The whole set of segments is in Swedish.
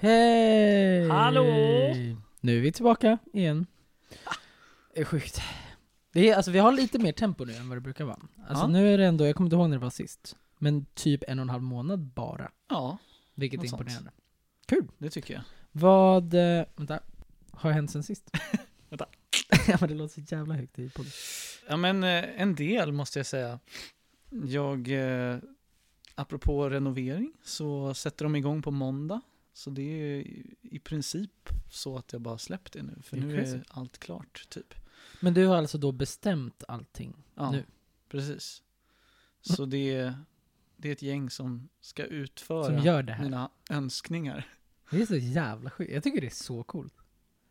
Hej! Hallå! Nu är vi tillbaka igen. Det är sjukt. Det är, alltså vi har lite mer tempo nu än vad det brukar vara. Alltså Ja. nu är det ändå, jag kommer inte ihåg när det var sist. Men typ en och en halv månad bara. Ja, Vilket är Något sånt. imponerande. Kul! det tycker jag. Vad, eh, vänta, har hänt sen sist? Vänta. ja men det låter så jävla högt i podden. Ja, men eh, en del måste jag säga. Jag, eh, apropå renovering, så sätter de igång på måndag. Så det är i- princip så att jag bara släppt det nu. För Det är nu crazy. är allt klart, typ. Men du har alltså då bestämt allting? Ja, Nu. precis. Så det är, det är ett gäng som ska utföra Som gör det här? mina önskningar. Det är så jävla sjukt. Jag tycker det är så coolt.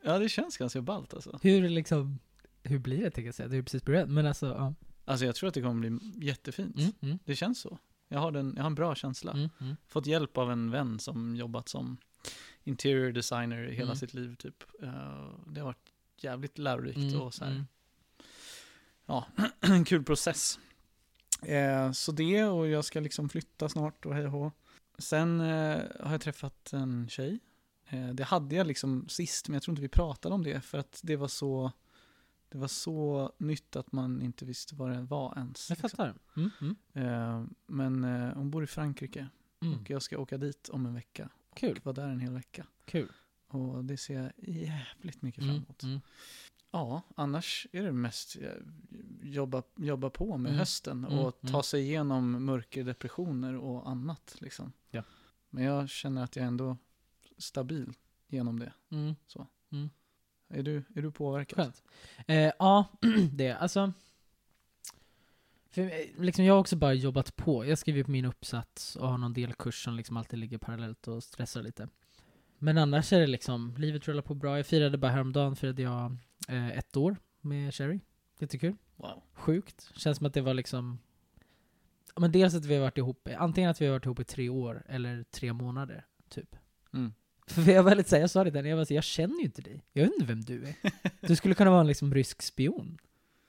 Ja, det känns ganska ballt alltså. Hur liksom, hur blir det tänker jag säga? Det är precis börjat. Men alltså, ja. Alltså jag tror att det kommer bli jättefint. Mm, mm, Det känns så. Jag har, den, jag har en bra känsla. mm, mm. Fått hjälp av en vän som jobbat som interior designer i hela Mm. sitt liv typ. Eh, det har varit jävligt lärorikt Mm, och så här, ja, en kul process. Eh, så det och jag ska liksom flytta snart och hej och. Sen eh, har jag träffat en tjej. Eh, det hade jag liksom sist, men jag tror inte vi pratade om det för att det var så det var så nytt att man inte visste vad det var ens. Jag liksom. fattar. Mm, mm, Eh, men eh, hon bor i Frankrike mm. och jag ska åka dit om en vecka. Kul, Och vara där en hel vecka. kul. Och det ser jag jävligt mycket fram Mm, emot. Mm. Ja, annars är det mest eh, jobba, jobba på med Mm, hösten mm, och ta mm. sig igenom mörker, depressioner och annat. Liksom. Ja. Men jag känner att jag är ändå stabil genom det. Mm. Är du, är du påverkad? Skönt. Eh, ja, det. Alltså. För, eh, liksom, jag har också bara jobbat på. Jag skriver på min uppsats och har någon delkurs som liksom alltid ligger parallellt och stressar lite. Men annars är det liksom, livet rullar på bra. Jag firade bara häromdagen, firade jag ett år med Sherry. Jättekul. Wow. Sjukt. Känns som att det var liksom men dels att vi har varit ihop, antingen att vi har varit ihop i tre år eller tre månader, typ. Mm. För jag var lite såhär, jag sa det där, jag var så, jag känner ju inte dig. Jag vet inte vem du är. Du skulle kunna vara en liksom rysk spion.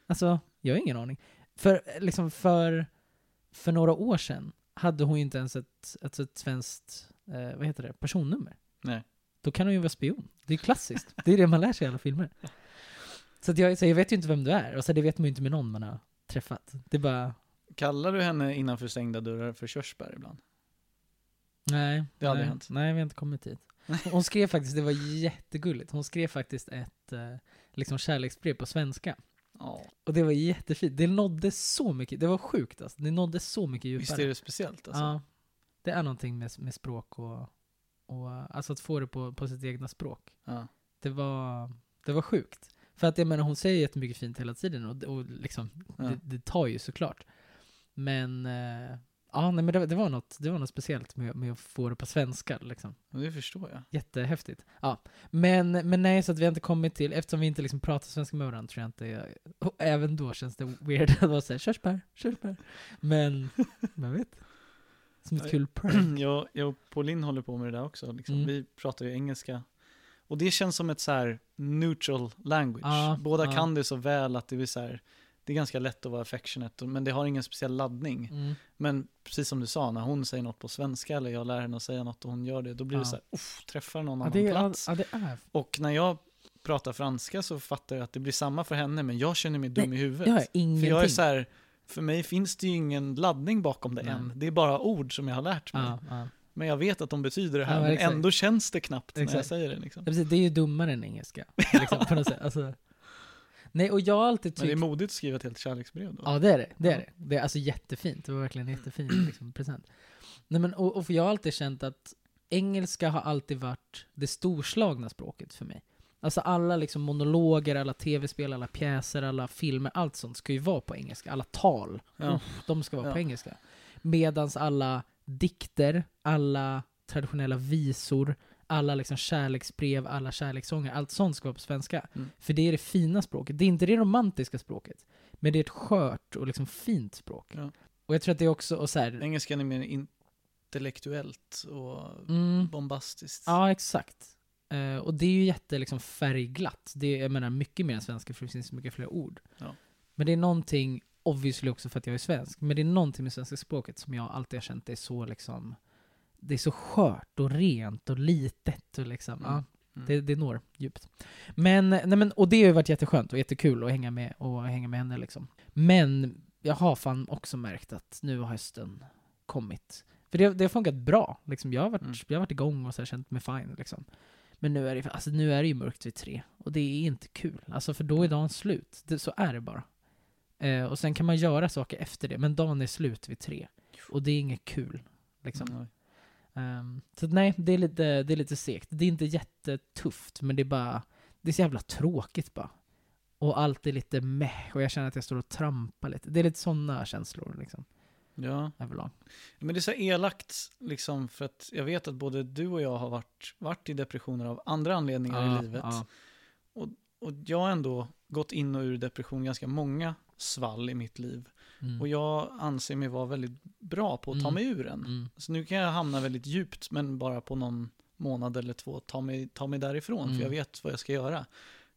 Alltså, jag har ingen aning. För, liksom, för, för några år sedan hade hon ju inte ens ett, ett, ett svenskt, eh, vad heter det, personnummer. Nej. Då kan hon ju vara spion. Det är klassiskt. Det är det man lär sig i alla filmer. Så, jag, så jag vet ju inte vem du är, och så det vet man ju inte med någon man har träffat. Det bara, Kallar du henne innanför stängda dörrar för körsbär ibland? nej. Det har aldrig nej, hänt. Nej, vi har inte kommit dit. Hon skrev faktiskt, det var jättegulligt, hon skrev faktiskt ett eh, liksom kärleksbrev på svenska. Ja. Och det var jättefint. Det nådde så mycket, det var sjukt alltså. Det nådde så mycket djupare. Visst är det speciellt alltså? Ja. Det är någonting med, med språk och, och, alltså att få det på, på sitt egna språk. Ja. Det var, det var sjukt. För att jag menar, hon säger jättemycket fint hela tiden och, och liksom, Ja. det, det tar ju såklart. Men, eh, ja, nej, men det, det, var något, det var något speciellt med, med att få det på svenska liksom. Det förstår jag. Jättehäftigt. Ja. Men, men nej, så att vi har inte kommit till, eftersom vi inte liksom pratar svenska med varandra tror jag inte, och även då känns det weird att vara såhär, körsbär, körsbär. Men, man vet. Som ett kul prank. jag, jag och Pauline håller på med det där också. Liksom. Mm. Vi pratar ju engelska. Och det känns som ett så här neutral language. Ja, Båda ja. kan det så väl att det är så här, det är ganska lätt att vara affectionate, men det har ingen speciell laddning. Mm. Men precis som du sa, när hon säger något på svenska eller jag lär henne att säga något och hon gör det, då blir det Ja. så här, uff, träffar någon annan det, är- plats. det. Och när jag pratar franska så fattar jag att det blir samma för henne, men jag känner mig dum Nej, i huvudet. Det har För ingenting. jag är så här, för mig finns det ju ingen laddning bakom det Nej. än. Det är bara ord som jag har lärt mig. Men jag vet att de betyder det här, Ja, men exakt. ändå känns det knappt när jag säger det. Liksom. Ja, det är ju dummare än engelska. Liksom, på något sätt. Alltså, nej, och jag har alltid Men det är tyckt... modigt att skriva ett helt kärleksbrev då. Ja, det är det. Det är Ja. det. Det är alltså jättefint. Det var verkligen en jättefin liksom, present. Nej, men, och, och jag har alltid känt att engelska har alltid varit det storslagna språket för mig. Alltså alla liksom monologer, alla tv-spel, alla pjäser, alla filmer, allt sånt ska ju vara på engelska. Alla tal, Ja. de ska vara på Ja. engelska. Medans alla dikter, alla traditionella visor, alla liksom kärleksbrev, alla kärlekssånger, allt sånt ska vara på svenska. Mm. För det är det fina språket. Det är inte det romantiska språket. Men det är ett skört och liksom fint språk. Ja. Och jag tror att det är också, och så här, Engelskan är mer in, intellektuellt och Mm. bombastiskt. Ja, exakt. Eh, och det är ju jätte liksom, färgglatt. Det är, jag menar, mycket mer än svenska för det finns så mycket fler ord. Ja. Men det är någonting, obviously också för att jag är svensk, men det är någonting med svenska språket som jag alltid har känt är så liksom, det är så skört och rent och litet och liksom, Mm. ja, Mm. det, det når djupt. Men, nej men, och det har ju varit jätteskönt och jättekul att hänga med, och hänga med henne liksom. Men jag har fan också märkt att nu har hösten kommit. För det, det har funkat bra. Liksom, jag, har varit, Mm. jag har varit igång och så här, känt mig fine. Liksom. Men nu är, det, alltså, nu är det ju mörkt vid tre. Och det är inte kul. Alltså, för då är dagen slut. Det, så är det bara. Eh, och sen kan man göra saker efter det, men dagen är slut vid tre. Och det är inget kul. Liksom. Nej. Ehm, så nej, det är, lite, det är lite segt. Det är inte jättetufft, men det är bara... Det är så jävla tråkigt bara. Och allt är lite meh, och jag känner att jag står och trampar lite. Det är lite sådana känslor liksom, Ja, överlag. men det är så elakt liksom för att jag vet att både du och jag har varit, varit i depressioner av andra anledningar i livet. ja. Och jag har ändå gått in och ur depression ganska många svall i mitt liv. Mm. Och jag anser mig vara väldigt bra på att ta Mm. mig ur den. Mm. Så nu kan jag hamna väldigt djupt, men bara på någon månad eller två ta mig, ta mig därifrån, Mm. för jag vet vad jag ska göra.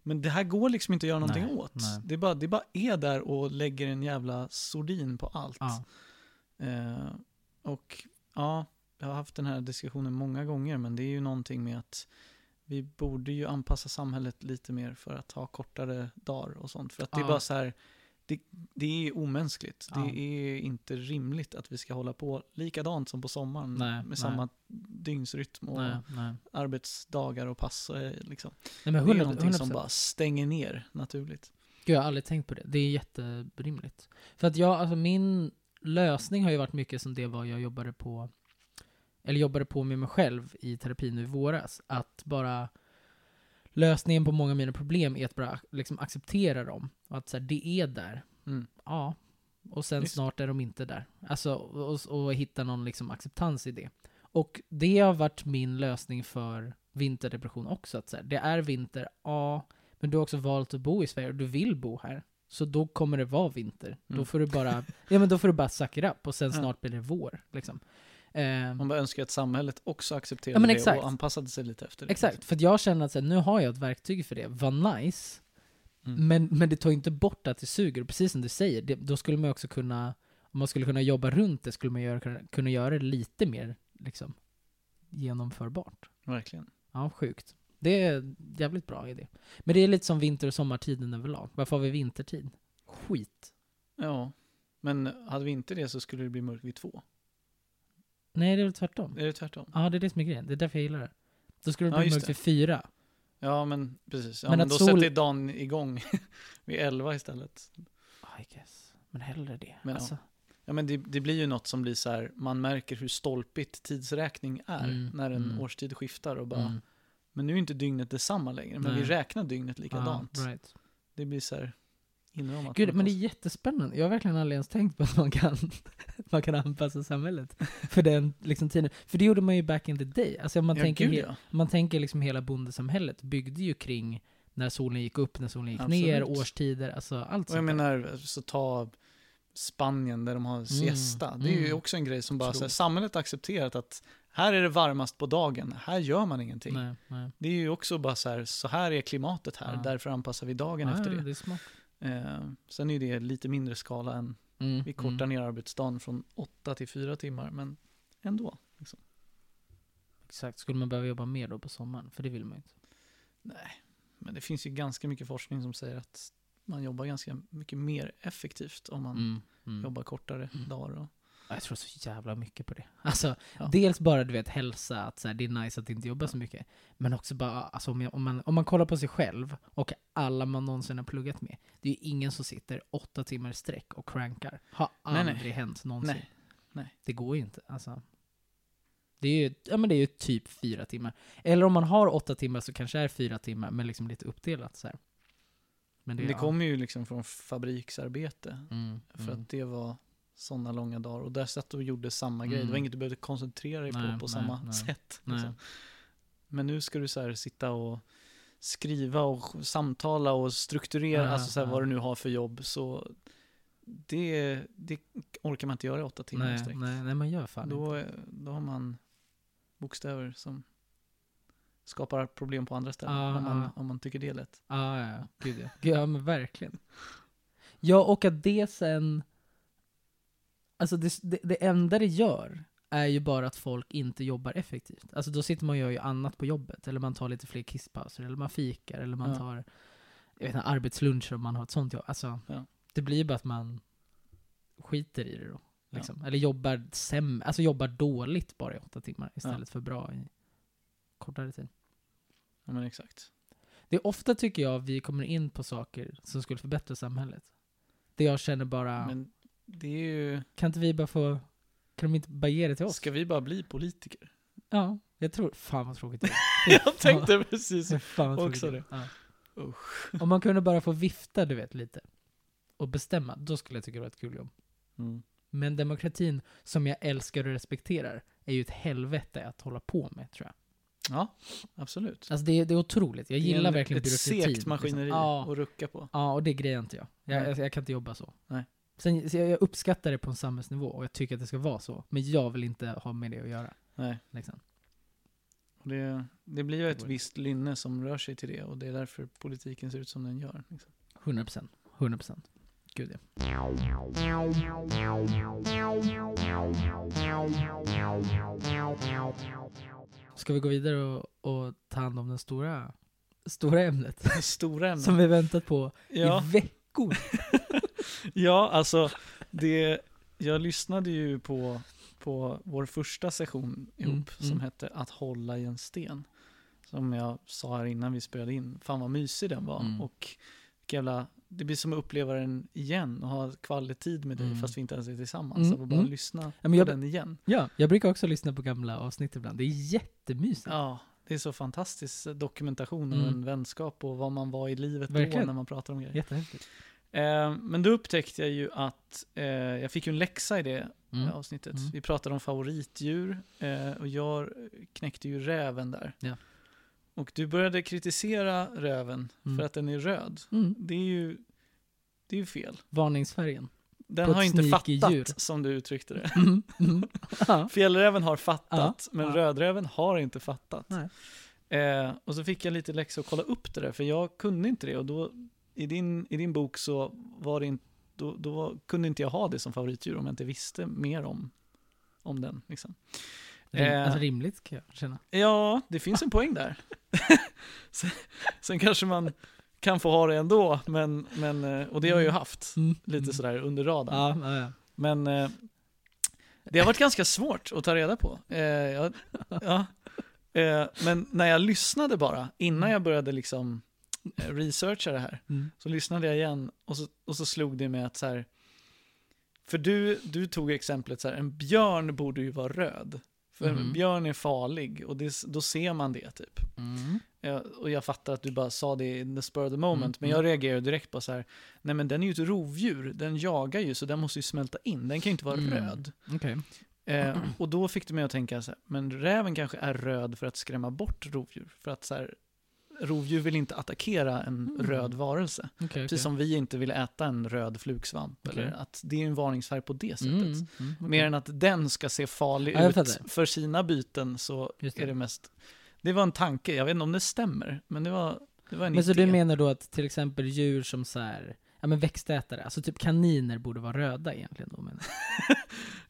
Men det här går liksom inte att göra någonting Nej, åt. nej. Det, är bara, det bara är där och lägger en jävla sordin på allt. Ja. Eh, och ja, jag har haft den här diskussionen många gånger, men det är ju någonting med att vi borde ju anpassa samhället lite mer för att ha kortare dagar och sånt. För att det är Ja. bara så här, det, det är omänskligt. Ja. Det är inte rimligt att vi ska hålla på likadant som på sommaren Nej, med nej. samma dygnsrytm och Nej, arbetsdagar och pass. Och, eh, liksom. nej men Det är 100, någonting 100%. som bara stänger ner naturligt. Gud, jag har aldrig tänkt på det. Det är jätterimligt. För att jag, alltså min lösning har ju varit mycket som det var jag jobbade på, eller jobbade på med mig själv i terapi nu i våras. Att bara, lösningen på många av mina problem är att bara liksom acceptera dem. Och att så här, det är där. Mm. Ja. Och sen Visst. snart är de inte där. Alltså, och, och hitta någon liksom acceptans i det. Och det har varit min lösning för vinterdepression också. Att så här, det är vinter, ja, men du har också valt att bo i Sverige och du vill bo här. Så då kommer det vara vinter. Då Mm. får du bara, ja men då får du bara suck it up och sen snart blir det vår. Liksom. Eh, Man bara önskar att samhället också accepterade Ja, det och anpassade sig lite efter det. exakt, för jag känner att så här, nu har jag ett verktyg för det. Vad nice. Mm. Men, men det tar inte bort att det suger. Och precis som du säger, det, då skulle man också kunna, om man skulle kunna jobba runt det, skulle man göra, kunna, kunna göra det lite mer liksom, genomförbart. Verkligen. Ja, sjukt. Det är en jävligt bra idé. Men det är lite som vinter och sommartiden överlag. Varför har vi vintertid? Skit. Ja, men hade vi inte det så skulle det bli mörkt vid två. Nej, det är väl tvärtom. Är det tvärtom? Ja, det är det som är grejen. Det är därför jag gillar det. Då skulle det Ja, bli just mörkt vid fyra. Ja, men precis. Ja, Men men, då sol- sätter dagen igång vid elva istället. I guess. Men hellre det. Men ja. alltså, Ja, men det, det blir ju något som blir så här, man märker hur stolpigt tidsräkning är Mm, när en mm. årstid skiftar och bara, mm. men nu är inte dygnet detsamma längre, men Nej. vi räknar dygnet likadant. Ja, right. Det blir så här inramat. Gud, men det är jättespännande. Jag har verkligen aldrig ens tänkt på att man kan, man kan anpassa samhället för den liksom, tiden. För det gjorde man ju back in the day. Alltså man Ja, tänker, gud, ja. man tänker liksom hela bondesamhället byggde ju kring när solen gick upp, när solen gick Absolut. ner, årstider, alltså allt Och jag menar, så ta Spanien där de har siesta. det är ju mm. också en grej som bara, så här, samhället har accepterat att här är det varmast på dagen, här gör man ingenting. Nej, nej. Det är ju också bara så här, så här är klimatet här, Ja. därför anpassar vi dagen Ja, efter det. det. Eh, sen är det lite mindre skala än, Mm, vi kortar mm. ner arbetsdagen från åtta till fyra timmar, men ändå. Liksom. Exakt. Skulle man behöva jobba mer då på sommaren? För det vill man ju inte. Nej, men det finns ju ganska mycket forskning som säger att man jobbar ganska mycket mer effektivt om man Mm, mm. jobbar kortare Mm. dagar. Och, Jag tror så jävla mycket på det. Alltså, Ja. dels bara du vet hälsa, att så här, det är nice att inte jobba så mycket. Men också bara, alltså, om, jag, om, man, om man kollar på sig själv och alla man någonsin har pluggat med. Det är ju ingen som sitter åtta timmar i sträck och crankar. Har Nej, nej. aldrig hänt någonsin. nej, nej. Det går ju inte. Alltså. Det är ju, ja, men det är ju typ fyra timmar. Eller om man har åtta timmar så kanske det är fyra timmar, men liksom lite uppdelat så här. Men Det, ja. kommer ju liksom från fabriksarbete. Mm, För mm. att det var sådana långa dagar. Och där satt du och gjorde samma grej. Det var Mm. inget du behövde koncentrera dig Nej, på på nej, samma nej. sätt. Liksom. Men nu ska du så här sitta och skriva och samtala och strukturera, Ja, alltså så här, ja. vad du nu har för jobb. Så det, det orkar man inte göra i åtta timmar Nej, sträck. nej, nej, man gör fan inte. Då, då har man bokstäver som skapar problem på andra ställen. Ja, om, man, ja. om man tycker det är lätt. Ja, ja, ja. Gud ja. Gud, ja, men verkligen. Ja, och att det sen... Alltså det, det, det enda det gör är ju bara att folk inte jobbar effektivt. Alltså då sitter man och gör ju annat på jobbet, eller man tar lite fler kisspauser, eller man fikar, eller man Ja. tar jag vet inte, arbetsluncher om man har ett sånt jobb. Alltså, Ja. det blir ju bara att man skiter i det då. Liksom. Eller jobbar sämre, alltså jobbar dåligt bara i åtta timmar istället för bra i kortare tid. Ja, men exakt. Det är ofta tycker jag vi kommer in på saker som skulle förbättra samhället. Det jag känner bara, Men det är ju... kan inte vi bara få, kan de inte bara ge det till oss? Ska vi bara bli politiker? Ja, jag tror, fan vad tråkigt det är. Jag tänkte precis fan vad också tråkigt Ja. Usch. Om man kunde bara få vifta, du vet, lite. Och bestämma, då skulle jag tycka det var ett kul jobb. Mm. Men demokratin, som jag älskar och respekterar, är ju ett helvete att hålla på med, tror jag. Ja, absolut. Alltså det är, det är otroligt. Jag Det gillar en- verkligen ett byråkratin. segt maskineri Liksom. Ja, att rucka på. ja, och det grejer inte jag. Jag, jag. jag kan inte jobba så. Nej. Sen, så jag uppskattar det på en samhällsnivå, och jag tycker att det ska vara så. Men jag vill inte ha med det att göra. Nej. Liksom. Det, det blir ju ett visst lynne som rör sig till det och det är därför politiken ser ut som den gör. Liksom. 100 procent. 100 procent. Gud ja. Ska vi gå vidare och, och ta hand om den stora, stora ämnet? Det stora ämnet. Som vi väntat på ja, i veckor. ja, alltså det, jag lyssnade ju på, på vår första session ihop Mm, som mm. hette Att hålla i en sten. Som jag sa här innan vi spelade in. Fan vad mysig den var. Mm. Och jävla, det blir som att uppleva den igen och ha kvalitetid med dig Mm. fast vi inte ens är tillsammans. Mm, Och bara mm. lyssna men jag- på den igen. Ja, jag brukar också lyssna på gamla avsnitt ibland. Det är jättemysigt. Ja, det är så fantastisk dokumentation Mm. en vänskap och vad man var i livet då Verkligen. när man pratar om grejer. Jättehäftigt. Eh, men då upptäckte jag ju att eh, jag fick ju en läxa i det Mm. avsnittet. Mm. Vi pratade om favoritdjur eh, och jag knäckte ju räven där. Ja. Och du började kritisera räven Mm. för att den är röd. Mm. Det är ju, det är ju fel. Varningsfärgen. Den har inte fattat, djur. som du uttryckte det. Mm. Mm. Ja. Fjällräven har fattat, Ja, men ja. rödräven har inte fattat. Eh, och så fick jag lite läxa att kolla upp det där, för jag kunde inte det. Och då, i din, i din bok så var det inte, då, då kunde inte jag ha det som favoritdjur om jag inte visste mer om, om den. Liksom. Rim, Eh. alltså rimligt kan jag känna. Ja, det finns en poäng där. sen, sen kanske man kan få ha det ändå, men, men, eh, och det har jag ju haft. Mm. Lite sådär under radarn. Ja, ja, ja. Men eh, det har varit ganska svårt att ta reda på. Ja. men när jag lyssnade bara, innan jag började liksom eh, researcha det här, Mm. så lyssnade jag igen och så, och så slog det mig att så här, för du, du tog exemplet så här, en björn borde ju vara röd. För en Mhm. björn är farlig och det, då ser man det typ. Mm. Ja, och jag fattar att du bara sa det in the spur of the moment, Mm, men jag reagerade direkt på så här, nej men den är ju ett rovdjur, den jagar ju så den måste ju smälta in, den kan ju inte vara Mm. röd. Okej. Eh, och då fick det mig att tänka så här, men räven kanske är röd för att skrämma bort rovdjur, för att så här, rovdjur vill inte attackera en Mm. röd varelse. Okej. Precis som vi inte vill äta en röd flugsvamp, Okej. eller att det är en varningsfärg på det sättet. Mm, mm. Mer än att den ska se farlig Ja, ut för sina byten så det. är det mest... Det var en tanke, jag vet inte om det stämmer, men det var, det var en Men så idé. du menar då att till exempel djur som så här, ja men växtätare, alltså typ kaniner borde vara röda egentligen då menar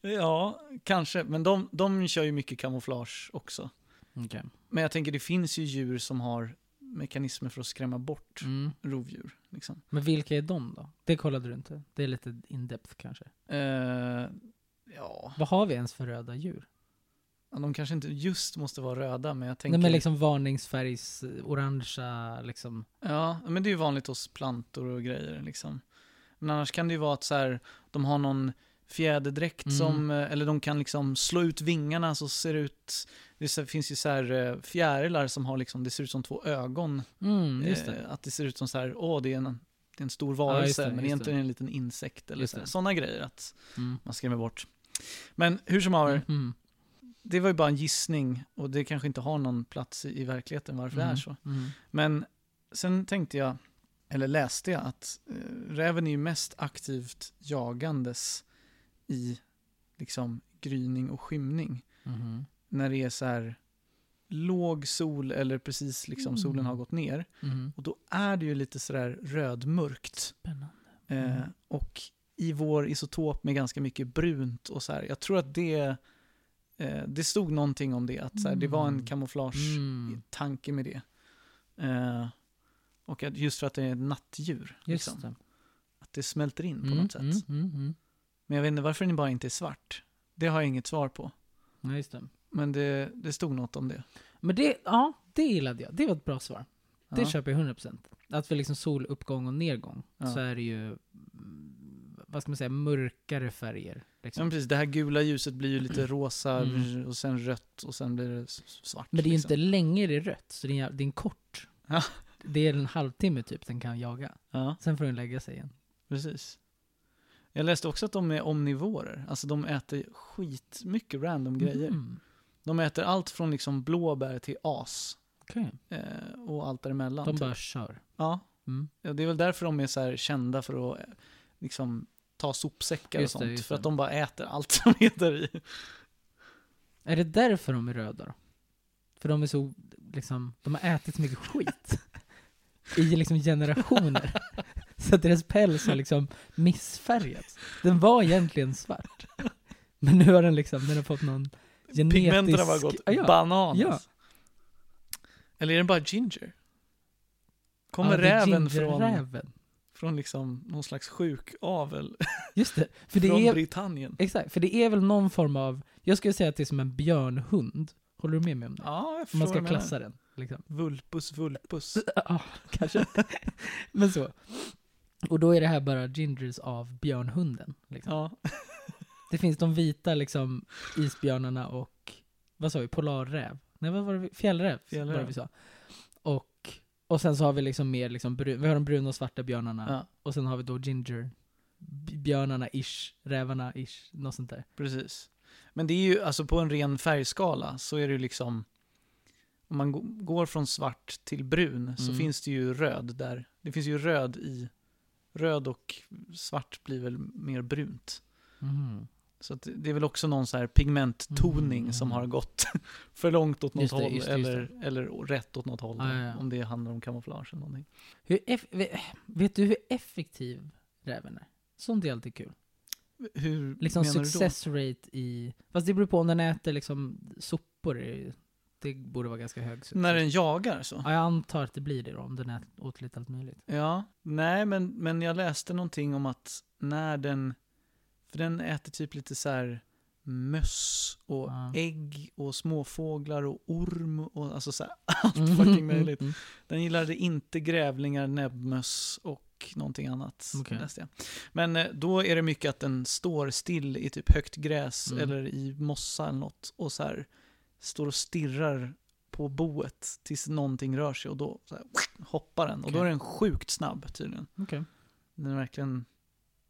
Ja, kanske, men de, de kör ju mycket kamouflage också. Okej. Men jag tänker det finns ju djur som har mekanismer för att skrämma bort Mm. rovdjur. Liksom. Men vilka är de då? Det kollade du inte? Det är lite in-depth kanske. Eh, ja, Vad har vi ens för röda djur? de kanske inte just måste vara röda, men jag tänker... Nej men liksom varningsfärgs, eh, orangea liksom. Ja, men det är ju vanligt hos plantor och grejer liksom. Men annars kan det ju vara att så här, de har någon fjäderdräkt Mm. som, eh, eller de kan liksom slå ut vingarna så ser det ut, det finns ju så här eh, fjärilar som har liksom, det ser ut som två ögon. Mm, Eh, det. Att det ser ut som så här, åh det är en, det är en stor Ja, varelse, just det, men egentligen det. är en liten insekt eller det. sådana grejer att Mm. man skrämmer bort. Men hur som haver, Mm. det var ju bara en gissning och det kanske inte har någon plats i, i verkligheten varför det är Mm. så. Mm. Men sen tänkte jag, eller läste jag, att eh, räven är ju mest aktivt jagandes i liksom gryning och skymning. Mhm. När det är så här låg sol eller precis liksom Mm. solen har gått ner. Mhm. Och då är det ju lite sådär rödmörkt. Spännande. Eh, Mm. och i vår isotop med ganska mycket brunt och så här. Jag tror att det, eh, det stod någonting om det, att så här, det var en Mm. kamouflage-tanke Mm. med det. Eh, och att just för att det är ett nattdjur. Liksom, det. att det smälter in på Mm, något sätt. Mm, mm, mm. Men jag vet inte varför den bara inte är svart. Det har jag inget svar på. Ja, just det. Men det, det stod något om det. Men det, ja, det gillade jag. Det var ett bra svar. Det Ja. köper jag 100%. Att för liksom soluppgång och nedgång Ja. så är det ju, vad ska man säga, mörkare färger. Ja, Liksom. men precis, det här gula ljuset blir ju lite rosa Mm. och sen rött och sen blir det svart. Men det är ju liksom. inte länge det är rött, så det är, det är en kort. Ja. Det är en halvtimme typ den kan jaga. Ja, Sen får den lägga sig igen. precis. Jag läste också att de är omnivorer. Alltså de äter skitmycket random grejer. Mm. De äter allt från liksom blåbär till as. Okej. Eh, och allt däremellan. De typ. bara kör. Ja, Mm. Ja, det är väl därför de är så här kända för att eh, liksom ta sopsäckar Just och det, sånt. just för det. att de bara äter allt som är där i. Är det därför de är röda då? För de är så, liksom, de har ätit så mycket skit. I liksom generationer. Så att deras päls har liksom missfärgats. Den var egentligen svart. Men nu har den liksom, den har fått någon genetisk... Pigmenterna bara gått Ja, bananas. Ja. Eller är det bara ginger? Kommer Ja, räven från, gingerräven. från liksom någon slags sjuk avel Just det. För det från är, Britannien? exakt, för det är väl någon form av, jag skulle säga att det är som en björnhund. Håller du med mig om det? Ja, jag förstår man ska klassa den. Liksom. Vulpus vulpus. Ja, kanske. Men så. Och då är det här bara gingers av björnhunden. Liksom. Ja. Det finns de vita liksom isbjörnarna och, vad sa vi, polarräv? Nej, vad var det? Fjällräv, Fjällräv. var det vi sa. Och, och sen så har vi liksom mer liksom brun, vi har de bruna och svarta björnarna. ja, Och sen har vi då ginger b- björnarna ish, rävarna ish, något sånt där. precis. Men det är ju, alltså på en ren färgskala så är det ju liksom, om man gå- går från svart till brun så Mm. finns det ju röd där. Det finns ju röd i, röd och svart blir väl mer brunt. Mhm. Så det är väl också någon så här pigmenttoning Mm, som har gått för långt åt något det, håll just det, just eller, eller rätt åt något håll. då, Ja, ja. Om det handlar om kamouflage eller någonting. Vet du hur effektiv räven är? Sånt är alltid kul. Hur Liksom menar success rate i... Fast det beror på om den äter liksom sopor. Det borde vara ganska hög du success. då? När den jagar så? Ja, jag antar att det blir det då, om den äter åt lite allt möjligt. Ja, nej men, men jag läste någonting om att när den, för den äter typ lite så här möss och Ja. ägg och småfåglar och orm och alltså så här, allt fucking möjligt. Mm. Den gillade inte grävlingar, näbbmöss och någonting annat. Jag. Men eh, då är det mycket att den står still i typ högt gräs Mm. eller i mossa eller något och så här står och stirrar på boet tills någonting rör sig och då här, hoppar den. Och då är den sjukt snabb tydligen. Okej. Den är verkligen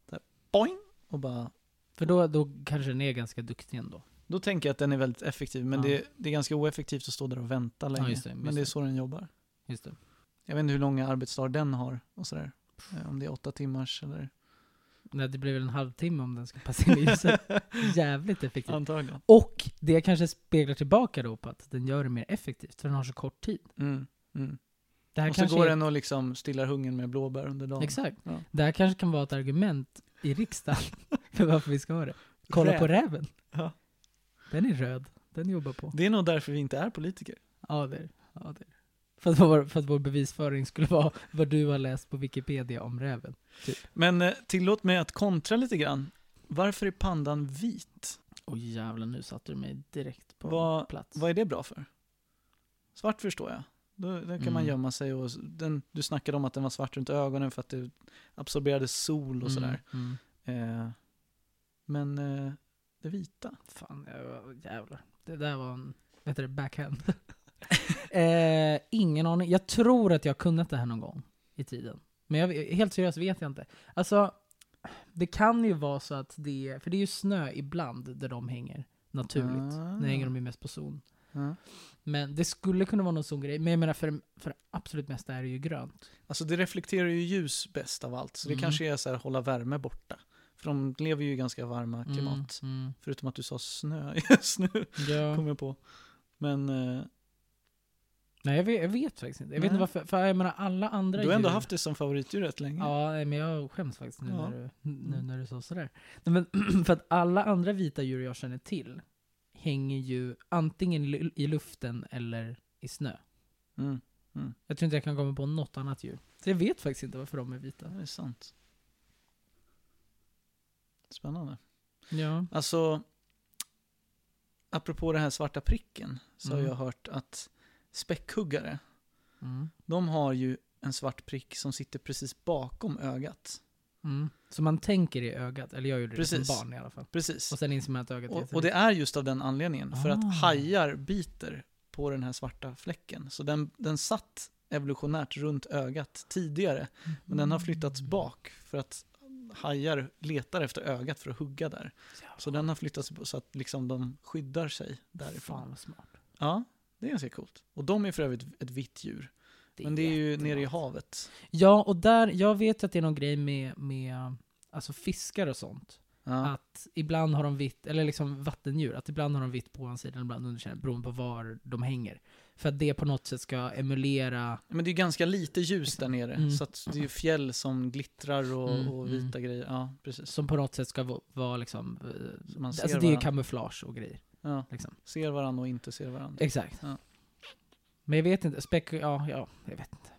så här, boing och bara För då, då kanske den är ganska duktig ändå. då tänker jag att den är väldigt effektiv, men Ja. det, det är ganska oeffektivt att stå där och vänta länge. just det, just men det är så den jobbar. Just det. Jag vet inte hur långa arbetsdagar den har och sådär. Eh, Om det är åtta timmars eller... Nej, det blir väl en halvtimme om den ska passa in i ljuset. Jävligt effektivt. Antagligen. Och det kanske speglar tillbaka då på att den gör det mer effektivt, för den har så kort tid. Mm, mm. Det här Och så går är- den och liksom stillar hungern med blåbär under dagen. Exakt. Ja. Det här kanske kan vara ett argument i riksdagen för varför vi ska ha det. Kolla Räv. på räven. Ja. Den är röd. Den jobbar på. Det är nog därför vi inte är politiker. Ja, det är ja, det. Är. För, att vår, för att vår bevisföring skulle vara vad du har läst på Wikipedia om räven. Men eh, tillåt mig att kontra lite grann. Varför är pandan vit? Oj jävlar, nu satte du mig direkt på Vad- plats. Vad är det bra för? Svart förstår jag. Då, där kan man Mm. gömma sig och den, du snackade om att den var svart runt ögonen för att det absorberade sol och sådär. Mm, mm. Eh, men eh, det vita? Fan, jävlar. Det där var en, heter det, backhand. eh, ingen aning. Jag tror att jag kunnat det här någon gång i tiden. Men jag, helt seriöst vet jag inte. Alltså, det kan ju vara så att det för det är ju snö ibland där de hänger naturligt. Ah. Nu hänger de ju mest på zon. Men det skulle kunna vara någon sån grej. Men jag menar, för, för absolut mesta är det ju grönt. Alltså det reflekterar ju ljus bäst av allt. Så det Mm. kanske är så här hålla värme borta. För de lever ju i ganska varma klimat. Mm, mm. Förutom att du sa snö just nu, Ja. kom jag på. Men eh, Nej, jag vet, jag vet faktiskt inte. Jag vet Nej. inte varför. För jag menar, alla andra du har ändå djur... haft det som favoritdjur rätt länge. Ja, men jag skäms faktiskt nu, Ja. när, du, nu Mm. när du sa sådär. Nej, men för att alla andra vita djur jag känner till hänger ju antingen i lu- i luften eller i snö. Mm, Jag tror inte jag kan komma på något annat djur. Så jag vet faktiskt inte varför de är vita. det är sant. Spännande. Ja. Alltså, apropå den här svarta pricken, så Mm. har jag hört att späckhuggare, Mm. de har ju en svart prick som sitter precis bakom ögat. Mm. Så man tänker i ögat, eller jag gjorde det Precis. som barn i alla fall. Precis. Och sen inser man att ögat är Och, och det är just av den anledningen, för Ah. att hajar biter på den här svarta fläcken. Så den, den satt evolutionärt runt ögat tidigare, men den har flyttats Mm. bak för att hajar letar efter ögat för att hugga där. Så den har flyttats så att liksom de skyddar sig därifrån. Fan vad smart. Ja, det är ganska coolt. Och de är för övrigt ett vitt djur. Men det är ju nere i havet. Ja, och där, jag vet att det är någon grej med, med alltså fiskar och sånt. Ja. Att ibland har de vitt, eller liksom vattendjur, att ibland har de vitt på ovansidan, ibland undersidan, beroende på var de hänger. För att det på något sätt ska emulera, Men det är ganska lite ljus där nere, Mm. så att det är ju fjäll som glittrar och, Mm, och vita grejer. Ja, precis. som på något sätt ska va- vara liksom, eh, Så man ser alltså det är ju varann. kamouflage och grejer. Ja, Liksom. ser varandra och inte ser varandra. Exakt. Ja. Men jag vet inte, späck, ja, ja, jag vet inte.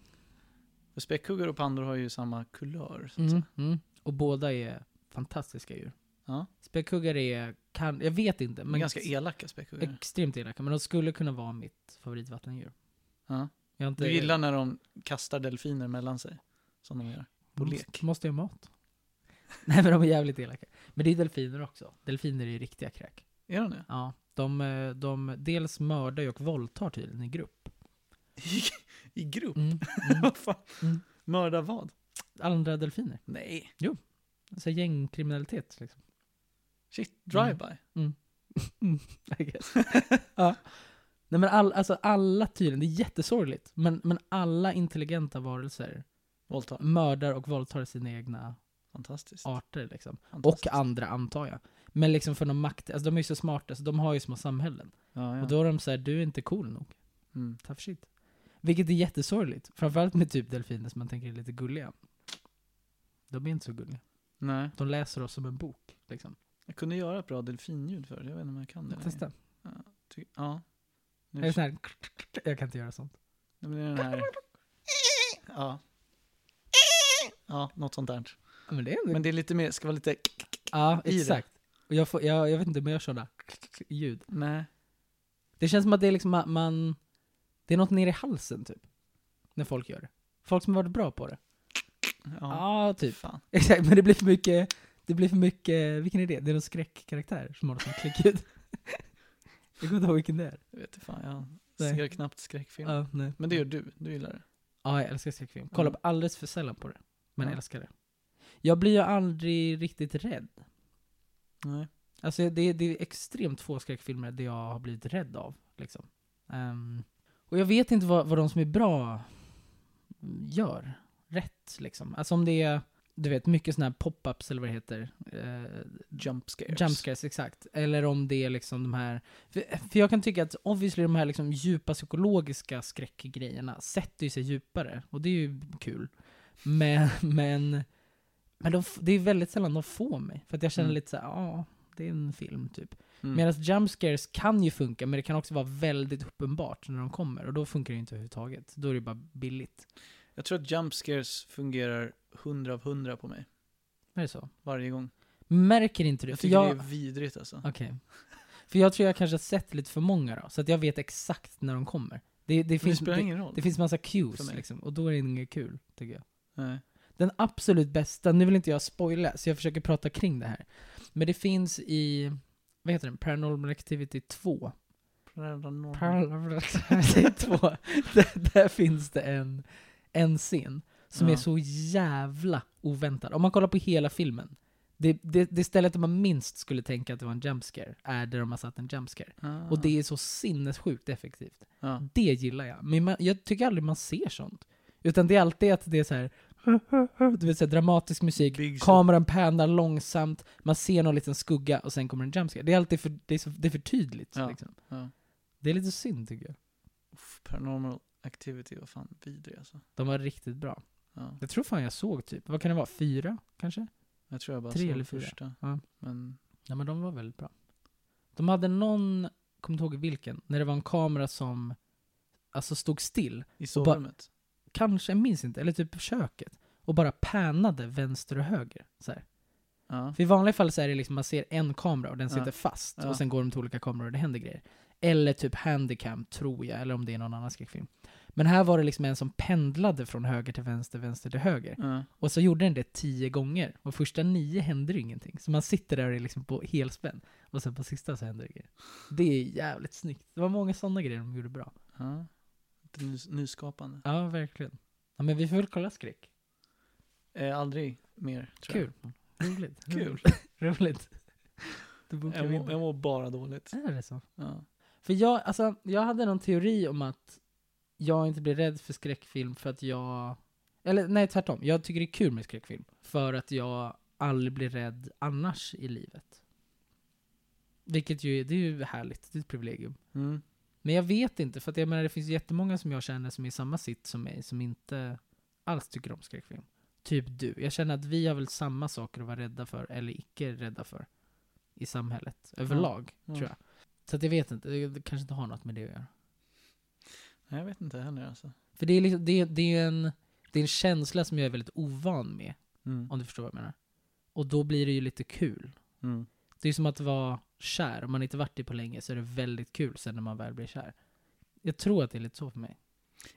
För späckhuggare och pandor har ju samma kulör. Så att Mm, säga. mm. Och båda är fantastiska djur. Ja. Späckhuggare är, kan, jag vet inte, Men men ganska elaka späckhuggare. extremt elaka. Men de skulle kunna vara mitt favoritvattendjur. Ja. Jag har inte, Du gillar när de kastar delfiner mellan sig, som de gör. på måste, lek. Måste jag ha mat? Nej men de är jävligt elaka. Men det är delfiner också. Delfiner är riktiga kräk. Är de det? Ja. De, eh, de dels mördar ju och våldtar tydligen i grupp. I, i grupp? Mm. Mm. Vad fan? Mm. Mörda vad? Andra delfiner. Nej. Så gängkriminalitet liksom. Shit, drive-by. Mm, I guess. ja. Nej men all, alltså alla tydligen, det är jättesorgligt. Men, men alla intelligenta varelser Våldtar. mördar och våldtar sina egna Fantastiskt. arter liksom. Och Fantastiskt. andra antar jag. Men liksom för någon makt, alltså de är ju så smarta, så de har ju små samhällen. Ja, ja. Och då är de så här, du är inte cool nog. Mm. Tough shit. Vilket är jättesorgligt. Framförallt med typ delfiner som man tänker är lite gulliga. De är inte så gulliga. Nej, De läser oss som en bok. Liksom. jag kunde göra ett bra delfinljud för Jag vet inte om jag kan det. Testa. Ty- Ja. Nu Är det sån här, jag kan inte göra sånt. Nej, men det är den här... Ja. Ja, något sånt där. Ja, Men det är Men det är lite mer, ska vara lite... Ja, i exakt. Och jag, får, jag, jag vet inte om jag gör sådana ljud. Nej. Det känns som att det är liksom ma- man... Det är något nere i halsen typ. När folk gör det. Folk som har varit bra på det. Ja, Ja, typ. Fan. Exakt, men det blir för mycket... Det blir för mycket... Vilken är det? Det är någon skräckkaraktär som har något sånt klickljud. jag kommer inte ihåg vilken det är. Jag vet inte fan, jag Nej. ser knappt skräckfilm. Ja, nej. Men det gör du, du gillar det. Ja, jag älskar skräckfilm. Kollar på alldeles för sällan på det. Men Ja. älskar det. Jag blir ju aldrig riktigt rädd. Nej. Alltså det, det är extremt få skräckfilmer där jag har blivit rädd av. Liksom. Ehm, och jag vet inte vad, vad de som är bra gör rätt. Liksom. Alltså om det är, du vet, mycket sådana här pop-ups eller vad det heter. Uh, Jump scares. jump scares, exakt. Eller om det är liksom de här... För, för jag kan tycka att obviously de här liksom djupa psykologiska skräckgrejerna sätter ju sig djupare. Och det är ju kul. Men, men, men de, det är väldigt sällan de får mig. För att jag känner Mm. lite så ja, det är en film typ. Mm. Medan jump scares kan ju funka, men det kan också vara väldigt uppenbart när de kommer. Och då funkar det inte överhuvudtaget. Då är det bara billigt. Jag tror att jump scares fungerar 100 av 100 på mig. Är det så? Varje gång. Märker inte du? Jag tycker jag, det är vidrigt alltså. Okej. För jag tror jag kanske har sett lite för många då, så att jag vet exakt när de kommer. Det, det, det finns, spelar det, ingen roll. det finns massa cues liksom, och då är det inget kul, tycker jag. Nej. Den absolut bästa, nu vill inte jag spoila, så jag försöker prata kring det här. Men det finns i, vad heter den? Paranormal Activity 2. Paranormal Activity 2. där, där finns det en, en scen som Ja. är så jävla oväntad. Om man kollar på hela filmen, Det, det, det stället där man minst skulle tänka att det var en jump scare är där de har satt en jump scare. Ah. Och det är så sinnessjukt effektivt. Ja. Det gillar jag. Men man, jag tycker aldrig man ser sånt. Utan det är alltid att det är så här. Du vet, så här, dramatisk musik, Big kameran pannar långsamt, man ser någon liten skugga och sen kommer en jump scare. Det är alltid för, det är så, det är för tydligt. Ja. Liksom. Ja. Det är lite synd tycker jag. Uff, paranormal activity var fan vidrig alltså. De var riktigt bra. Ja. Jag tror fan jag såg typ, vad kan det vara, fyra kanske? Jag tror jag bara Tre såg eller fyra. första. Ja. Men Ja men de var väldigt bra. De hade någon, kommer inte ihåg vilken, när det var en kamera som alltså stod still, i sovrummet. Kanske, minns inte, eller typ på köket, och bara pannade vänster och höger. Så här. Ja. För i vanliga fall så är det liksom, man ser en kamera och den sitter Ja. fast, Ja. och sen går de till olika kameror och det händer grejer. Eller typ handicam, tror jag, eller om det är någon annan skräckfilm. Men här var det liksom en som pendlade från höger till vänster, vänster till höger. Ja. Och så gjorde den det tio gånger. Och första nio hände det ingenting. Så man sitter där och är liksom på helspänn. Och sen på sista så händer det grejer. Det är jävligt snyggt. Det var många sådana grejer de gjorde bra. ja. Lite nys- nyskapande. Ja, verkligen. Ja, men vi får väl kolla skräck. Eh, aldrig mer, tror Kul. Roligt. Kul. Roligt. Jag. Jag, mår, jag mår bara dåligt. Är det så? Ja. För jag, alltså, jag hade någon teori om att jag inte blir rädd för skräckfilm för att jag... Eller nej, tvärtom. Jag tycker det är kul med skräckfilm. För att jag aldrig blir rädd annars i livet. Vilket ju, det är ju härligt. Det är ett privilegium. Mm. Men jag vet inte, för att jag menar det finns jättemånga som jag känner som är i samma sitt som mig, som inte alls tycker om skräckfilm. Typ du. Jag känner att vi har väl samma saker att vara rädda för, eller icke rädda för, i samhället. Överlag, ja. tror jag. Så att jag vet inte, det kanske inte har något med det att göra. Nej, jag vet inte heller alltså. För det är, liksom, det, det är en, det är en känsla som jag är väldigt ovan med, Mm. om du förstår vad jag menar. Och då blir det ju lite kul. Mm. Det är som att vara kär, om man inte varit det på länge så är det väldigt kul sen när man väl blir kär. Jag tror att det är lite så för mig.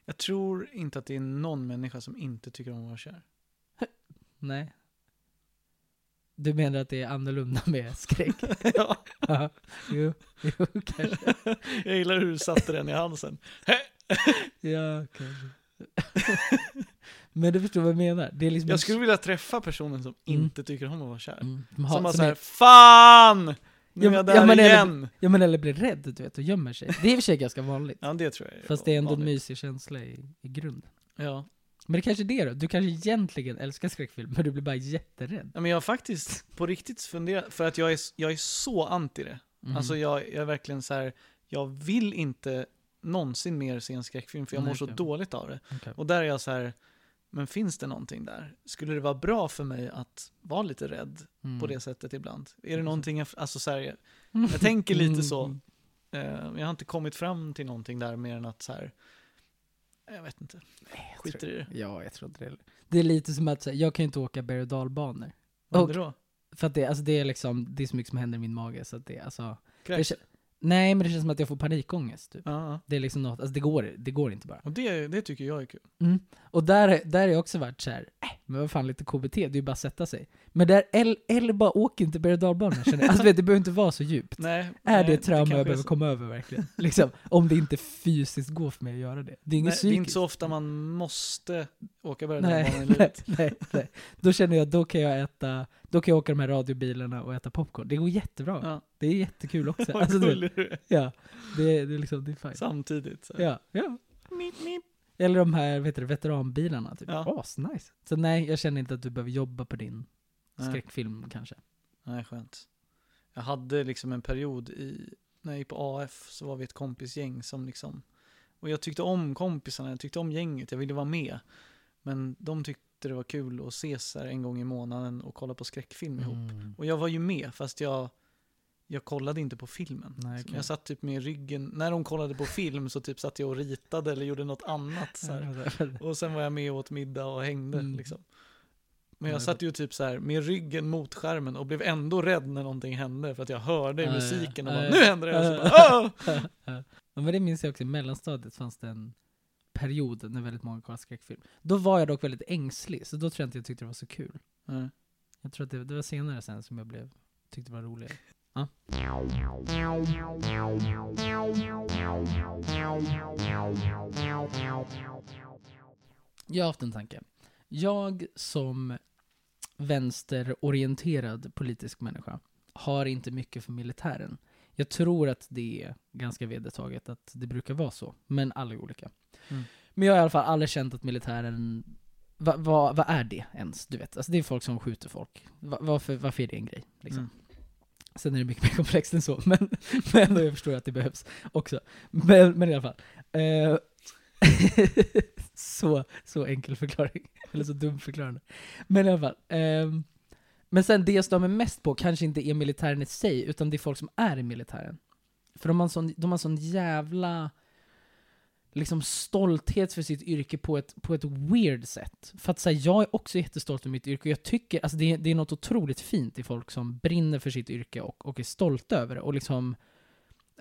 Jag tror inte att det är någon människa som inte tycker om att vara kär. Nej. Du menar att det är annorlunda med skräck? ja, Ja, jo, jo, kanske. jag gillar hur du satte den i halsen. Ja, kanske. Men du förstår vad jag menar? Det är liksom Jag skulle vilja träffa personen som Mm. inte tycker om att vara kär. Mm, Som bara som såhär, är, FAN! Nu är jag där ja, men eller- igen! ja men eller blir rädd du vet och gömmer sig. Det är i och för sig ganska vanligt. Ja, det tror jag Fast det är ändå en vanligt. mysig känsla i, i grunden. Ja. Men det kanske är det då? Du kanske egentligen älskar skräckfilm, men du blir bara jätterädd. ja, men jag har faktiskt på riktigt funderat, för att jag är, jag är så anti det. Mm. Alltså jag, jag är verkligen så här. jag vill inte någonsin mer se en skräckfilm för jag Nej, mår så okej. dåligt av det. Okej. Och där är jag så här. Men finns det någonting där? Skulle det vara bra för mig att vara lite rädd Mm. på det sättet ibland? Är det någonting jag, alltså så här, jag, jag tänker lite så. Mm. eh, jag har inte kommit fram till någonting där mer än att så här. jag vet inte, Jag skiter tror- i det. Ja, jag tror inte det. Det är lite som att säga, jag kan ju inte åka berg och dalbanor. Vad Och- händer då? För att det, alltså det är liksom, det är så mycket som händer i min mage så att det, alltså. Kräks? Nej men det känns som att jag får panikångest typ. Ja. Det är liksom något, alltså det går, det går inte bara. Och det, det tycker jag är kul. Mm. Och där, där har jag också varit så här, äh, men vad fan lite KBT, det är ju bara att sätta sig. Men där, eller, eller bara åk inte berg och dalbanor känner jag. Alltså vet, det behöver inte vara så djupt. Nej, Är nej, det ett trauma jag behöver så. komma över verkligen? Liksom, om det inte fysiskt går för mig att göra det. Det är inget Nej, det är psykiskt. inte så ofta man måste åka berg och Nej, dalbana i nej, livet. nej, nej. Då känner jag, då kan jag äta, då kan jag åka de här radiobilarna och äta popcorn. Det går jättebra. Ja. Det är jättekul också. Vad Alltså, gullig du är. ja, det, är- det är liksom, det är fine. Samtidigt. Så. Ja, ja. Mip, mip. Eller de här, vet du, veteranbilarna, typ. Ja. Asnice. Så nej, jag känner inte att du behöver jobba på din Nej. skräckfilm kanske. Nej, skönt. Jag hade liksom en period i, när jag gick på AF så var vi ett kompisgäng som liksom, och jag tyckte om kompisarna, jag tyckte om gänget, jag ville vara med. Men de tyckte det var kul att ses en gång i månaden och kolla på skräckfilm ihop. Mm. Och jag var ju med, fast jag, jag kollade inte på filmen. Nej, okej. Jag satt typ med ryggen, när de kollade på film så typ satt jag och ritade eller gjorde något annat. Och sen var jag med och åt middag och hängde Mm. liksom. Men Ja, jag satt ju typ så här med ryggen mot skärmen och blev ändå rädd när någonting hände för att jag hörde i musiken och bara nu händer det! Och så bara, ja. "Åh!" Ja, men det minns jag också, i mellanstadiet fanns det en period när väldigt många kollade skräckfilm. Då var jag dock väldigt ängslig, så då tror jag inte jag tyckte det var så kul. Nej. Jag tror att det, det var senare sen som jag blev, tyckte det var roligare. Ja. Jag har haft en tanke. Jag som vänsterorienterad politisk människa har inte mycket för militären. Jag tror att det är ganska vedertaget att det brukar vara så, men alla är olika. Mm. Men jag har i alla fall aldrig känt att militären, vad va, vad är det ens? Du vet, alltså det är folk som skjuter folk. Va, varför, varför är det en grej? Liksom. Mm. Sen är det mycket mer komplext än så, men, men jag förstår att det behövs också. Men, men i alla fall. Eh, så, så enkel förklaring. Eller så dum förklaring. Men i alla fall. ehm, men sen det jag stör mig mest på kanske inte är militären i sig, utan det är folk som är i militären. För de har en sån, de har en sån jävla liksom stolthet för sitt yrke på ett, på ett weird sätt. För att säga, jag är också jättestolt över mitt yrke, och jag tycker, alltså det, är- det är något otroligt fint i folk som brinner för sitt yrke och, och är stolta över det, och liksom,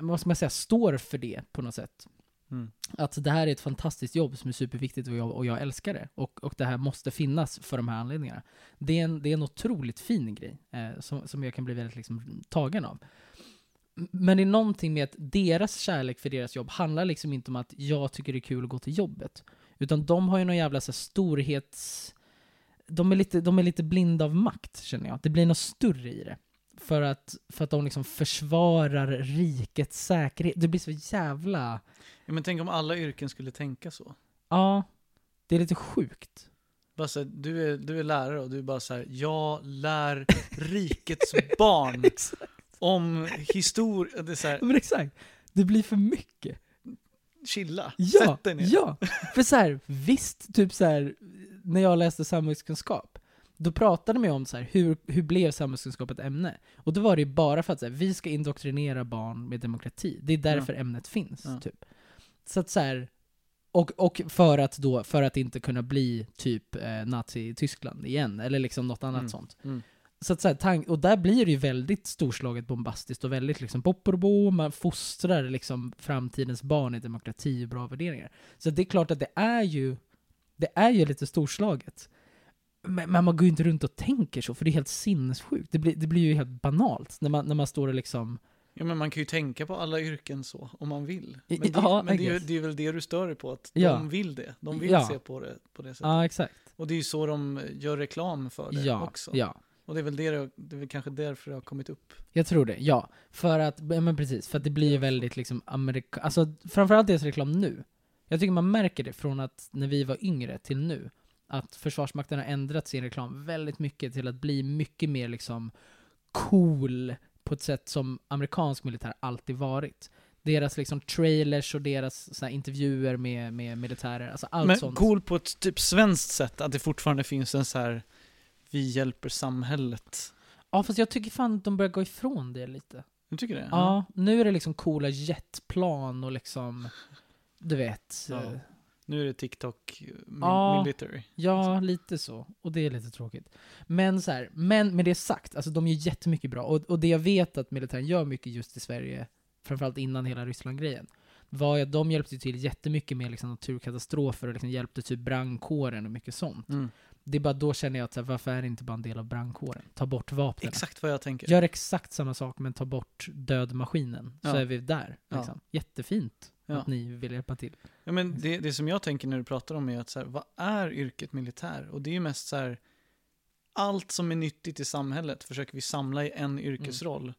vad ska man säga, står för det på något sätt. Mm. Att det här är ett fantastiskt jobb som är superviktigt och jag, och jag älskar det. Och, och det här måste finnas för de här anledningarna. Det är en, det är en otroligt fin grej eh, som, som jag kan bli väldigt liksom, tagen av. Men det är någonting med att deras kärlek för deras jobb handlar liksom inte om att jag tycker det är kul att gå till jobbet. Utan de har ju någon jävla så här, storhets... De är, lite, de är lite blinda av makt, känner jag. Det blir något större i det. För att, för att de liksom försvarar rikets säkerhet. Det blir så jävla... Ja, men tänk om alla yrken skulle tänka så. Ja, det är lite sjukt. Bara så här, du, är, du är lärare och du är bara så här, jag lär rikets barn. om historia. Det är så här, Men exakt. Det blir för mycket. chilla, Ja, sätt dig ner. ja. För så här, visst, typ så här, när jag läste samhällskunskap, då pratade man ju om så här, hur, hur blev samhällskunskap ett ämne? Och då var det ju bara för att så här, vi ska indoktrinera barn med demokrati. Det är därför ämnet finns, Ja. typ. Så att så här, och, och för att då, för att inte kunna bli typ eh, Nazi-Tyskland igen, eller liksom något annat Mm. sånt. Mm. Så att så här, tank, och där blir det ju väldigt storslaget bombastiskt och väldigt liksom popporbo, man fostrar liksom framtidens barn i demokrati och bra värderingar. Så det är klart att det är ju, det är ju lite storslaget. Men, men man går ju inte runt och tänker så, för det är helt sinnessjukt. Det blir, det blir ju helt banalt när man, när man står och liksom... Ja, men man kan ju tänka på alla yrken så, om man vill. Men det, ja, men det, är, ju- det är väl det du stör dig på, att Ja. de vill det. De vill Ja. se på det på det sättet. Ja, exakt. Och det är ju så de gör reklam för det också. ja. Och det är väl det, det, det är väl kanske därför det har kommit upp. Jag tror det, ja. För att, ja, men precis, för att det blir ju väldigt liksom amerika... Alltså framförallt deras reklam nu. Jag tycker man märker det från att när vi var yngre till nu. Att Försvarsmakten har ändrat sin reklam väldigt mycket till att bli mycket mer liksom cool på ett sätt som amerikansk militär alltid varit. Deras liksom trailers och deras så intervjuer med, med militärer, alltså allt Men sånt. cool på ett typ svenskt sätt, att det fortfarande finns en så här vi hjälper samhället. Ja, fast jag tycker fan att de börjar gå ifrån det lite. Du tycker det? Ja, nu är det liksom coola jetplan och liksom, du vet. Ja. eh, Nu är det TikTok eh, mi- Ja. military. Ja, lite så. Och det är lite tråkigt. Men så här, men med det sagt, alltså de gör jättemycket bra. Och, och det jag vet att militären gör mycket just i Sverige, framförallt innan hela Ryssland-grejen, var att de hjälpte till jättemycket med liksom naturkatastrofer och liksom hjälpte typ brandkåren och mycket sånt. Mm. Det är bara då känner jag att så här, varför är det inte bara en del av brandkåren? Ta bort vapnen. Exakt vad jag tänker. Gör exakt samma sak men ta bort dödmaskinen. Så Ja. är vi där. Liksom. Jättefint Ja. att ni vill hjälpa till. Ja, men det, det som jag tänker när du pratar om är att så här, vad är yrket militär? Och det är ju mest så här, allt som är nyttigt i samhället försöker vi samla i en yrkesroll.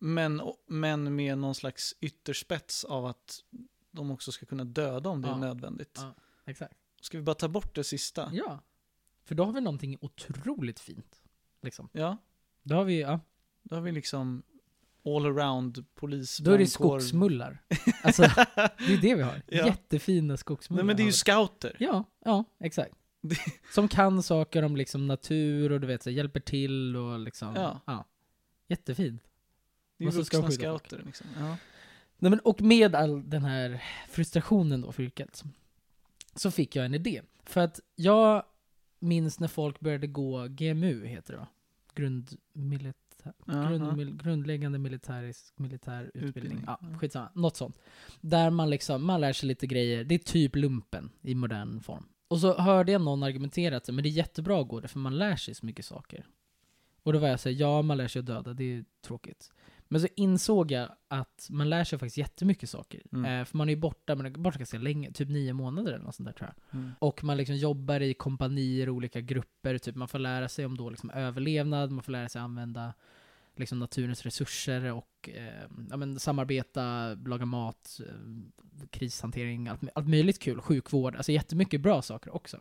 Men, men med någon slags ytterspets av att de också ska kunna döda om det Ja. är nödvändigt. Ja. Exakt. Ska vi bara ta bort det sista? Ja. För då har vi någonting otroligt fint. Liksom. Ja, Då har vi, ja. då har vi liksom all around polis, Då är det skogsmullar. Alltså, det är det vi har. Ja. Jättefina skogsmullar. Nej men det är ju scouter. Ja, ja, exakt. Som kan saker om liksom natur och du vet, så hjälper till och liksom, Ja. ja. Jättefint. Det är ju vuxna skydda folk. scouter liksom. Ja. Nej, men, och med all den här frustrationen då för yrket, så fick jag en idé. För att jag minns när folk började gå GMU, heter det va? Grundmilitär, grund, grundläggande militärisk, militär utbildning. Utbildning, Ja, ja. skitsamma. Något sånt. Där man liksom, man lär sig lite grejer. Det är typ lumpen i modern form. Och så hörde jag någon argumentera att men det är jättebra att gå det, för man lär sig så mycket saker. Och då var jag såhär, ja man lär sig att döda, det är tråkigt. Men så insåg jag att man lär sig faktiskt jättemycket saker. Mm. Eh, för man är ju borta, man är borta ganska länge, typ nio månader eller något sånt där tror jag. Mm. Och man liksom jobbar i kompanier, olika grupper, typ man får lära sig om då liksom överlevnad, man får lära sig använda liksom naturens resurser och eh, ja, men samarbeta, laga mat, eh, krishantering, allt, allt möjligt kul, sjukvård, alltså jättemycket bra saker också.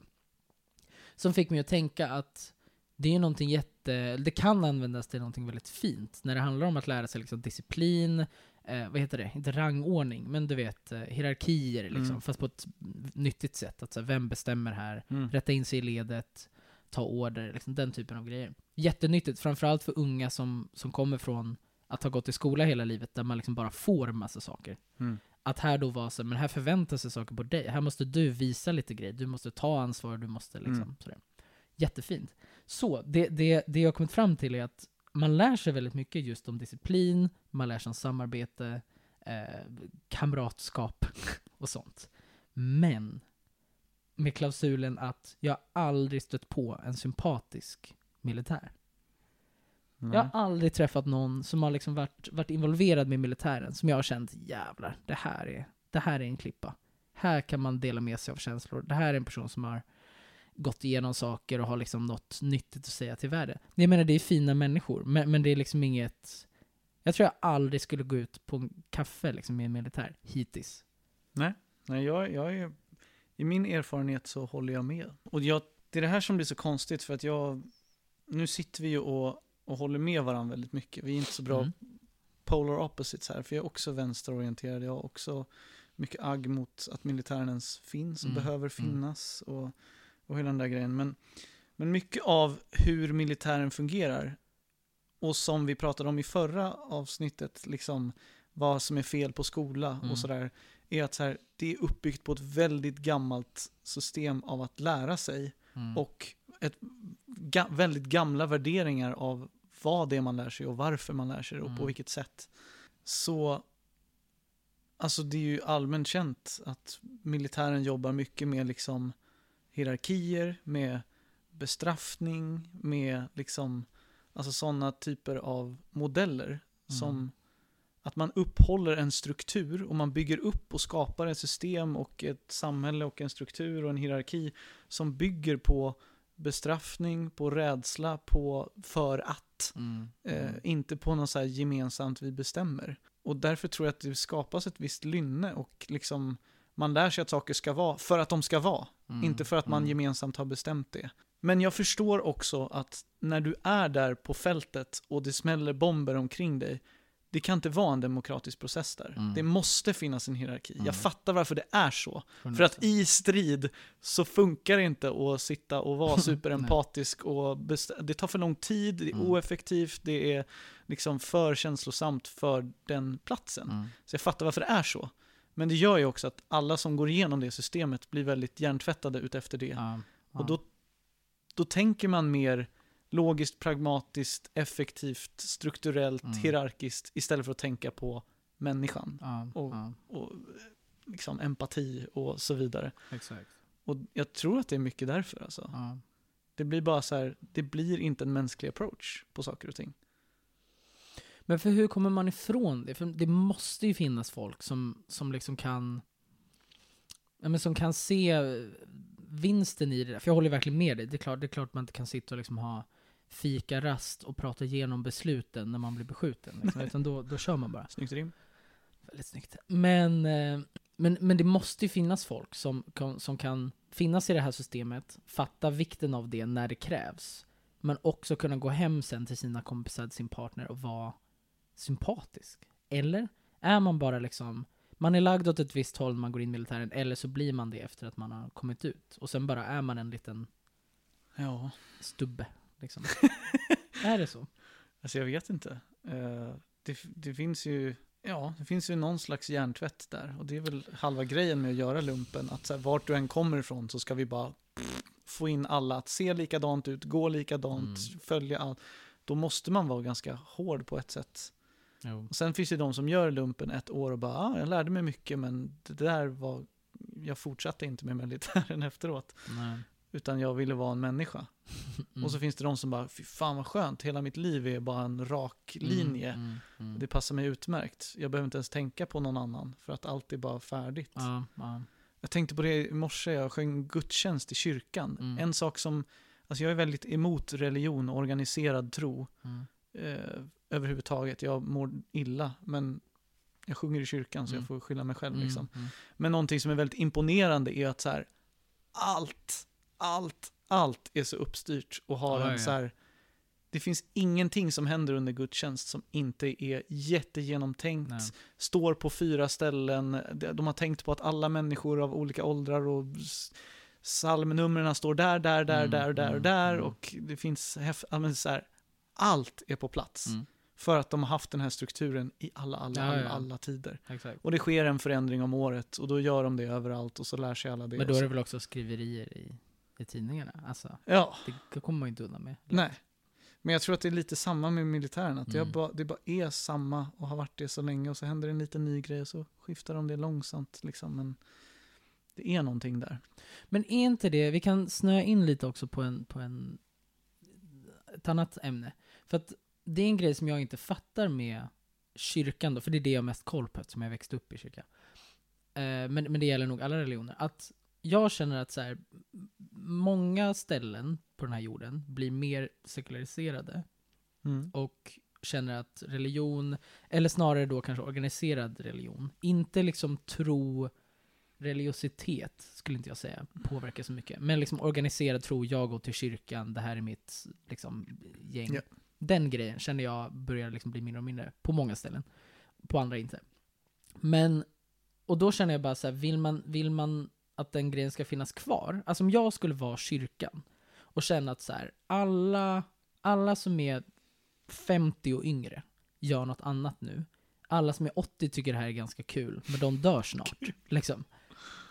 Som fick mig att tänka att det är någonting jätte, det kan användas till någonting väldigt fint. När det handlar om att lära sig liksom disciplin, eh, vad heter det, inte rangordning, men du vet eh, hierarkier liksom, Mm. fast på ett nyttigt sätt. Att så här, vem bestämmer här? Mm. Rätta in sig i ledet, ta order, liksom den typen av grejer. Jättenyttigt, framförallt för unga som, som kommer från att ha gått i skola hela livet, där man liksom bara får massa saker. Mm. Att här då vara så, men här förväntas sig saker på dig. Här måste du visa lite grejer, du måste ta ansvar, du måste liksom Mm. sådär. Jättefint. Så, det, det, det jag har kommit fram till är att man lär sig väldigt mycket just om disciplin, man lär sig om samarbete, eh, kamratskap och sånt. Men med klausulen att jag aldrig stött på en sympatisk militär. Nej. Jag har aldrig träffat någon som har liksom varit, varit involverad med militären som jag har känt jävlar, det här, är, det här är en klippa. Här kan man dela med sig av känslor. Det här är en person som har gått igenom saker och har liksom något nyttigt att säga till världen. Jag menar, det är fina människor, men, men det är liksom inget... Jag tror jag aldrig skulle gå ut på en kaffe liksom med en militär, hittills. Nej, jag, jag är, i min erfarenhet så håller jag med. Och jag, det är det här som blir så konstigt för att jag, nu sitter vi ju och, och håller med varandra väldigt mycket. Vi är inte så bra Mm. polar opposites här, för jag är också vänsterorienterad. Jag har också mycket agg mot att militären ens finns och Mm, behöver mm. finnas och, och hela den där grejen. Men, men mycket av hur militären fungerar och som vi pratade om i förra avsnittet, liksom vad som är fel på skola Mm. och sådär, är att så här, det är uppbyggt på ett väldigt gammalt system av att lära sig Mm. och ett ga väldigt gamla värderingar av vad det är man lär sig och varför man lär sig det och på Mm. vilket sätt. Så, alltså det är ju allmänt känt att militären jobbar mycket med liksom hierarkier, med bestraffning, med liksom, alltså sådana typer av modeller som Mm. att man upphåller en struktur och man bygger upp och skapar ett system och ett samhälle och en struktur och en hierarki som bygger på bestraffning, på rädsla, på för att. Mm. Eh, Mm. inte på något så här gemensamt vi bestämmer. Och därför tror jag att det skapas ett visst lynne och liksom man lär sig att saker ska vara för att de ska vara. Mm. Inte för att man Mm. gemensamt har bestämt det. Men jag förstår också att när du är där på fältet och det smäller bomber omkring dig, det kan inte vara en demokratisk process där. Mm. Det måste finnas en hierarki. Mm. Jag fattar varför det är så. För att i strid så funkar det inte att sitta och vara superempatisk och det tar för lång tid, det är Mm. oeffektivt, det är liksom för känslosamt för den platsen. Mm. Så jag fattar varför det är så. Men det gör ju också att alla som går igenom det systemet blir väldigt hjärntvättade utefter det. Ja. Och då, då tänker man mer logiskt, pragmatiskt, effektivt, strukturellt, Mm. hierarkiskt istället för att tänka på människan Ja, och- ja, och liksom empati och så vidare. exakt. Och jag tror att det är mycket därför alltså. Ja. Det blir bara så här, det blir inte en mänsklig approach på saker och ting. Men för hur kommer man ifrån det? För det måste ju finnas folk som, som liksom kan ja, men som kan se vinsten i det där. För jag håller verkligen med dig. Det är klart, det är klart man inte kan sitta och liksom ha fika rast och prata igenom besluten när man blir beskjuten. Liksom, utan då, då kör man bara. Snyggt rim. Väldigt snyggt. Men, eh, men, men det måste ju finnas folk som, som kan finnas i det här systemet, fatta vikten av det när det krävs, men också kunna gå hem sen till sina kompisar, till sin partner och vara sympatisk. Eller är man bara liksom, man är lagd åt ett visst håll när man går in i militären, eller så blir man det efter att man har kommit ut. Och sen bara är man en liten Ja, stubbe, liksom. är det så? alltså jag vet inte. Eh, det, det finns ju, ja, det finns ju någon slags hjärntvätt där. Och det är väl halva grejen med att göra lumpen. Att så här, vart du än kommer ifrån så ska vi bara få in alla att se likadant ut, gå likadant, Mm. följa allt. Då måste man vara ganska hård på ett sätt. Jo. Och sen finns det de som gör lumpen ett år och bara, ah, jag lärde mig mycket men det där var, jag fortsatte inte med militären efteråt. Nej. Utan jag ville vara en människa. Mm. Och så finns det de som bara, fy fan vad skönt, hela mitt liv är bara en rak linje. Mm, mm, mm. Det passar mig utmärkt. Jag behöver inte ens tänka på någon annan, för att allt är bara färdigt. Ja, ja. Jag tänkte på det i morse, jag sjöng gudstjänst i kyrkan. Mm. En sak som, alltså jag är väldigt emot religion och organiserad tro Mm. eh, överhuvudtaget. Jag mår illa, men jag sjunger i kyrkan så Mm. jag får skylla mig själv. Mm, Liksom. mm. Men någonting som är väldigt imponerande är att så här, allt, allt, allt är så uppstyrt och har en så här, det finns ingenting som händer under gudstjänst som inte är jättegenomtänkt, Nej. står på fyra ställen, De- har tänkt på att alla människor av olika åldrar och psalmnumren står där, där, där, Mm, där, där mm, där mm. och det finns, ja, men så här, allt är på plats. Mm. För att de har haft den här strukturen i alla, alla, alla, alla tider. Exakt. Och det sker en förändring om året och då gör de det överallt och så lär sig alla det. Men då är det väl också skriverier i, i tidningarna? Alltså, Ja, det kommer man inte undan med. nej. Men jag tror att det är lite samma med militären, att det, Mm. bara, det bara är samma och har varit det så länge och så händer en liten ny grej och så skiftar de det långsamt liksom. Men det är någonting där. Men är inte det, vi kan snöa in lite också på en, på en, ett annat ämne. För att det är en grej som jag inte fattar med kyrkan då, för det är det jag har mest koll på eftersom jag växte upp i kyrkan. Eh, men, men det gäller nog alla religioner. Att jag känner att så här, många ställen på den här jorden blir mer sekulariserade Mm. och känner att religion, eller snarare då kanske organiserad religion, inte liksom tro, religiositet skulle inte jag säga påverkar så mycket. Men liksom organiserad tro, jag går till kyrkan, det här är mitt liksom, gäng. Ja. Den grejen känner jag börjar liksom bli mindre och mindre på många ställen. På andra inte. Men, och då känner jag bara så här, vill man, vill man att den grejen ska finnas kvar? Alltså om jag skulle vara kyrkan och känna att så här, alla, alla som är 50 och yngre gör något annat nu. Alla som är 80 tycker det här är ganska kul, men de dör snart. liksom.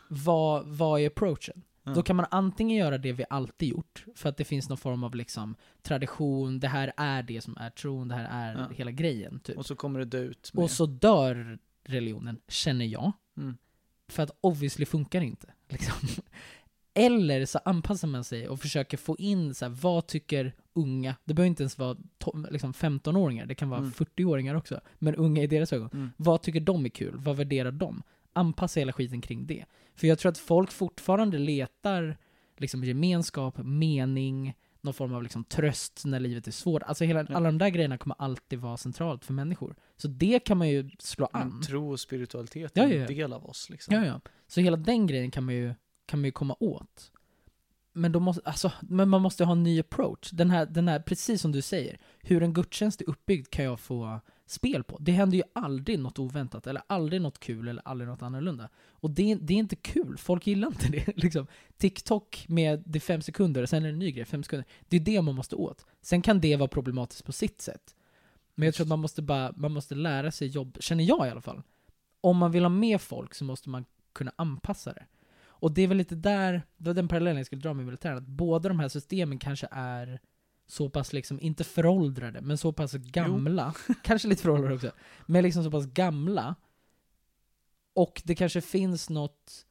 Vad, vad är approachen? Ja. Då kan man antingen göra det vi alltid gjort, för att det finns någon form av liksom tradition, det här är det som är tron, det här är Ja. hela grejen. Typ. Och så kommer det dö ut. Med, Och så dör religionen, känner jag. Mm. För att obviously funkar det inte. Liksom. Eller så anpassar man sig och försöker få in så här, vad tycker unga, det behöver inte ens vara liksom 15-åringar, det kan vara Mm. 40-åringar också, men unga i deras ögon. Mm. Vad tycker de är kul? Vad värderar de? Anpassa hela skiten kring det. För jag tror att folk fortfarande letar liksom gemenskap, mening, någon form av liksom tröst när livet är svårt. Alltså hela, Ja. alla de där grejerna kommer alltid vara centralt för människor. Så det kan man ju slå Men an. tro och spiritualitet är ja, en ja. del av oss. Liksom. Ja, ja. Så hela den grejen kan man ju, kan man ju komma åt. Men, då måste, alltså, men man måste ha en ny approach. Den här, den här, precis som du säger, hur en gudstjänst är uppbyggd kan jag få spel på. Det händer ju aldrig något oväntat, eller aldrig något kul, eller aldrig något annorlunda. Och det, det är inte kul, folk gillar inte det. Liksom. TikTok med det är fem sekunder, och sen är det en ny grej, fem sekunder. Det är det man måste åt. Sen kan det vara problematiskt på sitt sätt. Men jag tror att man måste bara, man måste lära sig jobb, känner jag i alla fall. Om man vill ha med folk så måste man kunna anpassa det. Och det är väl lite där, det var den parallellen jag skulle dra med militären, att båda de här systemen kanske är så pass liksom, inte föråldrade, men så pass gamla, kanske lite föråldrade också, men liksom så pass gamla. Och det kanske finns något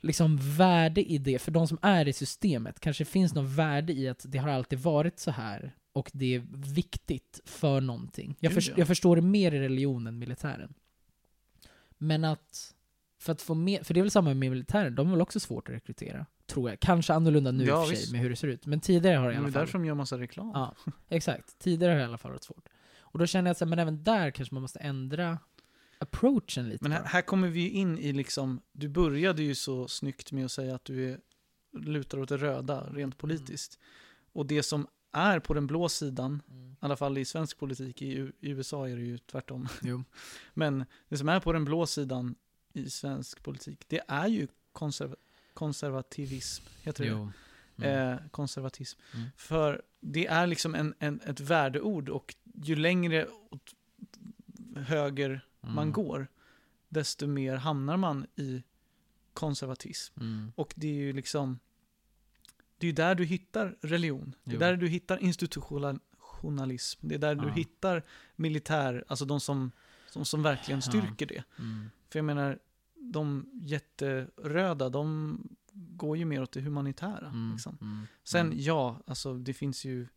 liksom värde i det, för de som är i systemet, kanske finns något värde i att det har alltid varit så här och det är viktigt för någonting. Jag, ja. jag förstår det mer i religion än militären. Men att, för att få med, för det är väl samma med militären, de är väl också svårt att rekrytera, tror jag. Kanske annorlunda nu Ja, i och för sig visst. med hur det ser ut, men tidigare har det i Det är alla fall därför de gör massa reklam. Ja, exakt. Tidigare har det i alla fall varit svårt. Och då känner jag att så här, men även där kanske man måste ändra approachen lite. Men här, här kommer vi ju in i liksom, du började ju så snyggt med att säga att du är, lutar åt det röda rent politiskt. Och det som är på den blå sidan, Mm. i alla fall i svensk politik, i, i USA är det ju tvärtom. Jo. Men det som är på den blå sidan i svensk politik, det är ju konserv konservativism, heter det Jo. Mm. eh, konservatism. Mm. För det är liksom en, en, ett värdeord och ju längre åt höger man Mm. går, desto mer hamnar man i konservatism. Mm. Och det är ju liksom, det är där du hittar religion. Det är där du hittar institutionalism. Det är där du Ja. hittar militär, alltså de som, som, som verkligen Ja. styrker det. Mm. För jag menar, de jätteröda, de går ju mer åt det humanitära. Mm, Liksom. mm, Sen mm. ja, alltså det finns ju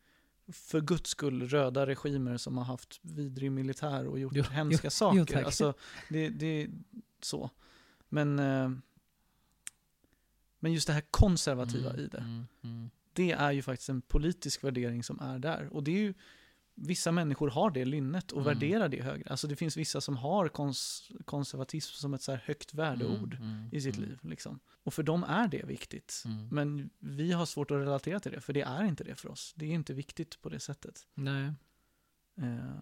för guds skull röda regimer som har haft vidrig militär och gjort Jo, hemska jo, saker. jo, alltså, det, det är så. Men, eh, men just det här konservativa Mm, i det, mm, mm. det är ju faktiskt en politisk värdering som är där. Och det är ju, vissa människor har det lynnet och Mm. värderar det högre. Alltså det finns vissa som har kons konservatism som ett så högt värdeord Mm, mm, i sitt mm, liv. Liksom. Och för dem är det viktigt. Mm. Men vi har svårt att relatera till det, för det är inte det för oss. Det är inte viktigt på det sättet. Nej. Eh,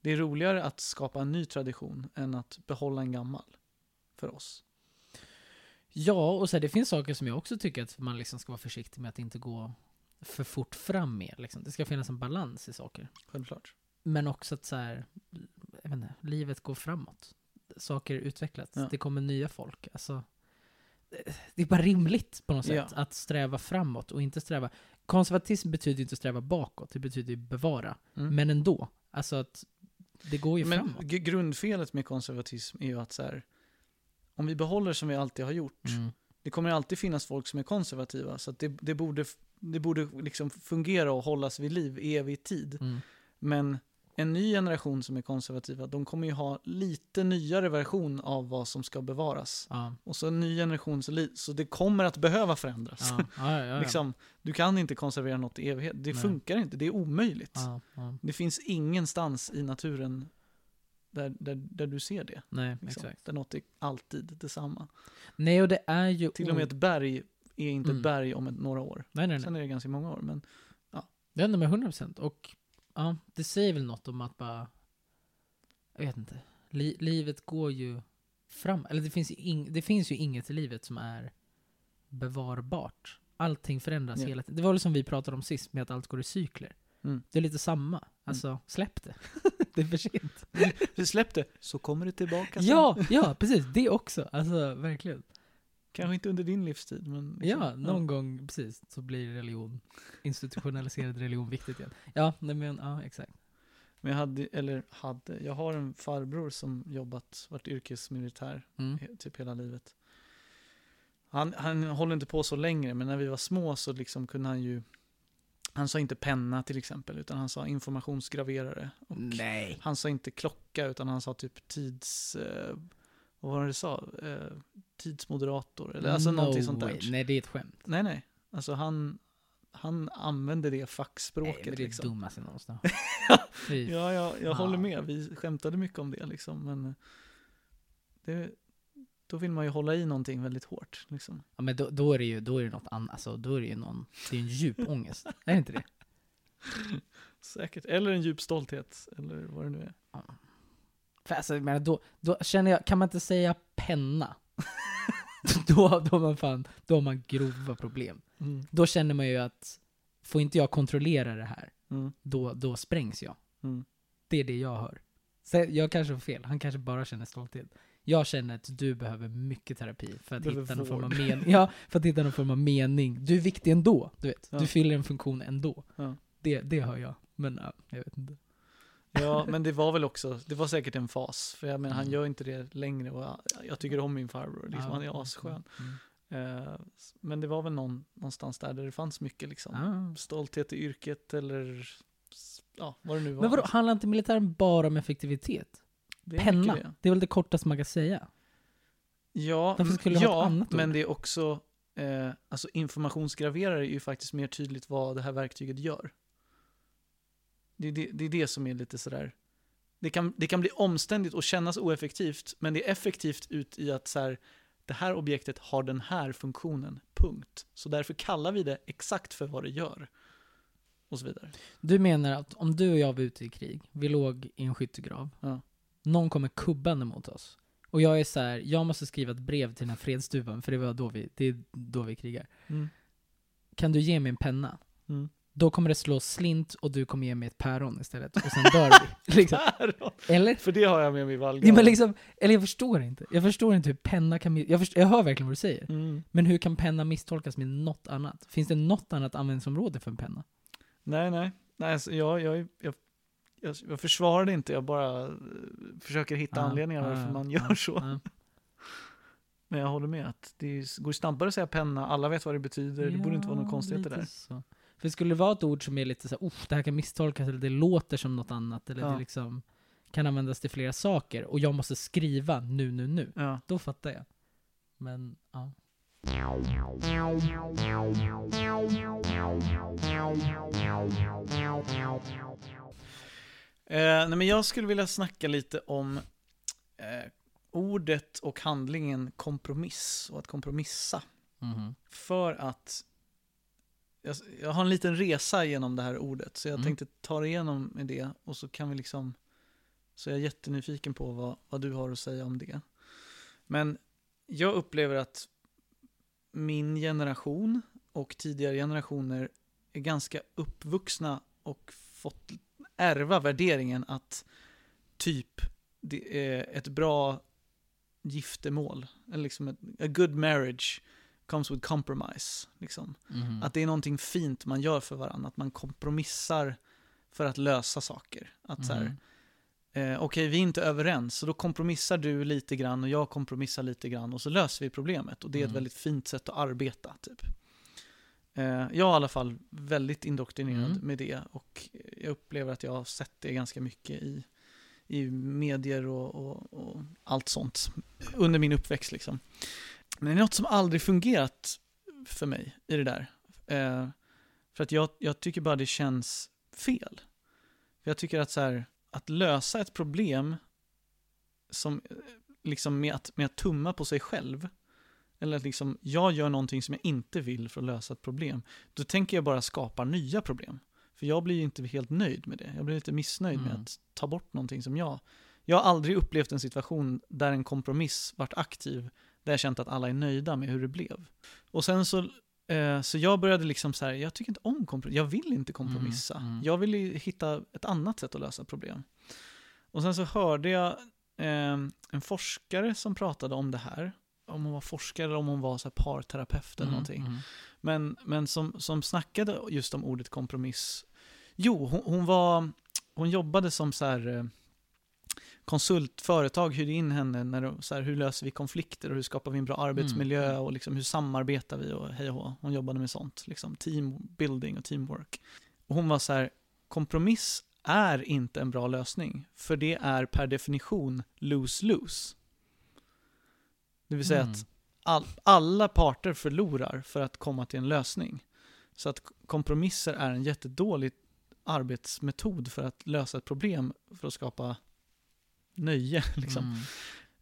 det är roligare att skapa en ny tradition än att behålla en gammal. För oss. Ja, och så här, det finns saker som jag också tycker att man liksom ska vara försiktig med att inte gå för fort fram med. Liksom. Det ska finnas en balans i saker. Självklart. Men också att så här, jag vet inte, livet går framåt. Saker utvecklas. Ja. Det kommer nya folk. Alltså, det- det är bara rimligt på något sätt Ja. att sträva framåt och inte sträva... Konservatism betyder ju inte sträva bakåt, det betyder ju bevara. Mm. Men ändå, alltså att det går ju Men framåt. grundfelet med konservatism är ju att så här, om vi behåller som vi alltid har gjort, Mm. det kommer alltid finnas folk som är konservativa, så det, det borde, det borde liksom fungera och hållas vid liv i evig tid. Mm. Men en ny generation som är konservativa, de kommer ju ha lite nyare version av vad som ska bevaras. Ja, Och så en ny generation, så, det kommer att behöva förändras. ja, ja, liksom, du kan inte konservera något i evighet. Det Nej. funkar inte, det är omöjligt. Det finns ingenstans i naturen där, där, där du ser det. Nej, Liksom. exakt. Där något är alltid detsamma. Nej, och det är ju... Till och med ett berg är inte Mm. ett berg om ett, några år. Nej, nej, nej. Sen är det ganska många år. Men Det händer med 100% och ja, det säger väl något om att bara, jag vet inte, li, livet går ju fram, eller det finns, ing, det finns ju inget i livet som är bevarbart. Allting förändras Ja. hela tiden. Det var väl som vi pratade om sist med att allt går i cykler. Mm. Det är lite samma. Alltså, släpp det. det är för sent. släpp det, så kommer det tillbaka sen. Ja, ja, precis. Det också. Alltså, verkligen. Kanske inte under din livstid, men... liksom, Ja, någon gång, precis, så blir religion, institutionaliserad religion viktigt igen. Ja, nej men, ja, exakt. Men jag hade, eller hade, jag har en farbror som jobbat, varit yrkesmilitär Mm. typ hela livet. Han, han håller inte på så längre, men när vi var små så liksom kunde han ju, han sa inte penna till exempel, utan han sa informationsgraverare. Och Nej. Han sa inte klocka, utan han sa typ tids, eh, vad var det du sa? Eh, tidsmoderator, eller alltså någonting sånt där. Nej, det är ett skämt. Nej, nej. Alltså han, han använde det Nej, fackspråket men det är liksom. det dummaste någonstans. Fy Ja, jag, håller med. Vi skämtade mycket om det liksom, men eh, det, då vill man ju hålla i någonting väldigt hårt. Liksom. Ja, men då, då är det ju då är det något annat. Alltså, då är det ju någon, det är en djup ångest. Är det inte det? Säkert. Eller en djup stolthet, eller vad det nu är. För alltså, menar, då, då känner jag, kan man inte säga penna? då, då, har man fan, då har man grova problem. Då känner man ju att, får inte jag kontrollera det här, Mm. då, då sprängs jag. Mm. Det är det jag hör. Så jag kanske har fel, han kanske bara känner stolthet. Jag känner att du behöver mycket terapi för att hitta någon form av. Ja, för att hitta någon form av mening. Du är viktig ändå, du vet. Ja. Du fyller en funktion ändå. Ja. Det, det hör jag. Men ja, jag vet inte. Ja, men det var väl också, det var säkert en fas. För jag menar, han Mm. gör inte det längre och jag, jag tycker om min farbror. Liksom, Ja, han är asskön. mm. S- men det var väl någon, någonstans där, där det fanns mycket liksom. Ja. Stolthet i yrket eller ja, vad det nu var. Men vadå, handlar inte militären bara om effektivitet? Det Penna, det. det. är väl det kortaste man kan säga? Ja, ja men det är också, eh, alltså informationsgraverare är ju faktiskt mer tydligt vad det här verktyget gör. Det är det, det, är det som är lite sådär, det kan, det kan bli omständigt och kännas oeffektivt, men det är effektivt ut i att så här, det här objektet har den här funktionen, punkt. Så därför kallar vi det exakt för vad det gör. Och så vidare. Du menar att om du och jag var ute i krig, vi låg i en skyttegrav, Ja. någon kommer kubbande mot oss. Och jag är så här, jag måste skriva ett brev till den här fredsduvan, för det var då vi, det är då vi krigar. Mm. Kan du ge mig en penna? Mm. Då kommer det slå slint och du kommer ge mig ett päron istället. Och sen dör vi. liksom. Eller? För det har jag med mig i Ja, vallgraven. men liksom, eller jag förstår inte. Jag förstår inte hur penna kan... Jag, förstår, jag hör verkligen vad du säger. mm. Men hur kan penna misstolkas med något annat? Finns det något annat användningsområde för en penna? Nej, nej. nej alltså, jag, jag, jag, jag, jag försvarar det inte, jag bara eh, försöker hitta Ja, anledningar ja, varför ja, man ja, gör så. ja. Men jag håller med att det går snabbare att säga penna, alla vet vad det betyder, det borde inte vara några Ja, konstigheter där. Så. För skulle det vara ett ord som är lite så här, "Uff, det här kan misstolkas, eller det låter som något annat, eller Ja. det liksom kan användas till flera saker, och jag måste skriva nu, nu, nu, Ja. då fattar jag. Men, ja. Eh, nej men jag skulle vilja snacka lite om eh, ordet och handlingen kompromiss och att kompromissa. Mhm. För att jag, jag har en liten resa genom det här ordet, så jag Mm. tänkte ta det igenom med det och så kan vi liksom, så jag är jättenyfiken på vad, vad du har att säga om det. Men jag upplever att min generation och tidigare generationer är ganska uppvuxna och fått ärva värderingen att typ det är ett bra giftermål, eller liksom ett, a good marriage comes with compromise. Liksom. Mhm. Att det är någonting fint man gör för varandra, att man kompromissar för att lösa saker. Att så här, Mhm. eh, okej vi är inte överens, så då kompromissar du lite grann och jag kompromissar lite grann och så löser vi problemet. Och det är ett Mm. väldigt fint sätt att arbeta, typ. Eh, jag är i alla fall väldigt indoktrinerad Mm. med det och jag upplever att jag har sett det ganska mycket i, i medier och, och, och allt sånt under min uppväxt liksom. Men det är något som aldrig fungerat för mig i det där. Eh, för att jag, jag tycker bara det känns fel. För jag tycker att så här, att lösa ett problem som, eh, liksom med att, med att tumma på sig själv, eller att liksom jag gör någonting som jag inte vill för att lösa ett problem, då tänker jag bara skapa nya problem. För jag blir ju inte helt nöjd med det. Jag blir lite missnöjd med Mm. att ta bort någonting som jag... Jag har aldrig upplevt en situation där en kompromiss varit aktiv, där jag känt att alla är nöjda med hur det blev. Och sen så, eh, så jag började liksom så här, jag tycker inte om kompromiss, jag vill inte kompromissa. Mm, mm. Jag vill ju hitta ett annat sätt att lösa problem. Och sen så hörde jag eh, en forskare som pratade om det här, om hon var forskare eller om hon var så här parterapeut eller Mhm, någonting. mhm. Men, men som, som snackade just om ordet kompromiss. Jo, hon, hon var, hon jobbade som så här eh, konsultföretag hyrde in henne när de, så här, hur löser vi konflikter och hur skapar vi en bra arbetsmiljö Mm. och liksom hur samarbetar vi och hej och hå. Hon jobbade med sånt, liksom team building och teamwork. Och hon var så här, kompromiss är inte en bra lösning, för det är per definition lose-lose. Det vill säga Mm. att all, alla parter förlorar för att komma till en lösning. Så att kompromisser är en jättedålig arbetsmetod för att lösa ett problem, för att skapa nöje. Liksom. Mm.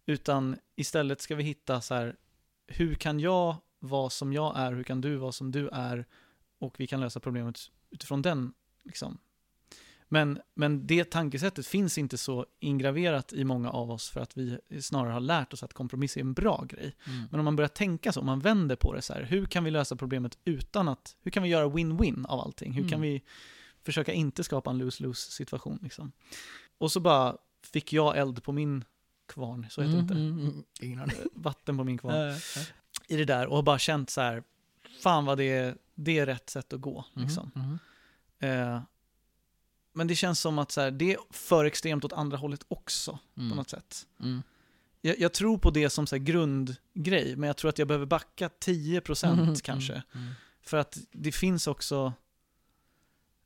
Utan istället ska vi hitta så här, hur kan jag vara som jag är, hur kan du vara som du är, och vi kan lösa problemet utifrån den. Liksom. Men, men det tankesättet finns inte så ingraverat i många av oss för att vi snarare har lärt oss att kompromiss är en bra grej. Mm. Men om man börjar tänka så, om man vänder på det så här, hur kan vi lösa problemet utan att, hur kan vi göra win-win av allting? Hur kan Mm. vi försöka inte skapa en lose-lose situation liksom? Och så bara fick jag eld på min kvarn, så heter det inte. Mm, mm, mm. Eh, Vatten på min kvarn. I det där och har bara känt så här, fan vad det är, det är rätt sätt att gå. Liksom. Mhm, mhm. Eh, men det känns som att så här, det är för extremt åt andra hållet också, på Mm. något sätt. Mm. Jag, jag tror på det som så grundgrej, men jag tror att jag behöver backa 10% Mm, kanske. mm, mm. För att det finns också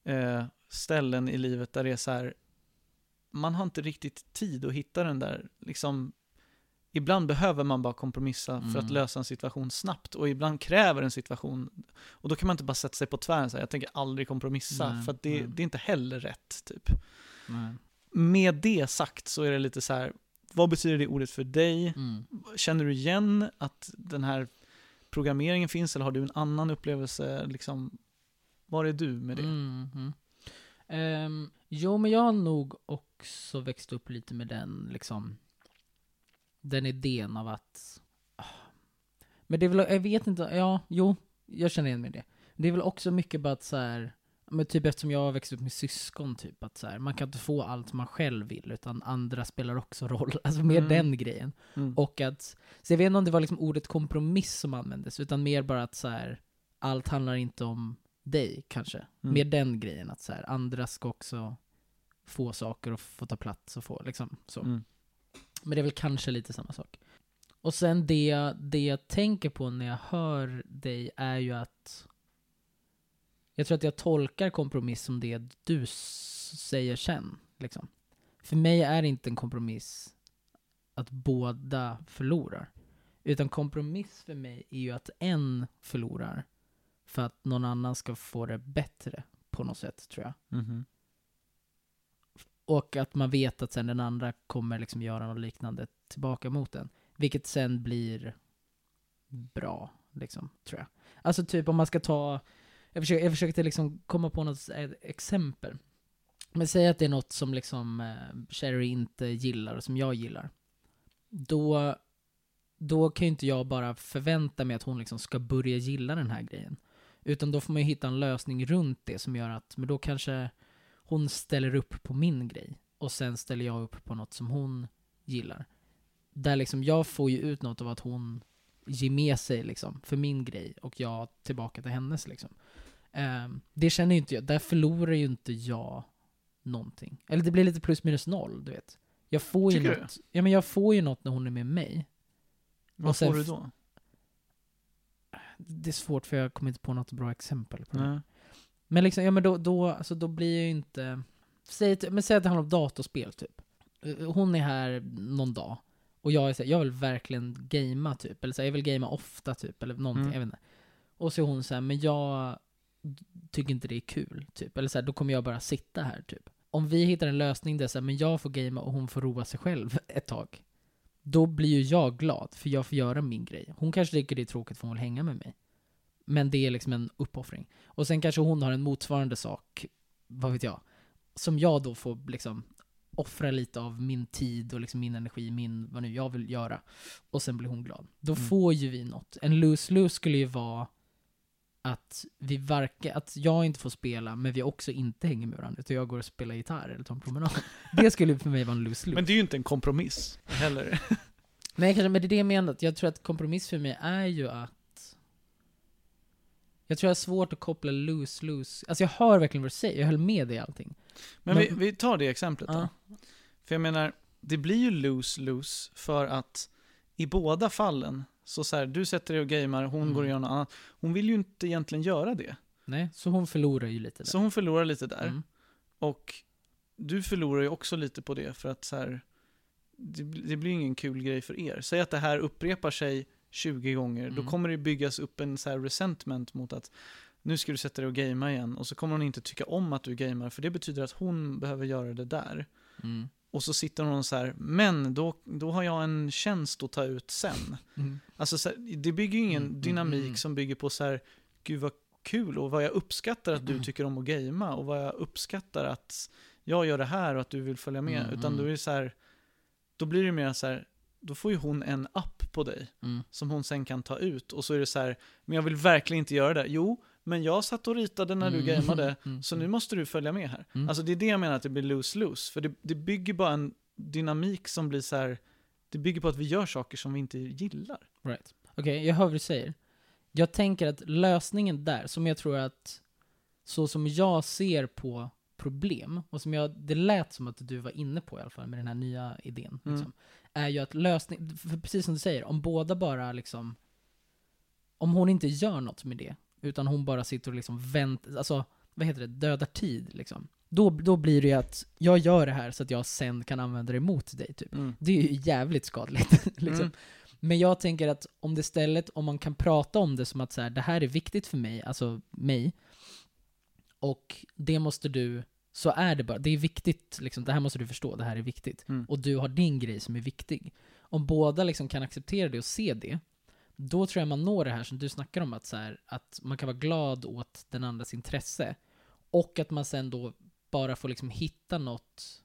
eh, ställen i livet där det är så här, man har inte riktigt tid att hitta den där, liksom, ibland behöver man bara kompromissa för att Mm. lösa en situation snabbt och ibland kräver en situation, och då kan man inte bara sätta sig på tvären och säga jag tänker aldrig kompromissa, Nej, för det, det är inte heller rätt, typ. Nej. Med det sagt så är det lite så här, vad betyder det ordet för dig? Mm. Känner du igen att den här programmeringen finns eller har du en annan upplevelse? Liksom, var är du med det? Mm, mm. Ehm, jo, men jag har nog också växt upp lite med den, liksom, den idén av att... ah. Men det är väl, jag vet inte, ja, jo, jag känner igen mig i det. Det är väl också mycket bara att så här, men typ eftersom jag har växt upp med syskon, typ att så här, man kan inte få allt man själv vill, utan andra spelar också roll. Alltså mer Mm. den grejen. Mm. Och att, så jag vet inte om det var liksom ordet kompromiss som användes, utan mer bara att så här, allt handlar inte om dig kanske. Mm. Mer den grejen att så här, andra ska också få saker och få ta plats och få liksom så. Mm. Men det är väl kanske lite samma sak. Och sen det, det jag tänker på när jag hör dig är ju att jag tror att jag tolkar kompromiss som det du säger sen. Liksom. För mig är det inte en kompromiss att båda förlorar. Utan kompromiss för mig är ju att en förlorar för att någon annan ska få det bättre på något sätt, tror jag. Mhm. Och att man vet att sen den andra kommer liksom göra något liknande tillbaka mot den. Vilket sen blir bra, liksom, tror jag. Alltså typ om man ska ta, jag försöker, jag försökte liksom komma på något e- exempel. Men säg att det är något som liksom eh, Sherry inte gillar, och som jag gillar. Då, då kan ju inte jag bara förvänta mig att hon liksom ska börja gilla den här grejen. Utan då får man ju hitta en lösning runt det som gör att, men då kanske hon ställer upp på min grej. Och sen ställer jag upp på något som hon gillar. Där liksom jag får ju ut något av att hon ger med sig liksom för min grej och jag tillbaka till hennes liksom. Ehm, det känner ju inte jag, där förlorar ju inte jag någonting. Eller det blir lite plus minus noll, du vet. Jag får ju Tycker du? något, ja men jag får ju något när hon är med mig. Vad får du då? Det är svårt för jag kommer inte på något bra exempel på det. Nej. Men liksom, ja men då, då, alltså då blir jag ju inte... Säg, men säg att det handlar om datorspel typ. Hon är här någon dag. Och jag är så här, jag vill verkligen gamea typ. Eller så här, jag vill gamea ofta typ. Eller någonting, Mm. jag vet inte. Och så är hon så här, men jag tycker inte det är kul typ. Eller så här, då kommer jag bara sitta här typ. Om vi hittar en lösning där så men jag får gamea och hon får roa sig själv ett tag. Då blir ju jag glad, för jag får göra min grej. Hon kanske tycker det är tråkigt för hon vill hänga med mig. Men det är liksom en uppoffring. Och sen kanske hon har en motsvarande sak, vad vet jag, som jag då får liksom offra lite av min tid och liksom min energi, min, vad nu jag vill göra. Och sen blir hon glad. Då Mm. får ju vi något. En lose-lose skulle ju vara att vi varken, att jag inte får spela, men vi också inte hänger med varandra, utan jag går och spelar gitarr eller tar en promenad. Det skulle för mig vara en lose-lose. Men det är ju inte en kompromiss heller. Nej, kanske, men det är det jag menar. Jag tror att kompromiss för mig är ju att... Jag tror jag har svårt att koppla loose-loose. Alltså jag hör verkligen vad du säger, jag höll med dig i allting. Men vi, Men- vi tar det exemplet då. Ja. För jag menar, det blir ju lose-lose för att i båda fallen, så, så här, du sätter dig och gamer, hon Mm. går och gör något annat. Hon vill ju inte egentligen göra det. Nej, så hon förlorar ju lite där. Så hon förlorar lite där. Mm. Och du förlorar ju också lite på det för att så här, det, det blir ingen kul grej för er. Säg att det här upprepar sig 20 gånger, då Mm. kommer det byggas upp en så här resentment mot att nu ska du sätta dig och gamea igen och så kommer hon inte tycka om att du gamer för det betyder att hon behöver göra det där. Mm. Och så sitter hon så här, men då, då har jag en tjänst att ta ut sen. Mm. Alltså så här, det bygger ju ingen Mm, mm, dynamik mm. som bygger på så här, gud vad kul och vad jag uppskattar att du tycker om att gamea och vad jag uppskattar att jag gör det här och att du vill följa med. Utan då är det så här, då blir det mer så här, då får ju hon en app på dig Mm. som hon sen kan ta ut och så är det så här, men jag vill verkligen inte göra det. Jo, men jag satt och ritade när du Mm. gameade, Mm. så nu måste du följa med här. Mm. Alltså det är det jag menar att det blir lose-lose, för det, det bygger bara en dynamik som blir så här, det bygger på att vi gör saker som vi inte gillar. Right. Okej, jag hör vad du säger. Jag tänker att lösningen där, som jag tror att, så som jag ser på problem, och som jag, det lät som att du var inne på i alla fall med den här nya idén, Mm. Är ju att lösning, för precis som du säger, om båda bara liksom, om hon inte gör något med det, utan hon bara sitter och liksom väntar, alltså, vad heter det, dödar tid liksom. Då, då blir det ju att jag gör det här så att jag sen kan använda det emot dig typ. Det är ju jävligt skadligt. liksom. Mm. Men jag tänker att om det istället, om man kan prata om det som att så här, det här är viktigt för mig, alltså mig, och det måste du, så är det bara, det är viktigt, liksom, det här måste du förstå, det här är viktigt. Mm. Och du har din grej som är viktig. Om båda liksom kan acceptera det och se det, då tror jag man når det här som du snackar om, att, så här, att man kan vara glad åt den andras intresse. Och att man sen då bara får liksom hitta något,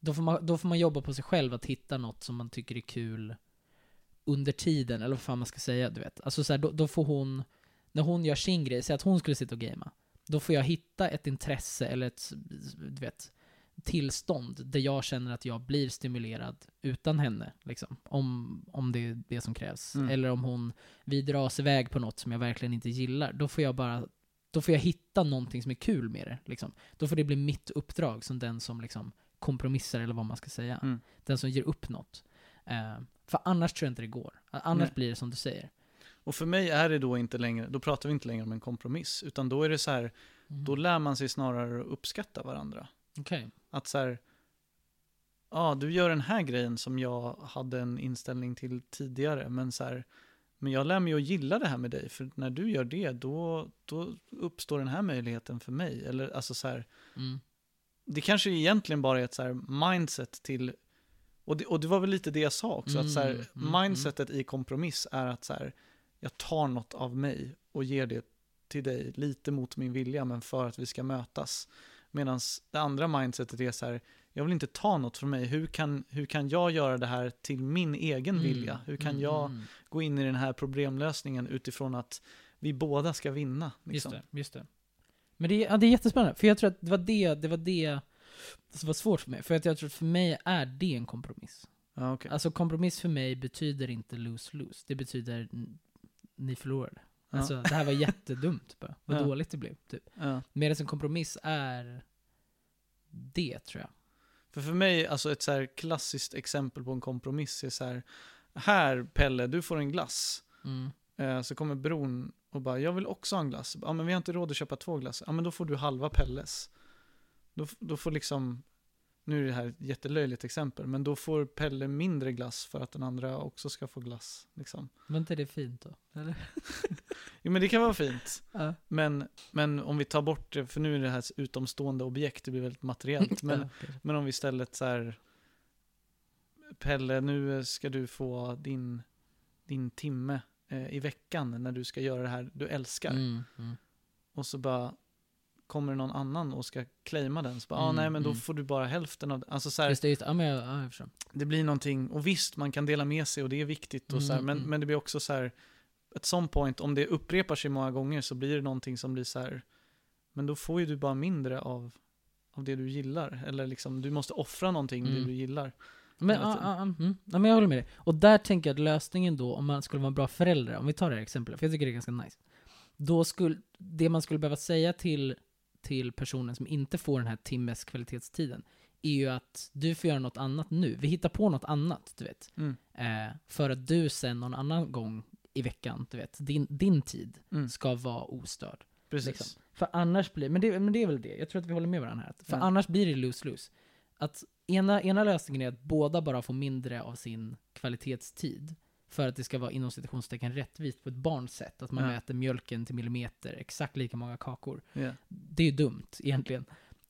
då får, man, då får man jobba på sig själv att hitta något som man tycker är kul under tiden, eller vad fan man ska säga, du vet. Alltså så här, då, då får hon, när hon gör sin grej, säg att hon skulle sitta och gamea, då får jag hitta ett intresse eller ett, du vet, tillstånd där jag känner att jag blir stimulerad utan henne, liksom. Om, om det är det som krävs. Mm. Eller om hon, vi dras iväg på något som jag verkligen inte gillar, då får jag bara då får jag hitta någonting som är kul med det. Liksom. Då får det bli mitt uppdrag som den som liksom kompromissar, eller vad man ska säga. Mm. Den som ger upp något. Eh, För annars tror jag inte det går. Annars Nej. blir det som du säger. Och för mig är det då inte längre, då pratar vi inte längre om en kompromiss, utan då är det så här, Mm. då lär man sig snarare att uppskatta varandra. Okej. Att så här, ja du gör den här grejen som jag hade en inställning till tidigare, men så här, men jag lär mig att gilla det här med dig, för när du gör det, då, då uppstår den här möjligheten för mig. Eller alltså så här, Mm. det kanske egentligen bara är ett så här mindset till, och det, och det var väl lite det jag sa också, att så här, Mm, mm, mindsetet i kompromiss är att så här, jag tar något av mig och ger det till dig lite mot min vilja, men för att vi ska mötas. Medan det andra mindsetet är så här, jag vill inte ta något från mig, hur kan, hur kan jag göra det här till min egen Mm, vilja? Hur kan mm, jag mm. gå in i den här problemlösningen utifrån att vi båda ska vinna? Liksom. Just det, just det. Men det, är- ja, det är jättespännande, för jag tror att det var det, det var det som var svårt för mig. För att jag tror att för mig är det en kompromiss. Ja, okej. Alltså kompromiss för mig betyder inte lose-lose. Det betyder ni förlorade. Ja. Alltså det här var jättedumt bara. Vad Ja. dåligt det blev. Typ. Ja. Medan en kompromiss är det tror jag. För för mig, alltså ett så här klassiskt exempel på en kompromiss är så här, här Pelle, du får en glass. Mm. Eh, så kommer bron och bara, jag vill också ha en glass. Ja, men vi har inte råd att köpa två glass. Ja, men då får du halva Pelles. Då, då får liksom, nu är det här ett jättelöjligt exempel, men då får Pelle mindre glass för att den andra också ska få glass. Liksom. Var inte det fint då? Eller? Jo, men det kan vara fint. Ja. Men, men om vi tar bort det, för nu är det här ett utomstående objekt, det blir väldigt materiellt. Men, Ja, kanske. men om vi istället så här, Pelle, nu ska du få din, din timme eh, i veckan när du ska göra det här du älskar. Mm, mm. Och så bara kommer det någon annan och ska claima den. Så bara, ah, Mm, nej men då mm. får du bara hälften av. Alltså så här, Just det. Ja, men ja, jag det blir någonting, och visst man kan dela med sig och det är viktigt och så här, Mm, men, mm. men det blir också så här, ett sånt point, om det upprepar sig många gånger så blir det någonting som blir så här, men då får ju du bara mindre av, av det du gillar. Eller liksom, du måste offra någonting det Mm. du gillar. Men, tiden. ja, ja, mm. ja, men jag håller med dig. Och där tänker jag att lösningen då, om man skulle vara en bra förälder, om vi tar det här exemplet, för jag tycker det är ganska nice. Då skulle, det man skulle behöva säga till, till personen som inte får den här timmes kvalitetstiden, är ju att du får göra något annat nu. Vi hittar på något annat, du vet. Mm. Eh, för att du sen någon annan gång i veckan, du vet, din, din tid Mm. ska vara ostörd. Precis. Liksom. För annars blir, men det, men det är väl det, jag tror att vi håller med varandra här. För Mm. annars blir det lose-lose. Att ena, ena lösningen är att båda bara får mindre av sin kvalitetstid. För att det ska vara inom citationstecken rättvist på ett barns sätt. Att man Ja. mäter mjölken till millimeter, exakt lika många kakor. Ja. Det är ju dumt egentligen.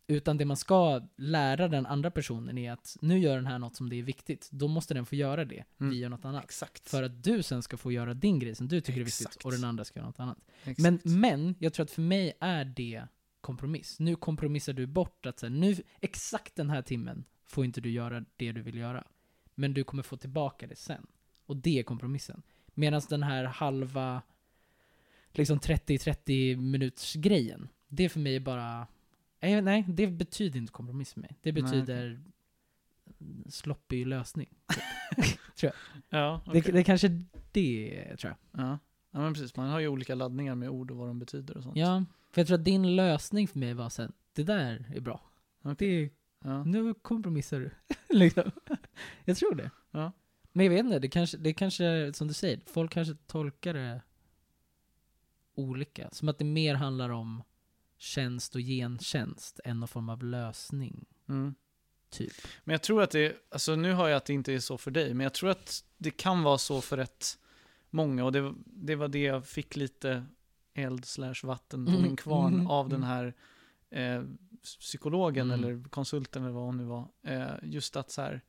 Utan det man ska lära den andra personen är att nu gör den här något som det är viktigt. Då måste den få göra det. Mm. Vi gör något annat. Exakt. För att du sen ska få göra din grej som du tycker är viktigt Exakt. och den andra ska göra något annat. Exakt. Men, men, jag tror att för mig är det kompromiss. Nu kompromissar du bort att så här, nu, exakt den här timmen får inte du göra det du vill göra. Men du kommer få tillbaka det sen. Och det är kompromissen. Medan den här halva, liksom 30-30 minuters grejen, det är för mig bara, nej, nej, det betyder inte kompromiss för mig. Det Nej, betyder sloppig lösning. ja, Det, okej. det är kanske det, tror jag. ja. ja, men precis. Man har ju olika laddningar med ord och vad de betyder och sånt. Ja, för jag tror att din lösning för mig var sen, det där är bra. Det, Ja. nu kompromissar du. liksom. Jag tror det. Ja. Men jag vet inte, det kanske, det kanske, som du säger, folk kanske tolkar det olika. Som att det mer handlar om tjänst och gentjänst än någon form av lösning, Mm. typ. Men jag tror att det, alltså nu har jag att det inte är så för dig, men jag tror att det kan vara så för rätt många och det, det var det jag fick lite eld slash vatten på Mm, min kvarn mm, av den mm. här eh, psykologen Mm. eller konsulten eller vad hon nu var. Eh, just att så här,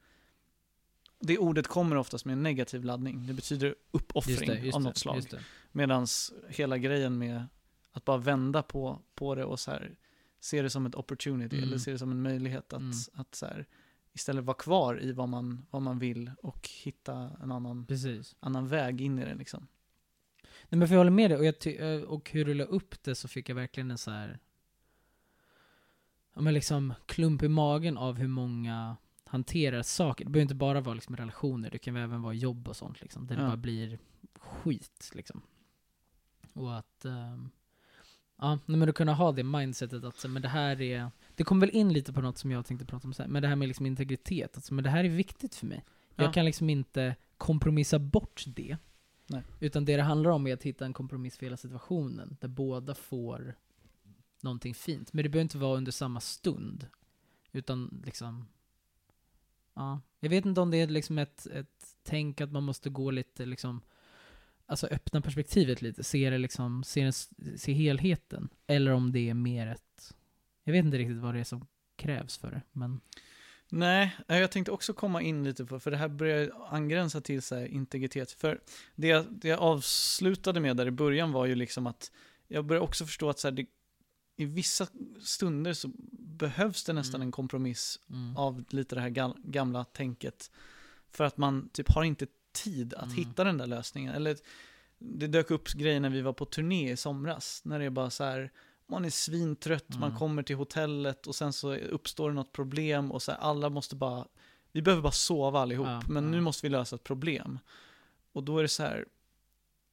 det ordet kommer oftast med en negativ laddning. Det betyder uppoffring av något slag. just det. Medan hela grejen med att bara vända på, på det och så här, se det som ett opportunity Mm. eller se det som en möjlighet att, Mm. att så här, istället vara kvar i vad man, vad man vill och hitta en annan, Precis. annan väg in i det liksom. Nej men för jag håller med dig, och, jag eh, och hur du la upp det så fick jag verkligen en så här Ja men liksom klump i magen av hur många hanterar saker. Det behöver inte bara vara liksom relationer, det kan även vara jobb och sånt liksom. Där det Ja. bara blir skit liksom. Och att ehm, Ja, men att kunna ha det mindsetet att så, men det här är Det kommer väl in lite på något som jag tänkte prata om sen, men det här med liksom integritet, alltså, men det här är viktigt för mig. Ja. Jag kan liksom inte kompromissa bort det. Nej. Utan det det handlar om är att hitta en kompromiss för hela situationen, där båda får någonting fint. Men det behöver inte vara under samma stund. Utan liksom, ja. Jag vet inte om det är liksom ett, ett tänk att man måste gå lite liksom, alltså öppna perspektivet lite, se det liksom, se, se helheten. Eller om det är mer ett, jag vet inte riktigt vad det är som krävs för det, men Nej, eh, jag tänkte också komma in lite på, för det här börjar angränsa till så här integritet. För det jag, det jag avslutade med där i början var ju liksom att jag börjar också förstå att så här, det, i vissa stunder så behövs det nästan Mm. en kompromiss mm. av lite det här gamla tänket. För att man typ har inte tid att Mm. hitta den där lösningen. Eller det dök upp grejer när vi var på turné i somras. När det är bara så här, man är svintrött, man Mm. kommer till hotellet och sen så uppstår det något problem och så här, alla måste bara, vi behöver bara sova allihop, Ja, men ja. nu måste vi lösa ett problem. Och då är det så här,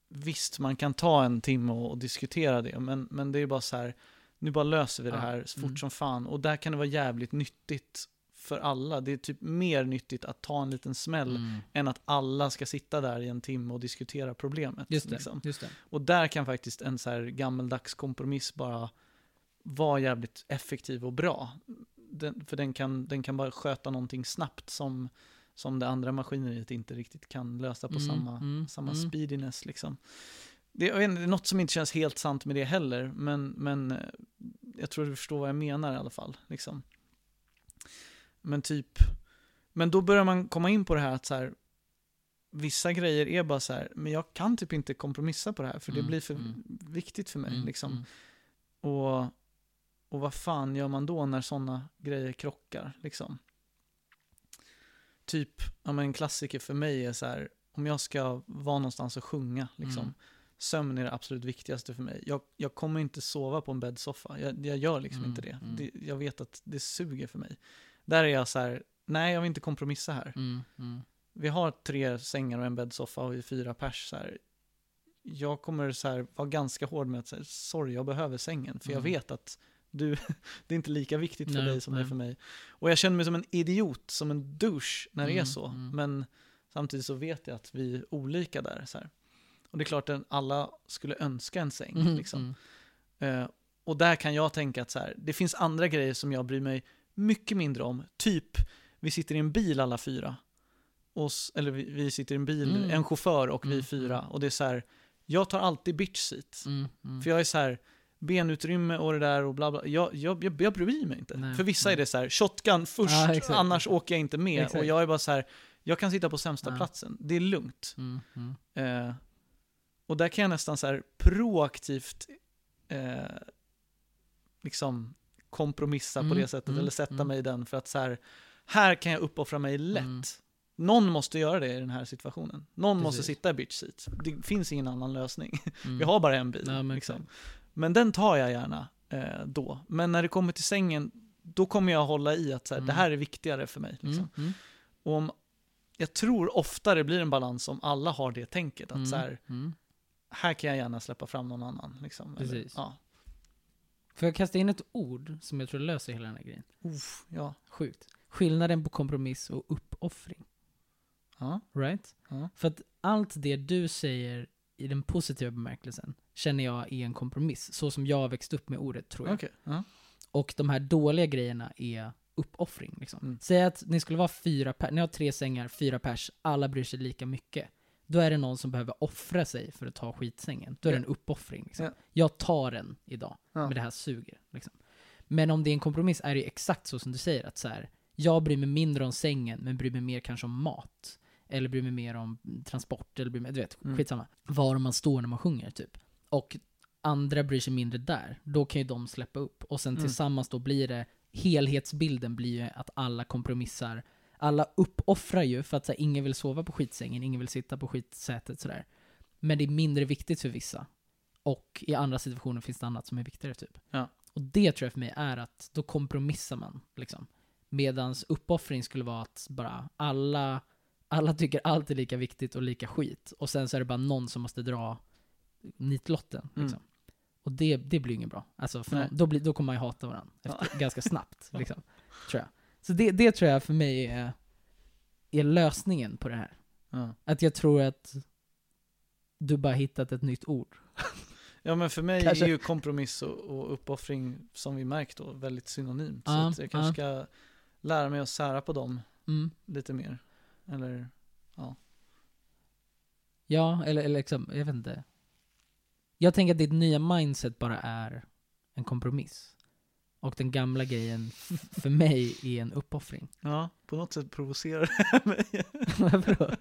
visst man kan ta en timme och, och diskutera det, men, men det är bara så här, nu bara löser vi det här så fort mm. som fan. Och där kan det vara jävligt nyttigt för alla. Det är typ mer nyttigt att ta en liten smäll Mm. än att alla ska sitta där i en timme och diskutera problemet. Just det, liksom. just det. Och där kan faktiskt en så här gammeldags kompromiss bara vara jävligt effektiv och bra. Den, för den kan, den kan bara sköta någonting snabbt som, som det andra maskineriet inte riktigt kan lösa på Mm, samma, mm, samma mm. speediness. Liksom. Det, jag vet inte, det är något som inte känns helt sant med det heller, men, men eh, jag tror du förstår vad jag menar i alla fall. Liksom. Men typ, men då börjar man komma in på det här att så här, vissa grejer är bara så här, men jag kan typ inte kompromissa på det här, för det Mm, blir för mm. viktigt för mig. Mm, Liksom. mm. Och, och vad fan gör man då när sådana grejer krockar? Liksom? Typ, ja, men en klassiker för mig är så här, om jag ska vara någonstans och sjunga, liksom, Mm. Sömn är det absolut viktigaste för mig. Jag, jag kommer inte sova på en bäddsoffa, jag, jag gör liksom Mm, inte det. mm. det. Jag vet att det suger för mig. Där är jag så här, nej jag vill inte kompromissa här. Mm, mm. Vi har tre sängar och en bäddsoffa och vi är fyra pers. Så här. Jag kommer så här, vara ganska hård med att säga, sorry jag behöver sängen. För jag Mm. vet att du, det är inte lika viktigt för Nej, dig som det är nej. för mig. Och jag känner mig som en idiot, som en douche när det är Mm, så. Men samtidigt så vet jag att vi är olika där. Så här. Och det är klart att alla skulle önska en säng. Mm, liksom. mm. Eh, och där kan jag tänka att så här, det finns andra grejer som jag bryr mig mycket mindre om. Typ, vi sitter i en bil alla fyra. Och, s- eller vi, vi sitter i en bil, Mm. en chaufför och vi Mm, fyra. mm. Och det är så här, jag tar alltid bitch seat. Mm. För jag är så här, benutrymme och det där och bla bla. Jag, jag, jag, jag bryr mig inte. Nej, För vissa nej. är det så här, shotgun först, exakt, annars åker jag inte med. Exakt. Och jag är bara så här, jag kan sitta på sämsta Ja. platsen. Det är lugnt. Mm, mm. Eh, och där kan jag nästan så här proaktivt eh, liksom kompromissa på Mm, det sättet mm, eller sätta mm. mig i den för att så här, här kan jag uppoffra mig lätt. Mm. Någon måste göra det i den här situationen. Någon måste Precis. sitta i bitch seat. Det finns ingen annan lösning. Mm. Vi har bara en bil. Ja, men liksom. Men den tar jag gärna eh, då. Men när det kommer till sängen, då kommer jag hålla i att så här, Mm. det här är viktigare för mig. Liksom. Mm, mm, Och om, jag tror ofta det blir en balans om alla har det tänket. Att mm, så här, mm. Här kan jag gärna släppa fram någon annan. Liksom. Eller, Precis. ja. Får jag kasta in ett ord som jag tror löser hela den här grejen? Uff, ja. Sjukt. Skillnaden på kompromiss och uppoffring. Ja. Right? Ja. För att allt det du säger i den positiva bemärkelsen känner jag är en kompromiss. Så som jag har växt upp med ordet tror jag. Okej. Ja. Och de här dåliga grejerna är uppoffring. Liksom. Mm. Säg att ni skulle vara fyra pers, ni har tre sängar, fyra pers, alla bryr sig lika mycket. Då är det någon som behöver offra sig för att ta skitsängen. Då är det en uppoffring. Liksom. Ja. Jag tar den idag, Ja. men det här suger. Liksom. Men om det är en kompromiss är det exakt så som du säger, att så här, jag bryr mig mindre om sängen, men bryr mig mer kanske om mat. Eller bryr mig mer om transport, eller bryr mig, du vet, Mm. skitsamma. Var man står när man sjunger, typ. Och andra bryr sig mindre där. Då kan ju de släppa upp. Och sen Mm. tillsammans då blir det, helhetsbilden blir ju att alla kompromissar. Alla uppoffrar ju för att så här, ingen vill sova på skitsängen, ingen vill sitta på skitsätet sådär. Men det är mindre viktigt för vissa. Och i andra situationer finns det annat som är viktigare typ. Ja. Och det tror jag för mig är att då kompromissar man. Liksom. Medans uppoffring skulle vara att bara alla, alla tycker allt är lika viktigt och lika skit. Och sen så är det bara någon som måste dra nitlotten. Mm. Liksom. Och det, det blir inget bra. Alltså, för då, blir, då kommer man ju hata varandra efter, ganska snabbt. Liksom, tror jag. Så det, det tror jag för mig är, är lösningen på det här. Ja. Att jag tror att du bara hittat ett nytt ord. ja, men för mig Kanske- är ju kompromiss och, och uppoffring, som vi märkt då, väldigt synonymt. Så Ja, att jag kanske ska lära mig att sära på dem Mm. lite mer. Eller, Ja, eller, eller liksom, jag vet inte. Jag tänker att ditt nya mindset bara är en kompromiss. Och den gamla grejen för mig är en uppoffring. ja, på något sätt provocerar det mig. Varför?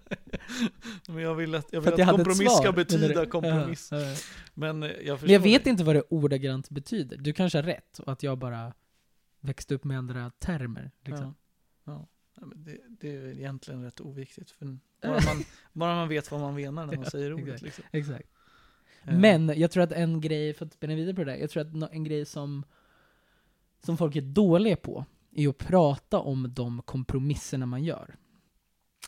Men jag vill att, jag vill att, ett kompromiss svar, ska betyda kompromiss. Ja, ja. Men eh, jag förstår Men jag vet det. inte vad det ordagrant betyder. Du kanske har rätt och att jag bara växte upp med andra termer. Liksom. Ja. Ja. Det, det är egentligen rätt oviktigt. För bara, man, bara man vet vad man menar när man säger ordet. exakt. Liksom. Exakt. Eh, Men jag tror att en grej, för att spinna vidare på det där, jag tror att en grej som, som folk är dåliga på är att prata om de kompromisserna man gör.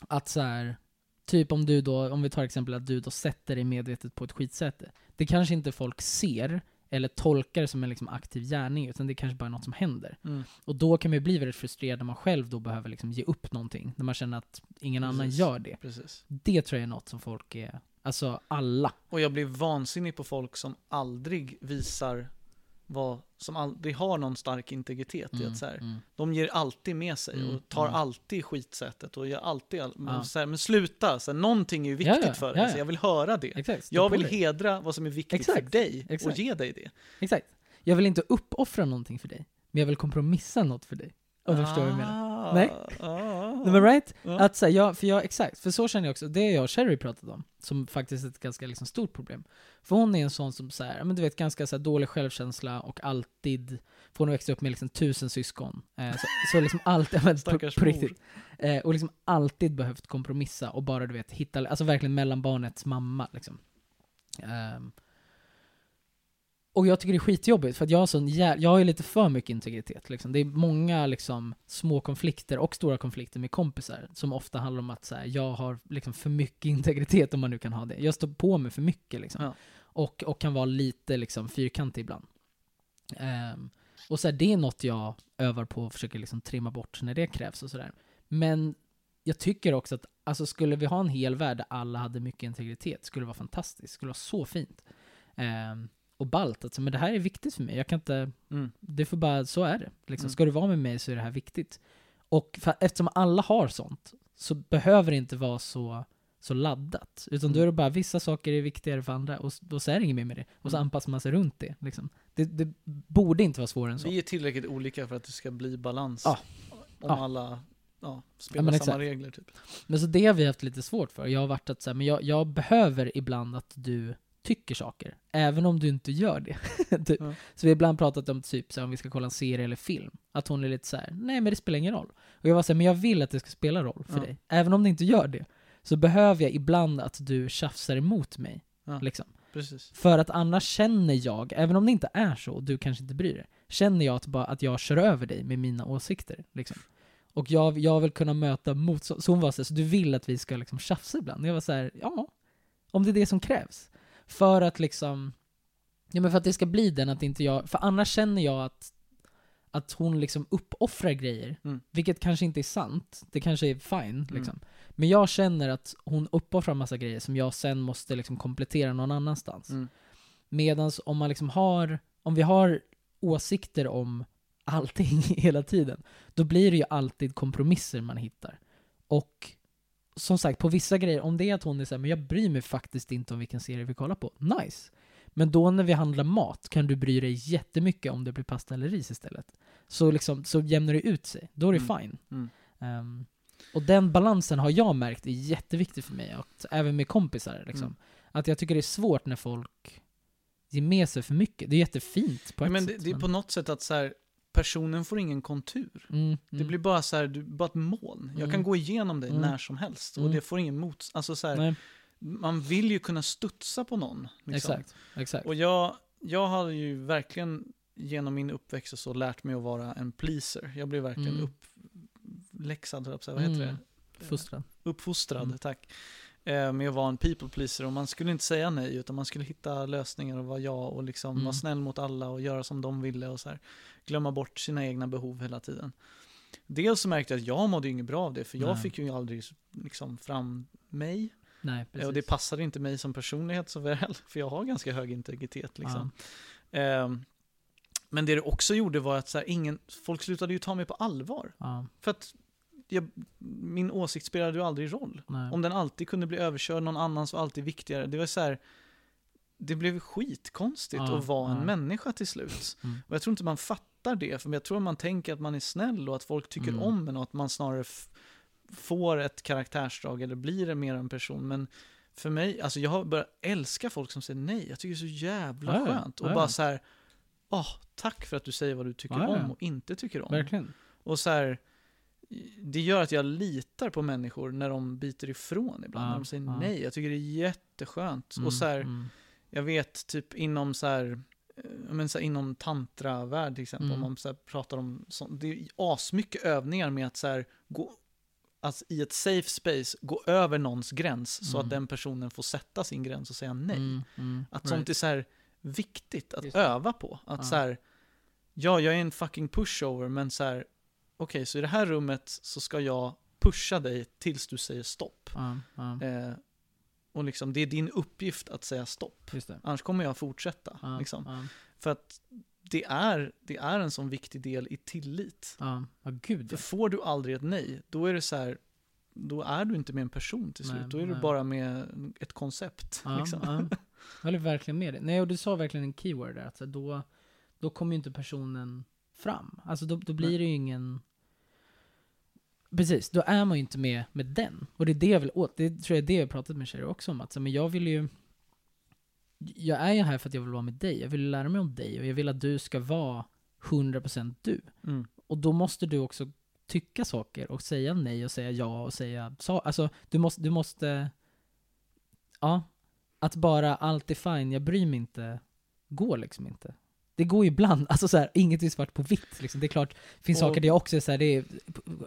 Att så här, typ om du då, om vi tar exempel att du då sätter dig medvetet på ett skitsäte. Det kanske inte folk ser eller tolkar som en liksom aktiv gärning, utan det kanske bara är något som händer. Mm. Och då kan man ju bli väldigt frustrerad när man själv då behöver liksom ge upp någonting, när man känner att ingen annan Precis. gör det. Precis. Det tror jag är något som folk är, alltså alla. Och jag blir vansinnig på folk som aldrig visar vad, som aldrig har någon stark integritet i att så här, mm. de ger alltid med sig Mm, och tar mm. alltid skitsätet och gör alltid, all, Ja. så här, men sluta, så här, någonting är ju viktigt Ja, ja, för dig, så ja. jag vill höra det. Exakt. Jag vill dig. hedra vad som är viktigt för Exakt, dig och exakt. ge dig det. Exakt. Jag vill inte uppoffra någonting för dig, men jag vill kompromissa något för dig. Om du förstår vad jag menar. Ah, Nej. ah. Nej, men right? Ja. Att så här, jag, för jag, exakt, för så känner jag också, det har jag och Sherry pratat om, som faktiskt är ett ganska liksom, stort problem. För hon är en sån som så här, ja, men du vet, ganska så här, dålig självkänsla och alltid, för hon har växt upp med liksom tusen syskon. Eh, så, så liksom alltid, ja, men, på, på riktigt. Eh, och liksom alltid behövt kompromissa och bara du vet hitta, alltså verkligen mellanbarnets mamma liksom. Ehm, och jag tycker det är skitjobbigt för att jag har sån jä- jag har ju lite för mycket integritet liksom. Det är många liksom små konflikter och stora konflikter med kompisar som ofta handlar om att så här, jag har liksom för mycket integritet om man nu kan ha det. Jag står på mig för mycket liksom. Ja. Och, och kan vara lite liksom fyrkantig ibland. Ehm, och så här, det är något jag övar på och försöker liksom trimma bort när det krävs och sådär. Men jag tycker också att, alltså skulle vi ha en hel värld där alla hade mycket integritet, skulle det vara fantastiskt, skulle vara så fint. Ehm, och ballt, alltså, men det här är viktigt för mig, jag kan inte, Mm. det får bara, så är det. Liksom. Mm. Ska du vara med mig så är det här viktigt. Och för, eftersom alla har sånt, så behöver det inte vara så, så laddat. Utan då är det bara, vissa saker är viktigare för andra, och, och så är det inget mer med det. Och så Mm. anpassar man sig runt det. Liksom. Det, det borde inte vara svårare än så. Vi är tillräckligt olika för att det ska bli balans. Ja. Om Ja. alla ja, spelar men samma regler typ. Men så det har vi haft lite svårt för. Jag har varit att så här, men jag, jag behöver ibland att du tycker saker, även om du inte gör det. typ. Ja. Så vi har ibland pratat om typ så här, om vi ska kolla en serie eller film, att hon är lite så här: nej men det spelar ingen roll. Och jag var såhär, men jag vill att det ska spela roll för Ja. dig. Även om det inte gör det, så behöver jag ibland att du tjafsar emot mig. Ja. Liksom. Precis. För att annars känner jag, även om det inte är så, och du kanske inte bryr dig, känner jag att, bara, att jag kör över dig med mina åsikter. Liksom. Och jag, jag vill kunna möta motstånd. Så hon var så, här, så du vill att vi ska liksom tjafsa ibland? Jag var så här, ja. Om det är det som krävs. För att liksom, ja men för att det ska bli den att inte jag, för annars känner jag att, att hon liksom uppoffrar grejer. Mm. Vilket kanske inte är sant, det kanske är fine Mm. liksom. Men jag känner att hon uppoffrar massa grejer som jag sen måste liksom komplettera någon annanstans. Mm. Medans om man liksom har, om vi har åsikter om allting hela tiden, då blir det ju alltid kompromisser man hittar. Och som sagt, på vissa grejer, om det är att hon är såhär, men jag bryr mig faktiskt inte om vilken serie vi kollar på, nice. Men då när vi handlar mat kan du bry dig jättemycket om det blir pasta eller ris istället. Så liksom, så jämnar det ut sig. Då är det Mm. fine. Mm. Ehm, och den balansen har jag märkt är jätteviktig för mig, och även med kompisar. Liksom. Mm. Att jag tycker det är svårt när folk ger med sig för mycket. Det är jättefint på Ja, ett men sätt. det, det är på något sätt att så här, personen får ingen kontur. mm, Det mm. blir bara så här, du, bara ett moln. Jag Mm. kan gå igenom dig Mm. när som helst och Mm. det får ingen mot... Alltså så här, man vill ju kunna studsa på någon. Liksom. exakt. exakt. Och jag, jag har ju verkligen genom min uppväxt och så lärt mig att vara en pleaser. Jag blev verkligen Mm. uppläxad, vad heter Mm. det? Fostrad. Uppfostrad, Mm. tack. Eh, med att vara en people pleaser och man skulle inte säga nej utan man skulle hitta lösningar och vara ja och liksom Mm. vara snäll mot alla och göra som de ville och så här. Glömma bort sina egna behov hela tiden. dels så märkte jag att jag mådde inget bra av det, för jag Nej. fick ju aldrig liksom fram mig. Nej, precis. Och det passade inte mig som personlighet så väl, för jag har ganska hög integritet liksom. Ehm, men det det också gjorde var att så här, ingen, folk slutade ju ta mig på allvar. Ja, För att jag, min åsikt spelade ju aldrig roll. nej. Om den alltid kunde bli överkörd, någon annans var alltid viktigare. Det var så här, det blev skitkonstigt Ja, att vara en ja. människa till slut. Mm. Och jag tror inte man fattar det, för jag tror man tänker att man är snäll och att folk tycker Mm. om en och att man snarare får ett karaktärsdrag eller blir en mer en person. Men för mig, alltså jag har börjat älska folk som säger nej. Jag tycker det är så jävla Ja, skönt. Och bara så här, åh, tack för att du säger vad du tycker om och inte tycker om. Verkligen. Och så här, det gör att jag litar på människor när de biter ifrån ibland. Ja, när de säger ja. nej. Jag tycker det är jätteskönt. Mm, Och så här, mm. jag vet typ inom så här, eh, men så här, inom tantravärld till exempel, Mm. om man så här, pratar om sånt, det är asmycket övningar med att så här, gå, alltså i ett safe space, gå över någons gräns så Mm. att den personen får sätta sin gräns och säga nej. Mm, mm, Att right. sånt är så här viktigt att Just öva på. Att Ja. så här, ja, jag är en fucking pushover, men så här, okej, så i det här rummet så ska jag pusha dig tills du säger stopp. Ja, ja, Eh, och liksom, det är din uppgift att säga stopp. Annars kommer jag fortsätta. Ja, Liksom. För att det är, det är en sån viktig del i tillit. ja, ja, gud För får du aldrig ett nej, då är det så här, då är du inte med en person till slut. Nej, då är du nej. bara med ett koncept. Ja, liksom. ja. Jag håller verkligen med dig. Nej, och du sa verkligen en keyword där. Att så här, då, då kommer ju inte personen fram. Alltså då, då blir Nej. det ju ingen... Precis, då är man ju inte med med den. Och det är det jag vill åt. Det tror jag är det jag har pratat med tjejer också om. Att, så, men jag vill ju... Jag är ju här för att jag vill vara med dig. Jag vill lära mig om dig. Och jag vill att du ska vara 100% du. Mm. Och då måste du också tycka saker och säga nej och säga ja och säga så. Alltså, du måste, du måste... Ja. Att bara allt är fine, jag bryr mig inte, går liksom inte. Det går ju ibland, alltså så här, inget är svart på vitt liksom. Det är klart, det finns Och- saker där jag också är så här, det är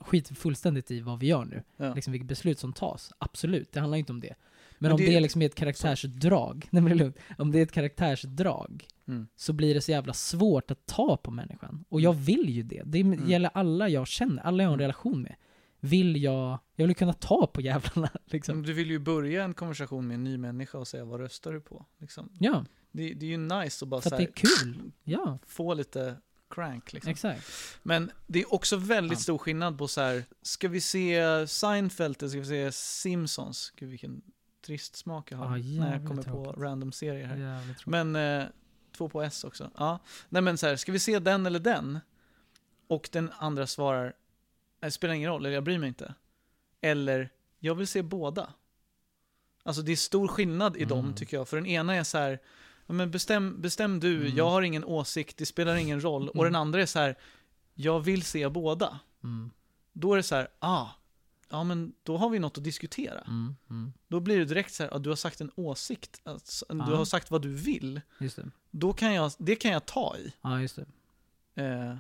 skit fullständigt i vad vi gör nu. Ja. Liksom vilket beslut som tas. Absolut, det handlar inte om det. Men, Men om det- det, liksom är ett karaktärsdrag, nej men det är lugnt. Om det är ett karaktärsdrag, Mm. så blir det så jävla svårt att ta på människan. Och jag vill ju det. Det gäller alla jag känner, alla jag har en Mm. relation med. Vill jag, jag vill kunna ta på jävlarna liksom. Du vill ju börja en konversation med en ny människa och säga vad röstar du på? Liksom. Ja, Det, det är ju nice att bara så att det här, är kul. Ja, få lite crank. Liksom. exakt. Men det är också väldigt stor skillnad på så här, ska vi se Seinfeld eller ska vi se Simpsons? Gud vilken trist smak jag har Ja, när jag kommer på tråkigt. random serier här. Men eh, två på S också. Ja. Nej men så här, ska vi se den eller den? Och den andra svarar, det spelar ingen roll, eller jag bryr mig inte. Eller, jag vill se båda. Alltså det är stor skillnad i dem Mm. tycker jag. För den ena är så här, men bestäm, bestäm du, Mm. jag har ingen åsikt, det spelar ingen roll. Och Mm. den andra är så här, jag vill se båda. Mm, Då är det så här, ah, ja men då har vi något att diskutera. mm, mm. Då blir det direkt så här, ah, du har sagt en åsikt, alltså, du Ja. har sagt vad du vill. Just det. Då kan jag, det kan jag ta i. Ja, just det. Eh,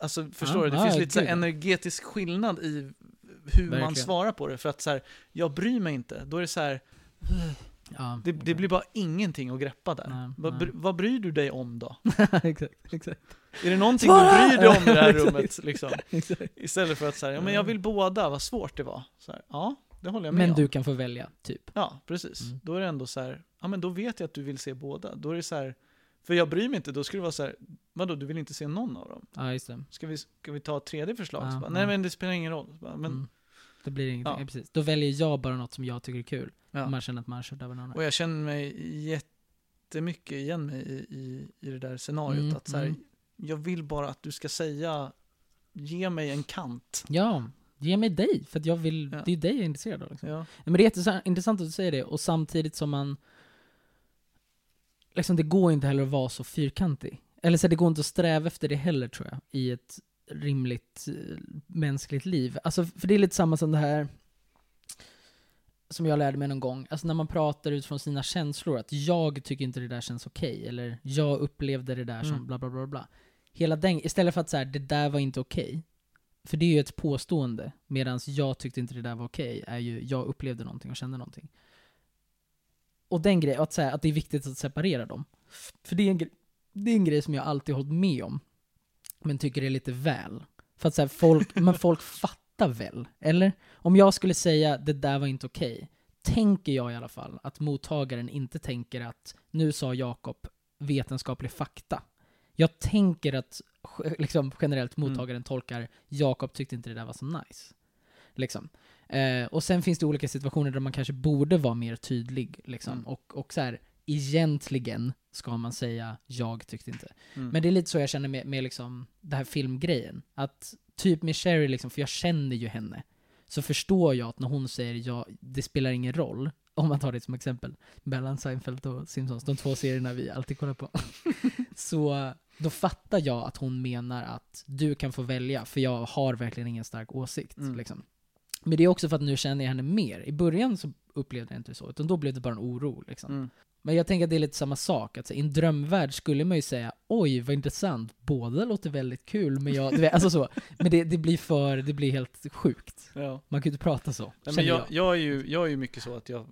alltså förstår Ja, du? Det ja, finns lite så energetisk skillnad i hur man Verkligen. svarar på det. För att så här, jag bryr mig inte. Då är det så här, Ja, det, det blir bara ingenting att greppa där. Nej, vad, nej. vad bryr du dig om då? exakt, exakt. Är det någonting Svara! du bryr dig om i det här rummet? Liksom? Istället för att säga, ja men jag vill båda, vad svårt det var. Så här, ja, det håller jag med Men om. du kan få välja, typ. Ja, precis. Mm. Då är det ändå så här, ja men då vet jag att du vill se båda. Då är det så här, för jag bryr mig inte, då skulle det vara så här, vadå, du vill inte se någon av dem? Ja, just det. Ska vi, ska vi ta ett tredje förslag? Ja, bara. Nej men det spelar ingen roll. Bara, men, mm. Det blir ingenting, Ja. precis. Då väljer jag bara något som jag tycker är kul. ja. Om man känner att man har kört över någon annan. Och jag känner mig jättemycket igen mig i, i, i det där scenariot. Mm, att så här, mm. Jag vill bara att du ska säga, ge mig en kant. Ja, ge mig dig, för att jag vill, Ja. det är ju dig jag är intresserad av. Liksom. Ja. Men det är intressant att du säger det, och samtidigt som man... Liksom det går inte heller att vara så fyrkantig. Eller så det går inte att sträva efter det heller tror jag, i ett rimligt eh, mänskligt liv. Alltså, för det är lite samma som det här som jag lärde mig någon gång, alltså när man pratar utifrån sina känslor, att jag tycker inte det där känns okej, eller jag upplevde det där som Mm. bla bla bla bla. Hela den, istället för att säga det där var inte okej, för det är ju ett påstående, medan jag tyckte inte det där var okej, är ju jag upplevde någonting och kände någonting. Och den grejen, att säga att det är viktigt att separera dem. För det är en, det är en grej som jag alltid hållit med om, men tycker är lite väl. För att så här, folk, men folk fattar väl? Eller? Om jag skulle säga det där var inte okej, tänker jag i alla fall att mottagaren inte tänker att nu sa Jakob vetenskaplig fakta. Jag tänker att liksom, generellt Mm. mottagaren tolkar Jakob tyckte inte det där var så nice. Liksom. Eh, och sen finns det olika situationer där man kanske borde vara mer tydlig. Liksom. Mm. Och, och så här, egentligen ska man säga jag tyckte inte. Mm. Men det är lite så jag känner med, med liksom det här filmgrejen. Att typ med Sherry, liksom, för jag känner ju henne, så förstår jag att när hon säger ja, det spelar ingen roll, om man tar det som exempel, mellan Seinfeld och Simpsons, de två serierna vi alltid kollar på. så då fattar jag att hon menar att du kan få välja, för jag har verkligen ingen stark åsikt. Mm. Liksom. Men det är också för att nu känner jag henne mer. I början så upplevde jag inte så, utan då blev det bara en oro. Liksom. Mm. Men jag tänker att det är lite samma sak. Att så, I en drömvärld skulle man ju säga oj vad intressant, båda låter väldigt kul, men jag, vet, alltså så. Men det, det blir för, det blir helt sjukt. Ja. Man kan ju inte prata så, Nej, men jag, jag. jag, är ju, jag är ju mycket så att jag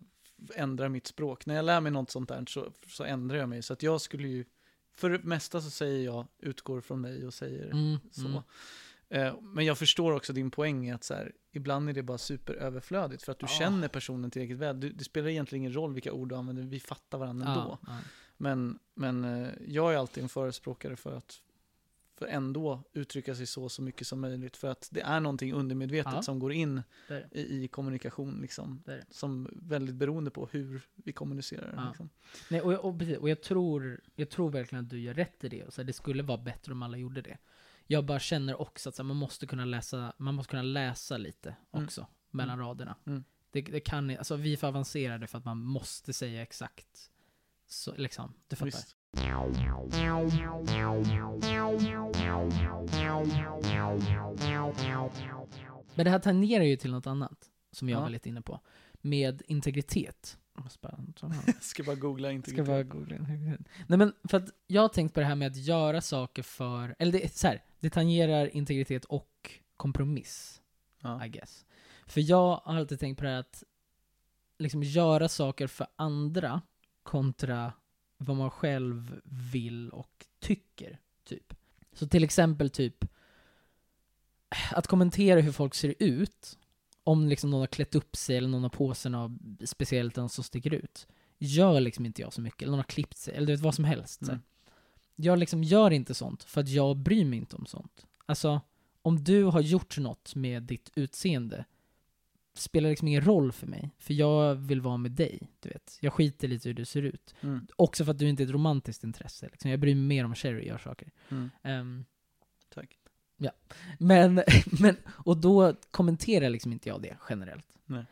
ändrar mitt språk. När jag lär mig något sånt där så, så ändrar jag mig. Så att jag skulle ju, för det mesta så säger jag utgår från mig och säger Mm, så. mm. Eh, Men jag förstår också din poäng i att så här, ibland är det bara superöverflödigt för att du Ja. känner personen tillräckligt väl. Du, det spelar egentligen ingen roll vilka ord du använder, vi fattar varandra ändå. Ja, ja. Men, men eh, jag är alltid en förespråkare för att för ändå uttrycka sig så, så mycket som möjligt. För att det är någonting undermedvetet Ja. som går in i, i kommunikation, liksom. Det är det. Som väldigt beroende på hur vi kommunicerar. Ja. Liksom. Nej, och, jag- och, precis, och jag, tror, jag tror verkligen att du gör rätt i det. Och så det skulle vara bättre om alla gjorde det. Jag bara känner också att här, man, måste kunna läsa, man måste kunna läsa lite Mm. också, mellan raderna. Mm. Det, det kan, alltså, vi är för avancerade för att man måste säga exakt. Så, liksom, du fattar. Visst. Men det här tangerar ju till något annat, som jag Ja. var lite inne på. Med integritet. Jag ska bara googla Ska integritet. bara googla integritet. Nej men, för att jag har tänkt på det här med att göra saker för, eller det, så här, det tangerar integritet och kompromiss, Ja. I guess. För jag har alltid tänkt på det här att liksom göra saker för andra kontra vad man själv vill och tycker, typ. Så till exempel typ att kommentera hur folk ser ut, om liksom någon har klätt upp sig eller någon har på sig något speciellt något som sticker ut, gör liksom inte jag så mycket. Eller någon har klippt sig, eller du vet vad som helst. Mm. Jag liksom gör inte sånt, för att jag bryr mig inte om sånt. Alltså, om du har gjort något med ditt utseende, spelar liksom ingen roll för mig. För jag vill vara med dig, du vet. Jag skiter lite hur du ser ut. Mm. Också för att du inte är ett romantiskt intresse. Liksom. Jag bryr mig mer om Sherry gör saker. Mm. Ehm, Tack. Men, men, och då kommenterar liksom inte jag det generellt. Nej.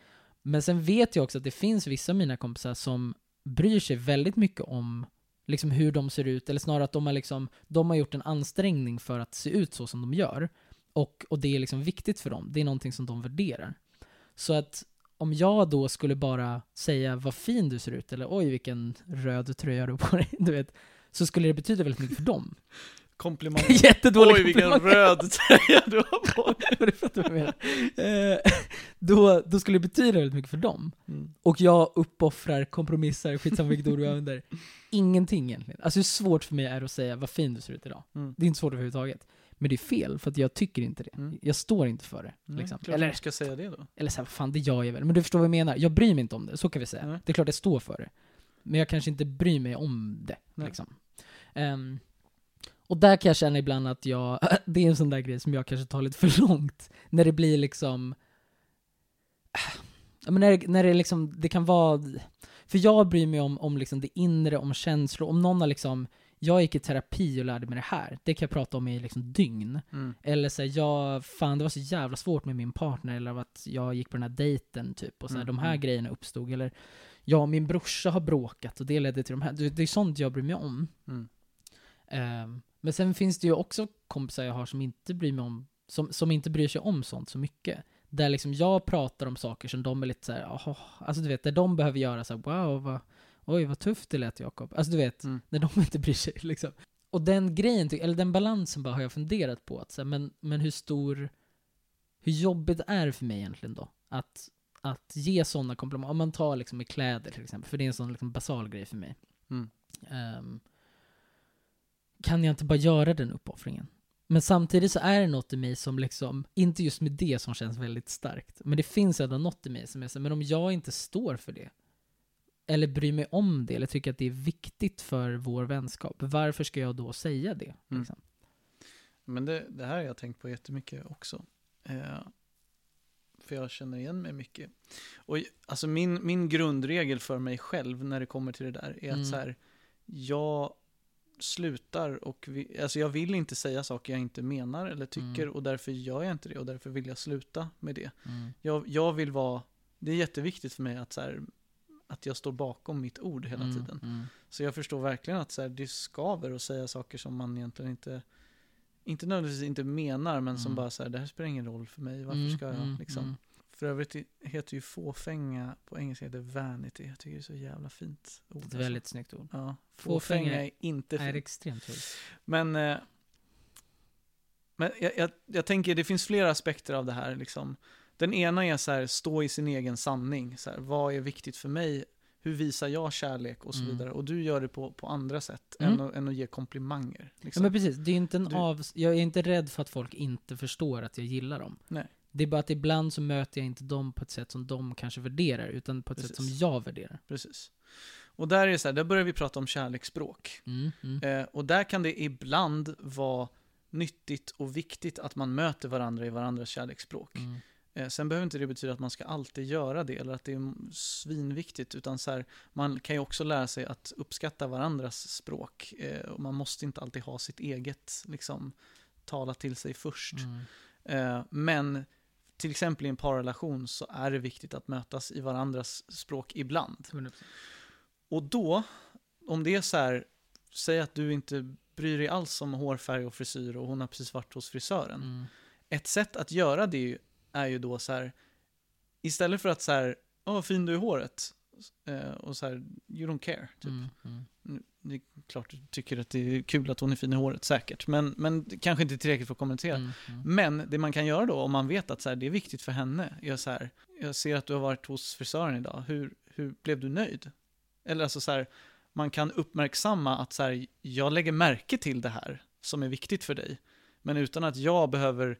Men sen vet jag också att det finns vissa av mina kompisar som bryr sig väldigt mycket om liksom hur de ser ut, eller snarare att de har, liksom, de har gjort en ansträngning för att se ut så som de gör. Och, och det är liksom viktigt för dem, det är någonting som de värderar. Så att om jag då skulle bara säga vad fin du ser ut, eller oj vilken röd tröja du har på dig, du vet, så skulle det betyda väldigt mycket för dem. Komplimang. Jättedålig Oj, vilken komplimang. röd tröja du har på dig. jag. Eh, då, då skulle det betyda väldigt mycket för dem. Mm. Och jag uppoffrar, kompromissar, skitsamma vilket ord du använder. Ingenting egentligen. Alltså hur svårt för mig är att säga vad fin du ser ut idag. Mm. Det är inte svårt överhuvudtaget. Men det är fel, för att jag tycker inte det. Mm. Jag står inte för det. Liksom. klart Eller, ska säga det då. eller så här, fan det gör jag väl. Men du förstår vad jag menar. Jag bryr mig inte om det, så kan vi säga. Det är klart jag står för det. Men jag kanske inte bryr mig om det. Liksom. Ehm, och där kan jag känna ibland att jag, det är en sån där grej som jag kanske tar lite för långt. När det blir liksom, ja, men när, det- när det liksom, det kan vara, för jag bryr mig om, om liksom det inre, om känslor, om någon har liksom, jag gick i terapi och lärde mig det här, det kan jag prata om i liksom dygn. Mm. Eller så här, jag, fan det var så jävla svårt med min partner, eller att jag gick på den här dejten typ, och så här, Mm, de här mm. grejerna uppstod, eller och min brorsa har bråkat och det ledde till de här, det, det är sånt jag bryr mig om. Mm. Ehm, men sen finns det ju också kompisar jag har som inte bryr mig om, som, som inte bryr sig om sånt så mycket. Där liksom jag pratar om saker som de är lite såhär, jaha, alltså du vet, där de behöver göra så här, wow, vad, oj vad tufft det lät Jakob. Alltså du vet, Mm. när de inte bryr sig liksom. Och den grejen, eller den balansen bara har jag funderat på. Att, så här, men, men hur stor, hur jobbigt är det för mig egentligen då? Att, att ge sådana komplimanger. Om man tar liksom med kläder till exempel, för det är en sån liksom basal grej för mig. Mm. Ehm, kan jag inte bara göra den uppoffringen? Men samtidigt så är det något i mig som liksom, inte just med det som känns väldigt starkt, men det finns ändå något i mig som är så, men om jag inte står för det, eller bryr mig om det, eller tycker att det är viktigt för vår vänskap, varför ska jag då säga det? Mm. Liksom? Men det, det här har jag tänkt på jättemycket också. Eh, för jag känner igen mig mycket. Och alltså min, min grundregel för mig själv när det kommer till det där är Mm. att så här, jag slutar och vi, alltså jag vill inte säga saker jag inte menar eller tycker Mm. och därför gör jag inte det och därför vill jag sluta med det. Mm. Jag, jag vill vara, det är jätteviktigt för mig att så här, att jag står bakom mitt ord hela Mm, tiden. mm. Så jag förstår verkligen att så här, det skaver att säga saker som man egentligen inte, inte nödvändigtvis inte menar, men som Mm. bara så här, det här spelar ingen roll för mig, varför Mm, ska jag liksom? För övrigt heter ju fåfänga, på engelska heter vanity, jag tycker det är så jävla fint ord. Det är ett alltså. väldigt snyggt ord. Ja, Fåfänga fåfänga är inte Det är fint. extremt fint. Men, eh, men jag, jag, jag tänker det finns flera aspekter av det här. Liksom. Den ena är så här, stå i sin egen sanning. Så här, vad är viktigt för mig? Hur visar jag kärlek och så Mm. vidare. Och du gör det på, på andra sätt Mm. än, att, än att ge komplimanger. Ja, Liksom. men precis, det är inte en Du- av... Jag är inte rädd för att folk inte förstår att jag gillar dem. Nej. Det är bara att ibland så möter jag inte dem på ett sätt som de kanske värderar, utan på ett sätt som Precis. jag värderar. Precis. Och där är det så här, där börjar vi prata om kärleksspråk. Mm, mm. Eh, och där kan det ibland vara nyttigt och viktigt att man möter varandra i varandras kärleksspråk. Mm. Eh, sen behöver inte det betyda att man ska alltid göra det eller att det är svinviktigt. Utan så här, man kan ju också lära sig att uppskatta varandras språk. Eh, och man måste inte alltid ha sitt eget, liksom, tala till sig först. Mm. Eh, men till exempel i en parrelation så är det viktigt att mötas i varandras språk ibland. 100%. Och då, om det är så här, säg att du inte bryr dig alls om hårfärg och frisyr och hon har precis varit hos frisören. Mm. Ett sätt att göra det är ju då så här, istället för att så här, åh vad fin du är i håret, eh, och så här, you don't care. Typ. Mm. Mm. Det är klart du tycker att det är kul att hon är fin i håret, säkert. Men, men kanske inte tillräckligt för att kommentera. Mm. Mm. Men det man kan göra då, om man vet att så här, det är viktigt för henne, är så här, jag ser att du har varit hos frisören idag, hur, hur blev du nöjd? Eller alltså så här, man kan uppmärksamma att så här, jag lägger märke till det här som är viktigt för dig. Men utan att jag behöver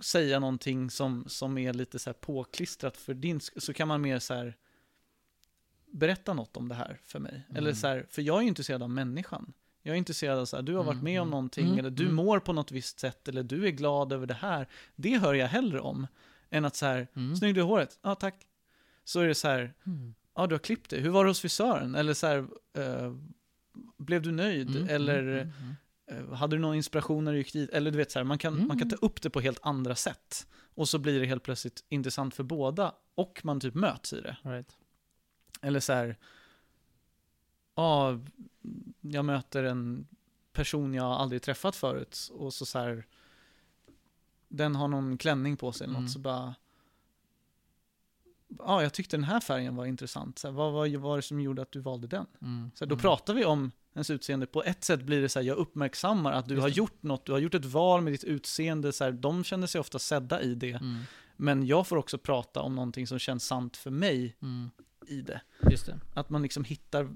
säga någonting som, som är lite så här påklistrat för din så kan man mer så här berätta något om det här för mig. Mm. Eller så här, för jag är ju intresserad av människan. Jag är intresserad av så här, du har varit Mm, med om mm. någonting, Mm, eller du mår på något visst sätt, eller du är glad över det här. Det hör jag hellre om, än att så här, Mm. snygg du är håret, ja tack. Så är det så här, ja du har klippt dig, hur var det hos frisören? Eller så här, eh, blev du nöjd? Eller eh, hade du någon inspiration när du gick dit? Eller du vet så här, man kan, Mm. man kan ta upp det på helt andra sätt. Och så blir det helt plötsligt intressant för båda, och man typ möts i det. Right. Eller så här, ja, jag möter en person jag aldrig träffat förut och så så här, den har någon klänning på sig eller Mm. något så bara, ja, jag tyckte den här färgen var intressant. Så här, vad vad var det som gjorde att du valde den? Mm. Så här, då Mm. pratar vi om ens utseende. På ett sätt blir det så här, jag uppmärksammar att du Just har det. gjort något, du har gjort ett val med ditt utseende. Så här, de känner sig ofta sedda i det. Mm. Men jag får också prata om någonting som känns sant för mig Mm. I det. Det. Att man liksom hittar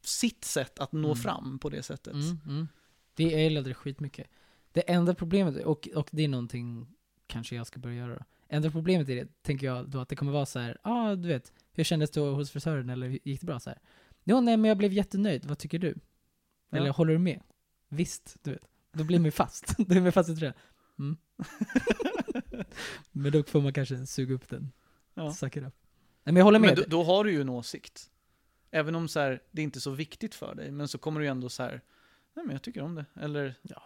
sitt sätt att nå Mm. fram på det sättet. Mm, mm. Det, jag gillade det skitmycket. Det enda problemet, och, och det är någonting kanske jag ska börja göra då. Enda problemet är det, tänker jag då, att det kommer vara så här, ja ah, du vet, hur kändes det hos frisören eller gick det bra så här? Ja, nej men jag blev jättenöjd, vad tycker du? Eller Ja. håller du med? Visst, du vet. Då blir man ju fast. då är man fast i tröjan. Mm. men då får man kanske suga upp den. Ja. Suck it up. Men jag håller med. Men då, då har du ju en åsikt. Även om så här, det är inte är så viktigt för dig, men så kommer du ju ändå så här, nej men jag tycker om det. Eller, Ja.